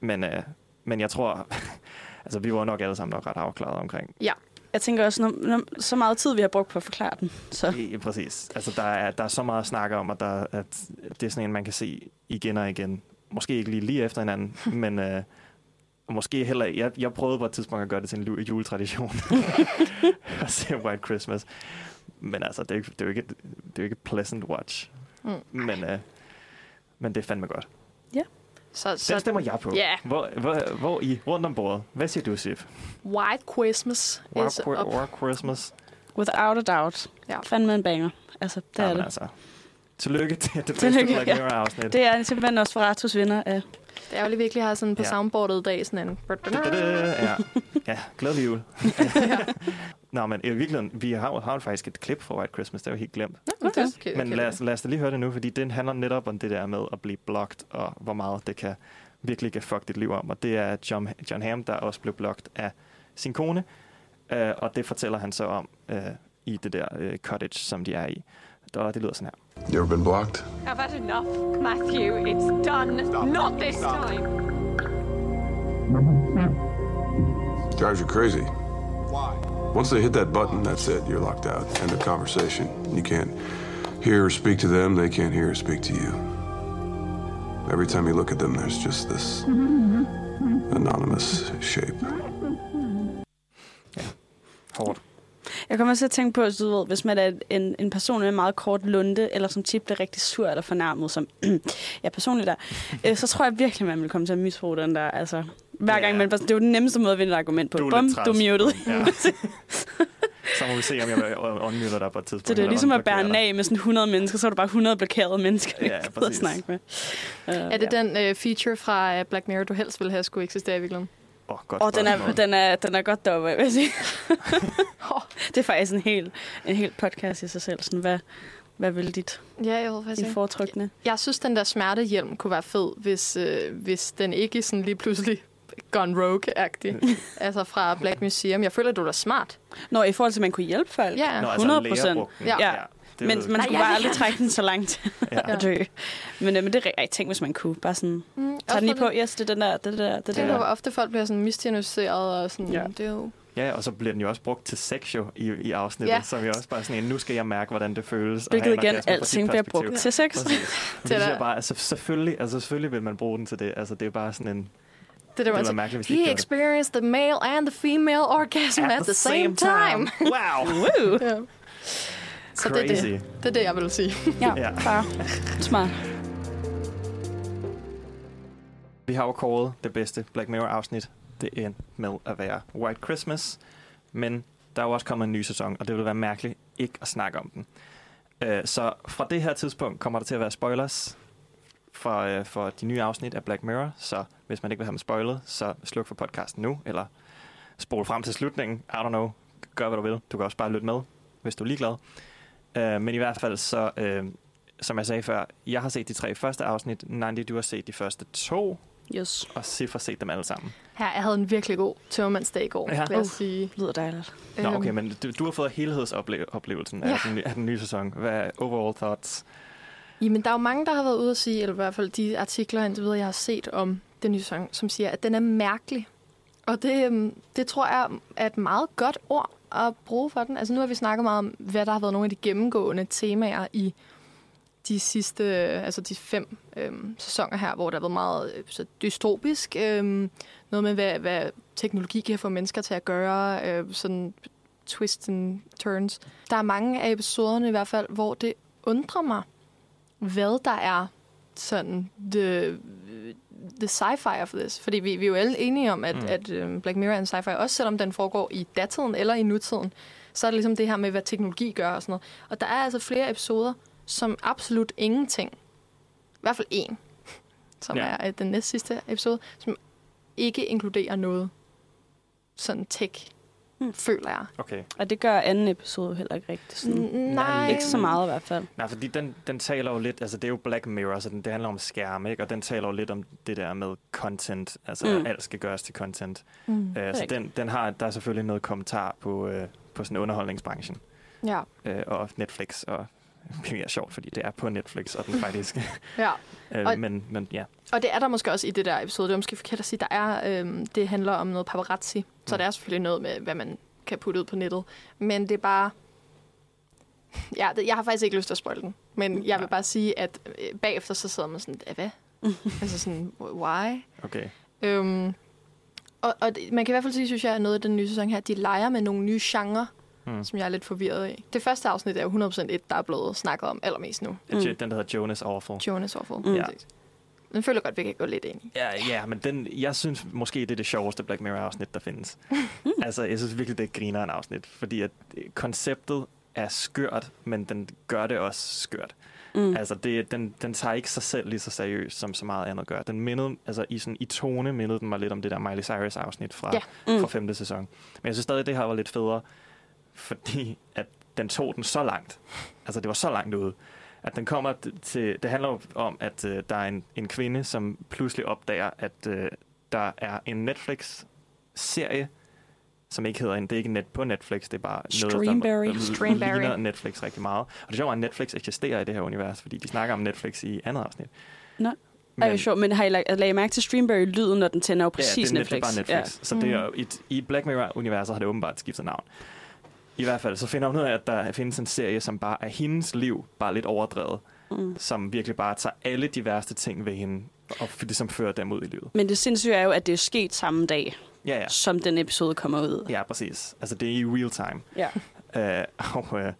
Men, øh, men jeg tror, altså, vi var nok alle sammen nok ret afklaret omkring. Ja. Jeg tænker også, når, når, så meget tid, vi har brugt på at forklare den. Så. Ja, præcis. Altså, der er, der er så meget at snakke om, at, der, at det er sådan en, man kan se igen og igen. Måske ikke lige, lige efter hinanden, men øh, måske heller... Jeg, jeg prøvede på et tidspunkt at gøre det til en juletradition. at se White Christmas. Men altså, det er, jo ikke, det er jo ikke, det er jo ikke pleasant watch. Mm. Men, øh, men det er fandme godt. Så, Så, Den stemmer jeg på. Ja. Hvor, hvor, hvor I? Rundt om bordet. Hvad siger du, Sif? White Christmas is White, up. White Christmas. Without a doubt. Ja. Fandme en banger. Altså, det er Jamen det. altså. Tillykke til det bedste Tillykke, Black ja. Mirror-afsnit. Det er simpelthen også for Ratus vinder af... Det er jo lige virkelig har sådan på Ja. ja. soundboardet i dag sådan en... Ja, ja glædelig jul. Nå, men i virkeligheden, vi har, har faktisk et klip fra White Christmas, det er jo helt glemt. Okay. Men lad os, lad os da lige høre det nu, fordi den handler netop om det der med at blive blocked, og hvor meget det kan virkelig kan fuck dit liv om. Og det er John, John Hamm, der også blev blocked af sin kone, øh, og det fortæller han så om øh, i det der øh, cottage, som de er i. Og det lyder sådan her. You ever been blocked? I've had enough, Matthew. It's done. Not this time. Drives you crazy. Why? Once they hit that button, that's it. You're locked out. End of conversation. You can't hear or speak to them. They can't hear or speak to you. Every time you look at them, there's just this anonymous shape. Hårdt. Jeg kommer også til at tænke på, at du ved, hvis man er en, en person med en meget kort lunde, eller som tit bliver rigtig sur eller fornærmet, som jeg personligt er, øh, så tror jeg virkelig, man vil komme til at misbruge den der. Altså, hver gang man, det er jo den nemmeste måde at vinde et argument på. Du er Bum, du er muted. Ja. Så må vi se, om jeg vil unmute dig på et tidspunkt. Så det er ligesom at bære en af med sådan 100 mennesker, så er du bare 100 blokerede mennesker, Ja, ja, at snakke med. Uh, Er det den øh, feature fra øh, Black Mirror, du helst ville have skulle eksistere i virkeligheden? Åh, oh, godt Og den er, den, er, den er godt deroppe, vil jeg sige. det er faktisk en hel, en hel podcast i sig selv. Sådan, hvad, hvad vil dit, Ja, jeg ved dit ikke. foretrykne? Jeg synes, den der smertehjelm kunne være fed, hvis, øh, hvis den ikke sådan lige pludselig gone rogue-agtig. altså fra Black Museum. Jeg føler, du er smart. Nå, i forhold til, at man kunne hjælpe folk? Ja. Nå, altså 100 læger procent. Ja. ja. Det Men man skulle jeg bare aldrig trække den så langt Ja. at dø. Men, øh, men det er rigtig tænk, hvis man kunne. Bare sådan, Mm, tag den lige på. Yes, det er den der, det er der, det er Tænk der. på, hvor ofte folk bliver sådan misdiagnosticeret og sådan. Ja. Ja. Det er jo... Ja, og så bliver den jo også brugt til sex jo i, i afsnittet, Ja. som jo også bare sådan en, nu skal jeg mærke, hvordan det føles. at Hvilket igen, alting bliver brugt til sex. Det jeg bare, altså selvfølgelig, altså selvfølgelig vil man bruge den til det. Altså det er bare sådan en, Det er Det det, var man mærkeligt, hvis He det. experienced the male and the female orgasm at, the same, time. Wow! Woo! Så det er Crazy. det. Det er det, jeg vil sige. Ja, Ja. bare smart. Vi har jo kåret det bedste Black Mirror-afsnit. Det endte med at være White Christmas. Men der er jo også kommet en ny sæson, og det vil være mærkeligt ikke at snakke om den. Øh, Så fra det her tidspunkt kommer der til at være spoilers for, øh, for de nye afsnit af Black Mirror. Så hvis man ikke vil have dem spoilet, så sluk for podcasten nu, eller spol frem til slutningen. I don't know. Gør, hvad du vil. Du kan også bare lytte med, hvis du er ligeglad. Øh, Men i hvert fald så, øh, som jeg sagde før, jeg har set de tre første afsnit. Nandi, du har set de første to, Yes. og Sif har set dem alle sammen. Her, jeg havde en virkelig god tømmermandsdag i går, Ja. ja. vil jeg Uh. sige. Lyder dejligt. Nå, okay, Øhm, men du, du har fået helhedsoplevelsen af, Ja. den, nye- af den nye sæson. Hvad er overall thoughts? Jamen, der er jo mange, der har været ude at sige, eller i hvert fald de artikler, indtil videre, jeg har set om den nye sæson, som siger, at den er mærkelig. Og det, øhm, det tror jeg er et meget godt ord at bruge for den. Altså nu har vi snakket meget om, hvad der har været nogle af de gennemgående temaer i de sidste, øh, altså de fem øhm, sæsoner her, hvor der har været meget øh, så dystopisk. Øhm, noget med, hvad, hvad teknologi kan få mennesker til at gøre, øh, sådan twists and turns. Der er mange af episoderne i hvert fald, hvor det undrer mig, hvad der er sådan the, the sci-fi of this. Fordi vi, vi er jo alle enige om, at, Mm. at um, Black Mirror er en sci-fi, også selvom den foregår i datiden eller i nutiden. Så er det ligesom det her med, hvad teknologi gør og sådan noget. Og der er altså flere episoder, som absolut ingenting, i hvert fald en, som Ja. er øh, den næst sidste episode, som ikke inkluderer noget sådan tech. Mm. føler jeg. Okay. Og det gør anden episode heller ikke rigtigt. Sådan. N- nej. Ikke så meget i hvert fald. Nej, fordi den, den taler jo lidt, altså det er jo Black Mirror, så den, det handler om skærme, ikke? Og den taler jo lidt om det der med content, altså Mm. mm. alt skal gøres til content. Mm. Uh, så den, den har, der er selvfølgelig noget kommentar på, uh, på sådan underholdningsbranchen Ja. uh, og Netflix, og det er sjovt, fordi det er på Netflix, og den faktisk, ja. Og- men, men ja. Og det er der måske også i det der episode. Det er måske forkert at sige, der er, øhm, det handler om noget paparazzi. Så Mm. det er selvfølgelig noget med, hvad man kan putte ud på nettet. Men det er bare... Ja, det, jeg har faktisk ikke lyst til at spoil den. Men jeg vil bare sige, at øh, bagefter så sidder man sådan, "Æh, hvad? altså sådan, why? Okay. Øhm, og, og man kan i hvert fald sige, synes jeg, at noget af den nye sæson her, de leger med nogle nye genrer, Mm. mm. som jeg er lidt forvirret af. Det første afsnit er jo 100% et, der er blevet snakket om allermest nu. Mm. Den der hedder Jonas Awful. Jonas Awful. Mm. Ja. Den føler jeg godt, vi kan gå lidt ind i. Ja, ja, men den, jeg synes måske, det er det sjoveste Black Mirror-afsnit, der findes. altså, jeg synes virkelig, det griner en afsnit, fordi at øh, konceptet er skørt, men den gør det også skørt. Mm. Altså, det, den, den tager ikke sig selv lige så seriøst, som så meget andet gør. Den mindede, altså i, sådan, i tone mindede den mig lidt om det der Miley Cyrus-afsnit fra, mm. Mm. fra femte sæson. Men jeg synes stadig, det her var lidt federe, fordi at den tog den så langt. Altså, det var så langt ude at den kommer til... Det handler om, at øh, der er en, en kvinde, som pludselig opdager, at øh, der er en Netflix-serie, som ikke hedder en... Det er ikke net på Netflix, det er bare Streamberry. noget, der Streamberry. ligner Netflix rigtig meget. Og det er sjovt, at Netflix eksisterer i det her univers, fordi de snakker om Netflix i andet afsnit. Nå. Ej, det er sjovt, men har I lagt, lagt mærke til Streamberry-lyden, når den tænder jo præcis ja, det er, Netflix? Netflix. Det er bare Netflix. Ja. Så det er, i, I Black Mirror-universet har det åbenbart skiftet navn. I hvert fald, så finder hun ud af, at der findes en serie, som bare er hendes liv, bare lidt overdrevet. Mm. Som virkelig bare tager alle de værste ting ved hende, og ligesom fører dem ud i livet. Men det sindssyge er jo, at det er sket samme dag, Ja, ja. som den episode kommer ud. Ja, præcis. Altså, det er i real time. Ja. Øh, og, øh,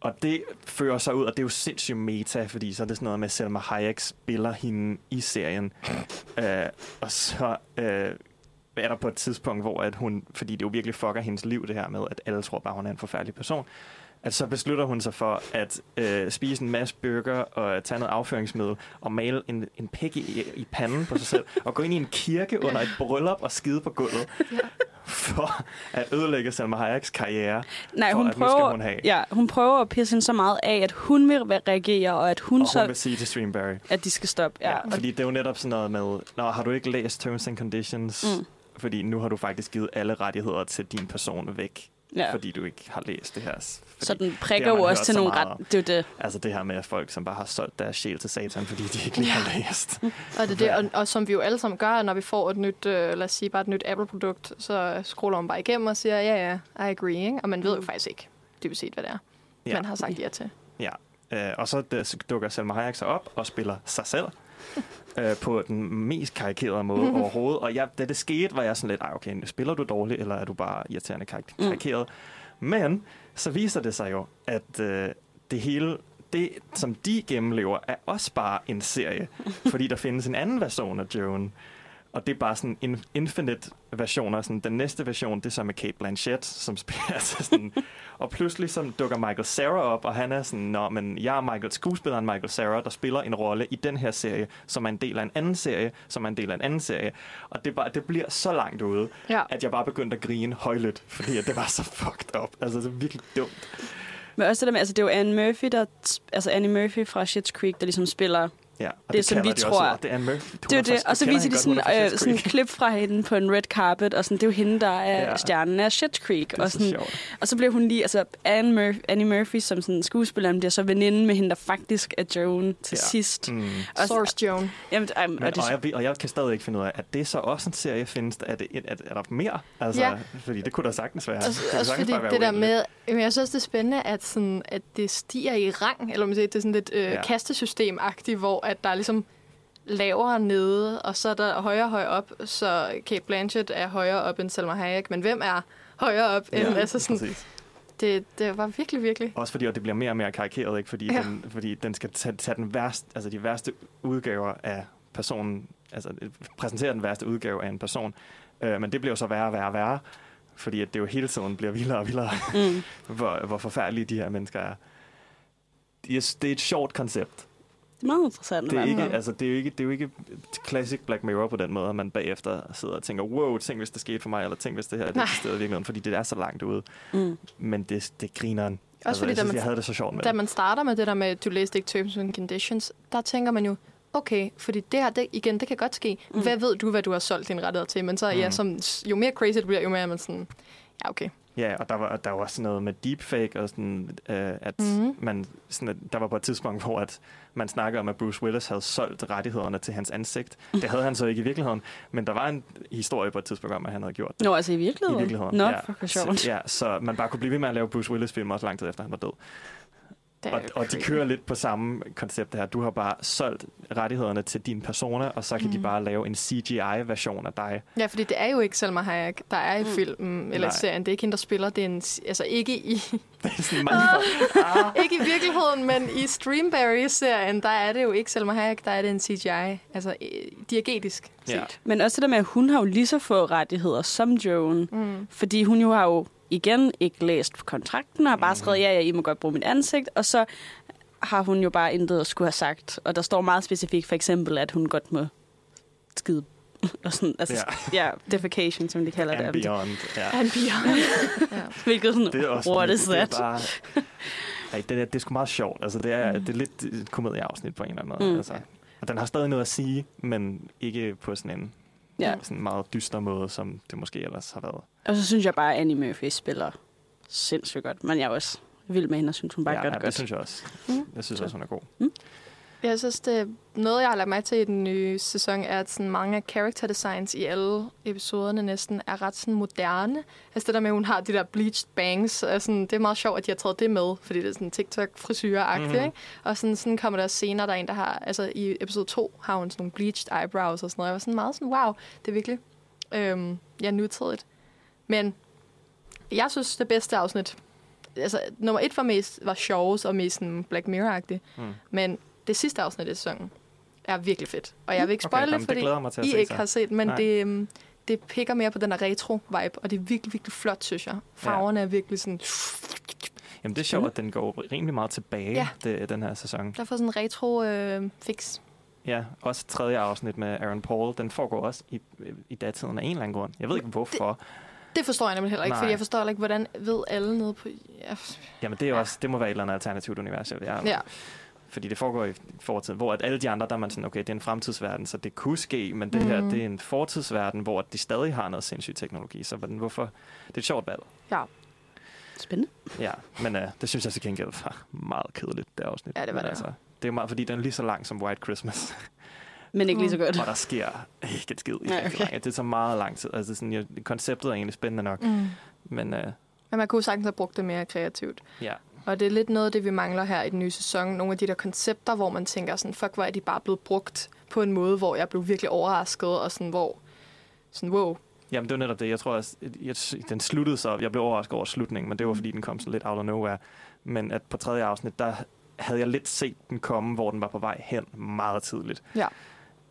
og det fører sig ud, og det er jo sindssygt meta, fordi så er det sådan noget med, at Selma Hayek spiller hende i serien. øh, og så øh, er der på et tidspunkt, hvor at hun, fordi det jo virkelig fucker hendes liv, det her med, at alle tror bare, hun er en forfærdelig person, at så beslutter hun sig for at øh, spise en masse burger og tage noget afføringsmiddel og male en, en pæk i, i panden på sig selv og gå ind i en kirke under et bryllup og skide på gulvet. for at ødelægge Selma Hayeks karriere. Nej, hun at nu prøver, skal hun have. ja, hun prøver at pisse hende så meget af, at hun vil reagere, og at hun, og så... hun vil sige til Streamberry. At de skal stoppe, ja. Ja, fordi det er jo netop sådan noget med, Nå, har du ikke læst Terms and Conditions? Mm. Fordi nu har du faktisk givet alle rettigheder til din person væk. Ja. Fordi du ikke har læst det her. Fordi Så den prikker jo også til så nogle ret... om. Det er det. Altså det her med folk, som bare har solgt deres sjæl til satan, fordi de ikke lige har læst. Og, det, er det, og, og som vi jo alle sammen gør, når vi får et nyt, øh, lad os sige bare et nyt Apple-produkt, så scroller man bare igennem og siger, ja, ja, I agree, ikke? Og man ved jo faktisk ikke dybest set, hvad det er, Ja. ja. man har sagt ja til. Ja, øh, og så dukker Selma Hayek sig op og spiller sig selv øh, på den mest karikerede måde overhovedet. Og jeg, da det skete, var jeg sådan lidt, "Ej, okay, spiller du dårligt, eller er du bare irriterende karik- Mm. karikeret? Men så viser det sig jo, at øh, det hele, det som de gennemlever, er også bare en serie. fordi der findes en anden version af Joan. Og det er bare sådan en infinite version af sådan, den næste version, det er så med Kate Blanchett, som spiller altså sådan, og pludselig så dukker Michael Cera op, og han er sådan, Nå, men jeg er Michael, skuespilleren Michael Cera, der spiller en rolle i den her serie, som er en del af en anden serie, som er en del af en anden serie. Og det, bare, det bliver så langt ude, Ja. at jeg bare begyndte at grine højlydt, fordi at det var så fucked up. Altså, det er virkelig dumt. Men også det der med, altså det er jo Anne Murphy, der, altså Annie Murphy fra Schitt's Creek, der ligesom spiller Ja, og det, som kalder vi de tror. Også, det er Murphy. Det er det. Og så viser de sådan, øh, sådan en klip fra hende på en red carpet, og sådan, det er jo hende, der er Ja. stjernen af Schitt's Creek. Det er og, så sådan, sjovt. og så bliver hun lige, altså Anne Murphy, Annie Murphy som sådan skuespiller, bliver så veninde med hende, der faktisk er Joan til Ja. sidst. Mm. Og, Source Joan. Jamen, um, Men, og det, og, jeg, ved- og jeg kan stadig ikke finde ud af, at det så også en serie findes, er, det, er, er der mere? Altså, Ja. Fordi det kunne der sagtens være. Også, Det også fordi det der med, jamen, jeg synes det er spændende, at, sådan, at det stiger i rang, eller man siger, det er sådan lidt øh, ja. kastesystem-agtigt, hvor at der er ligesom lavere nede, og så er der højere højere op, så Kate Blanchett er højere op end Selma Hayek, men hvem er højere op end, Ja, altså sådan, præcis. det, det var virkelig, virkelig. Også fordi at det bliver mere og mere karikeret, ikke? Fordi, ja. Den, fordi den skal tage, tage den værste, altså de værste udgaver af personen, altså præsentere den værste udgave af en person. Øh, men det bliver jo så værre og værre og værre, fordi at det jo hele tiden bliver vildere og vildere, Mm. hvor, hvor forfærdelige de her mennesker er. Er, det er et sjovt koncept. Det er meget interessant. Det er, ikke, altså, det, er jo ikke, det er jo ikke classic Black Mirror på den måde, at man bagefter sidder og tænker, wow, tænk hvis det skete for mig, eller tænk hvis det her det Nej. eksisterede i virkeligheden, fordi det er så langt ude. Mm. Men det, det griner en. Altså, fordi, jeg, da synes, man- jeg havde det så sjovt med Da det. man starter med det der med, du læste ikke Terms and Conditions, der tænker man jo, okay, fordi det her, det, igen, det kan godt ske. Mm. Hvad ved du, hvad du har solgt din rettigheder til? Men så, mm. ja, som, jo mere crazy det bliver, jo mere er man sådan, ja, okay. Ja, og der var, der var også noget med deepfake, og sådan, øh, at Mhm. man, sådan, at der var på et tidspunkt, hvor at man snakker om, at Bruce Willis havde solgt rettighederne til hans ansigt. Det havde han så ikke i virkeligheden, men der var en historie på et tidspunkt om, at han havde gjort det. Nå, altså i virkeligheden? I virkeligheden, Nå, ja. fuck, Så, ja, så man bare kunne blive ved med at lave Bruce Willis-film også lang tid efter, han var død. Og, og de kører lidt på samme koncept her. Du har bare solgt rettighederne til din persona, og så kan mm. de bare lave en CGI-version af dig. Ja, fordi det er jo ikke Selma Hayek, der er i mm. filmen eller Nej. i serien. Det er ikke hende, der spiller. Det er en, altså ikke i, ah. ikke i virkeligheden, men i Streamberry-serien, der er det jo ikke Selma Hayek, der er det en CGI. Altså diegetisk set. Ja. Men også det der med, at hun har jo lige så få rettigheder som Joan. Mm. Fordi hun jo har jo igen ikke læst kontrakten, og har bare skrevet, ja, ja, I må godt bruge mit ansigt. Og så har hun jo bare intet at skulle have sagt. Og der står meget specifikt for eksempel, at hun godt må skide. Og sådan, altså, ja. ja, defecation, som de kalder And det. beyond. Ja. And beyond. ja. Hvilket sådan, Det er også what is det er that? bare, ej, det, er, det er sgu meget sjovt. Altså, det, er, det er lidt et komedieafsnit på en eller anden måde. Mm. Altså. Og den har stadig noget at sige, men ikke på sådan en Ja. sådan meget dyster måde, som det måske ellers har været. Og så synes jeg bare, at Annie Murphy spiller sindssygt godt. Men jeg er også vild med hende, og synes, hun bare ja, gør ja, det det godt. synes jeg også. Mm. Jeg synes også, hun er god. Jeg synes, det noget, jeg har lagt mig til i den nye sæson, er, at sådan mange af character designs i alle episoderne næsten er ret sådan moderne. Altså det der med, at hun har de der bleached bangs, er sådan, det er meget sjovt, at de har taget det med, fordi det er sådan TikTok-frisyrer-agtigt, Mhm. mm. ikke? Og sådan, sådan kommer der senere, der er en, der har, altså i episode 2 har hun sådan nogle bleached eyebrows og sådan noget. Jeg var sådan meget sådan, wow, det er virkelig, øhm, ja, nutidigt. Men jeg synes, det bedste afsnit, altså nummer et var mest var sjovest og mest sådan Black Mirror-agtigt. Mm. Men det sidste afsnit af sæsonen er virkelig fedt. Og jeg vil ikke Okay, spoile jamen, det, det fordi at I se ikke så. har set, men Nej. det, øhm, det pikker mere på den der retro-vibe, og det er virkelig, virkelig flot, synes jeg. Farverne er virkelig sådan... Jamen, det er sjovt, at den går rimelig meget tilbage, Ja. det, den her sæson. Der får sådan en retro-fix. Ja, også tredje afsnit med Aaron Paul, den foregår også i, i datiden af en eller anden grund. Jeg ved ikke, hvorfor. det Det forstår jeg nemlig heller ikke, Nej. fordi jeg forstår ikke, hvordan ved alle nede på... Ja. Jamen, det, er også, det må være et eller andet alternativt univers. Jeg, jeg, ja. Fordi det foregår i fortiden, hvor at alle de andre, der er man sådan, okay, det er en fremtidsverden, så det kunne ske, men det her, Mhm. det er en fortidsverden, hvor de stadig har noget sindssyg teknologi. Så hvordan, hvorfor? Det er et sjovt valg. Ja. Spændende. Ja, men uh, det synes jeg til gengæld var meget kedeligt, det afsnit. Ja, det var det. Altså, det er meget, fordi den er lige så lang som White Christmas. Men ikke lige så godt. Og der sker ikke et skid i Nej, okay. lang. Det er så meget lang tid. Altså, sådan, ja, konceptet er egentlig spændende nok. Mm. Men uh, Men man kunne sagtens have brugt det mere kreativt. ja, Og det er lidt noget af det, vi mangler her i den nye sæson. Nogle af de der koncepter, hvor man tænker sådan, fuck, hvor er de bare blevet brugt på en måde, hvor jeg blev virkelig overrasket, og sådan, hvor, sådan, wow. Jamen, det var netop det. Jeg tror, at jeg, den sluttede så. Jeg blev overrasket over slutningen, men det var, fordi den kom sådan lidt out of nowhere. Men at på tredje afsnit, der havde jeg lidt set den komme, hvor den var på vej hen meget tidligt. Ja.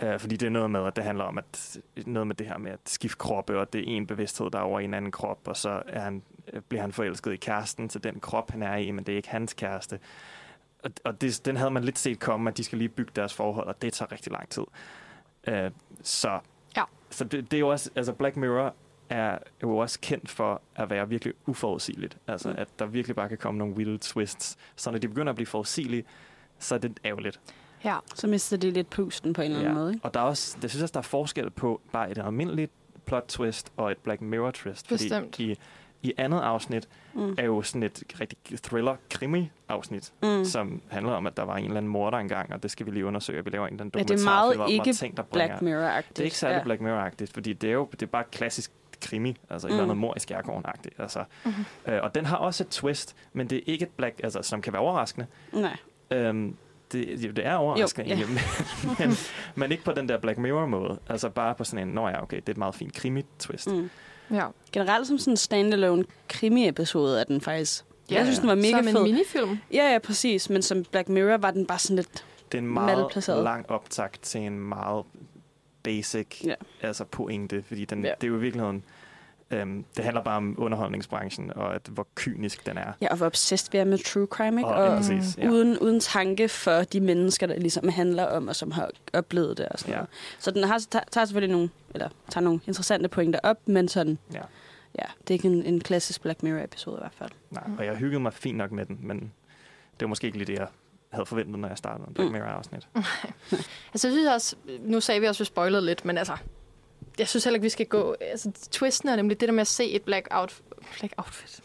Uh, fordi det er noget med, at det handler om at noget med det her med at skifte kroppe, og det er en bevidsthed, der er over i en anden krop, og så er han, øh, bliver han forelsket i kæresten til den krop, han er i, men det er ikke hans kæreste. Og, og det, den havde man lidt set komme, at de skal lige bygge deres forhold, og det tager rigtig lang tid. Uh, så ja. så det, det er jo også, altså Black Mirror er jo også kendt for at være virkelig uforudsigeligt. Altså, Mm. at der virkelig bare kan komme nogle wild twists. Så når de begynder at blive forudsigelige, så er det ærgerligt. Ja. Så mister de lidt pusten på en eller anden måde, ikke? Og der er også, det synes jeg, der er forskel på bare et almindeligt plot twist og et Black Mirror twist. Bestemt. Fordi i, i andet afsnit Mm. mm. er jo sådan et rigtig thriller-krimi-afsnit, Mm. mm. som handler om, at der var en eller anden morder engang, og det skal vi lige undersøge. Vi laver en eller anden Ja, det er meget om, ikke ting, der Black Mirror-agtigt. Det er ikke særlig Ja. Black Mirror-agtigt, fordi det er jo det er bare klassisk krimi, altså mm. et Mm. eller andet mor i skærgården-agtigt. Altså. Mhm. Øh, og den har også et twist, men det er ikke et black, altså, som kan være overraskende. Nej. Øhm, det, jo, det er overraskende, Jo, ja. men, men, men ikke på den der Black Mirror-måde. Altså bare på sådan en, nå ja, okay, det er et meget fint krimi-twist. Mm. Ja. Generelt som sådan en standalone krimi-episode er den faktisk... Ja, jeg synes, den var mega som en fed. minifilm. Ja, ja, præcis. Men som Black Mirror var den bare sådan lidt Det er en meget malplaceret. lang optakt til en meget basic Ja. altså pointe, fordi den, Ja. det er jo i virkeligheden, øhm, det handler bare om underholdningsbranchen, og at, hvor kynisk den er. Ja, og hvor obsessed vi er med true crime, ikke? Og- ja, Og, præcis, ja. uden, uden tanke for de mennesker, der ligesom handler om, og som har oplevet det og sådan Ja. noget. Så den har, tager, selvfølgelig nogle, eller tager nogle interessante pointer op, men sådan, Ja. ja, det er ikke en, en klassisk Black Mirror-episode i hvert fald. Nej, og jeg hyggede mig fint nok med den, men det var måske ikke lige det, jeg havde forventet, når jeg startede en Black Mm. Mirror-afsnit. Altså, jeg synes også, nu sagde vi også, at vi spoilede lidt, men altså, jeg synes heller ikke, vi skal gå... Altså, twisten er nemlig det der med at se et black, out, black outfit.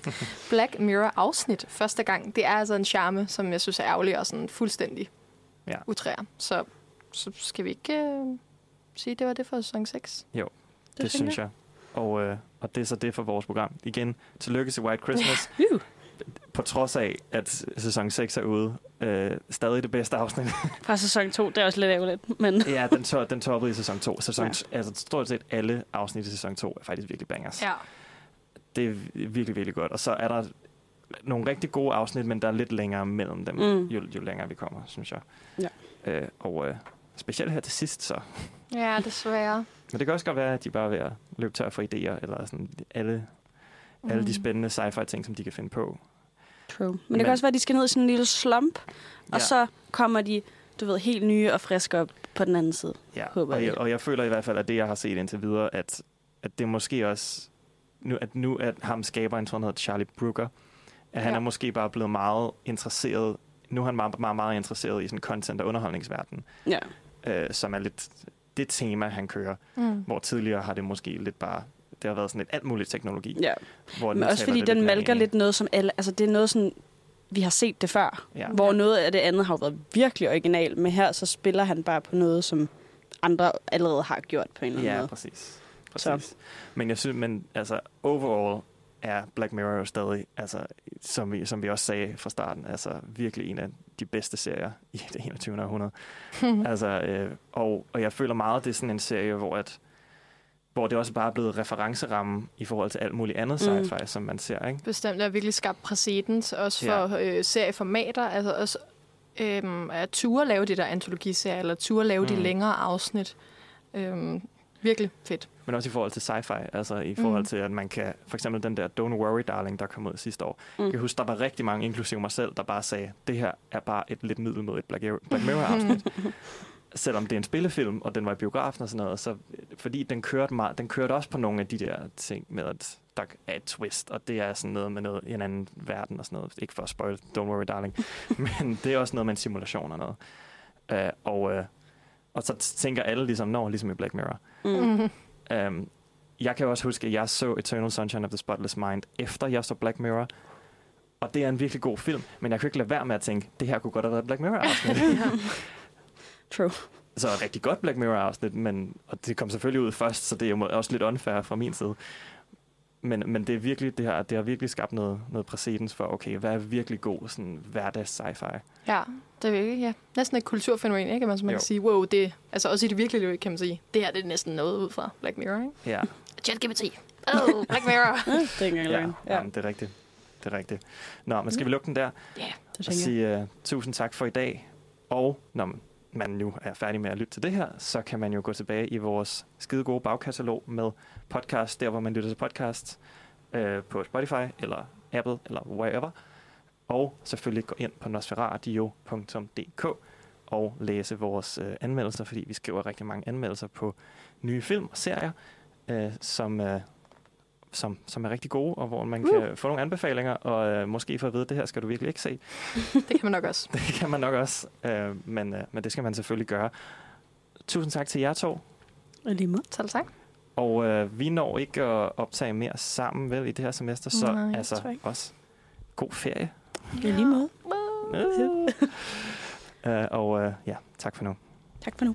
black Mirror-afsnit første gang. Det er altså en charme, som jeg synes er ærgerlig og sådan fuldstændig Ja. utræer. Så, så skal vi ikke øh, sige, at det var det for sæson 6? Jo, det, det synes jeg. Og, øh, og det er så det for vores program. Igen, tillykke til White Christmas. Uh. På trods af, at sæson 6 er ude. Øh, stadig det bedste afsnit. Fra sæson 2, det er også lidt ærgerligt, men... ja, den, to, den toppede i sæson 2. Sæson, Ja. Altså stort set alle afsnit i sæson 2 er faktisk virkelig bangers. Ja. Det er virkelig, virkelig godt. Og så er der nogle rigtig gode afsnit, men der er lidt længere mellem dem, mm. jo, jo længere vi kommer, synes jeg. Ja. Øh, og øh, specielt her til sidst, så. Ja, desværre. Men det kan også godt være, at de bare er ved at løbe tør for idéer, eller sådan alle, mm. alle de Mm. spændende sci-fi ting, som de kan finde på. True. Men, det Men- kan også være, at de skal ned i sådan en lille slump, og Ja. så kommer de, du ved, helt nye og friske op på den anden side. Ja, Håber og jeg. jeg, og jeg føler i hvert fald, at det, jeg har set indtil videre, at, at det måske også, nu, at nu at ham skaber en sådan hedder Charlie Brooker, at han Ja. er måske bare blevet meget interesseret, nu er han meget, meget, meget interesseret i sådan content- og underholdningsverdenen, Ja. øh, som er lidt det tema, han kører, Mm. hvor tidligere har det måske lidt bare, det har været sådan et alt muligt teknologi. Ja. Hvor Men nu også fordi den malker lidt noget, som alle... Altså, det er noget sådan... Vi har set det før. Ja. Hvor noget af det andet har jo været virkelig original, men her så spiller han bare på noget, som andre allerede har gjort på en eller anden Ja, måde. præcis. præcis. Men jeg synes, men altså, overall er Black Mirror jo stadig, altså, som vi, som vi også sagde fra starten, altså virkelig en af de bedste serier i det 21. århundrede. altså, øh, og, og jeg føler meget, det er sådan en serie, hvor at hvor det også bare er blevet referenceramme i forhold til alt muligt andet Mm. sci-fi, som man ser, ikke? Bestemt er virkelig skabt præcedens, også Ja. for øh, serieformater, altså også øhm, at ture lave de der antologiserier, eller ture lave mm. de længere afsnit. Øhm, virkelig fedt. Men også i forhold til sci-fi, altså i forhold Mm. til, at man kan, for eksempel den der Don't Worry Darling, der kom ud sidste år. Mm. Jeg kan huske, der var rigtig mange, inklusive mig selv, der bare sagde, det her er bare et lidt middelmodigt Black Mirror- Black Mirror-afsnit. selvom det er en spillefilm, og den var i biografen og sådan noget, så fordi den kørte, meget, den kørte også på nogle af de der ting med, at der er et twist, og det er sådan noget med noget i en anden verden og sådan noget. Ikke for at spoil, don't worry darling. Men det er også noget med en simulation og noget. Uh, og, uh, og så tænker alle ligesom, når ligesom i Black Mirror. Mm. Um, jeg kan også huske, at jeg så Eternal Sunshine of the Spotless Mind, efter jeg så Black Mirror. Og det er en virkelig god film, men jeg kunne ikke lade være med at tænke, det her kunne godt have været Black Mirror-afsnit. True. Så et rigtig godt Black Mirror-afsnit, men, og det kom selvfølgelig ud først, så det er jo også lidt unfair fra min side. Men, men det, er virkelig, det, har, det har virkelig skabt noget, noget præcedens for, okay, hvad er virkelig god sådan, hverdags sci-fi? Ja, det er virkelig, ja. Næsten et kulturfænomen, ikke? Man, man Jo. kan sige, wow, det, altså også i det virkelige liv, kan man sige, det her det er næsten noget ud fra Black Mirror, ikke? Ja, ChatGPT. Oh, Black Mirror. det er ikke engang ja, løgn. ja. Jamen, det er rigtigt. Det er rigtigt. Nå, men skal vi lukke den der? Ja, det Og tænker jeg. sige uh, tusind tak for i dag. Og når man nu er færdig med at lytte til det her, så kan man jo gå tilbage i vores skide gode bagkatalog med podcast, der hvor man lytter til podcast, øh, på Spotify eller Apple eller wherever. Og selvfølgelig gå ind på nosferadio.dk og læse vores øh, anmeldelser, fordi vi skriver rigtig mange anmeldelser på nye film og serier, øh, som, øh, som, som er rigtig gode, og hvor man Uh. kan få nogle anbefalinger, og øh, måske få at vide, at det her skal du virkelig ikke se. Det kan man nok også. Det kan man nok også, øh, men, øh, men det skal man selvfølgelig gøre. Tusind tak til jer to. Og lige måde. Selv tak. Og øh, vi når ikke at optage mere sammen vel i det her semester, så Nej, altså også god ferie. I lige måde. Øh, og øh, ja, tak for nu. Tak for nu.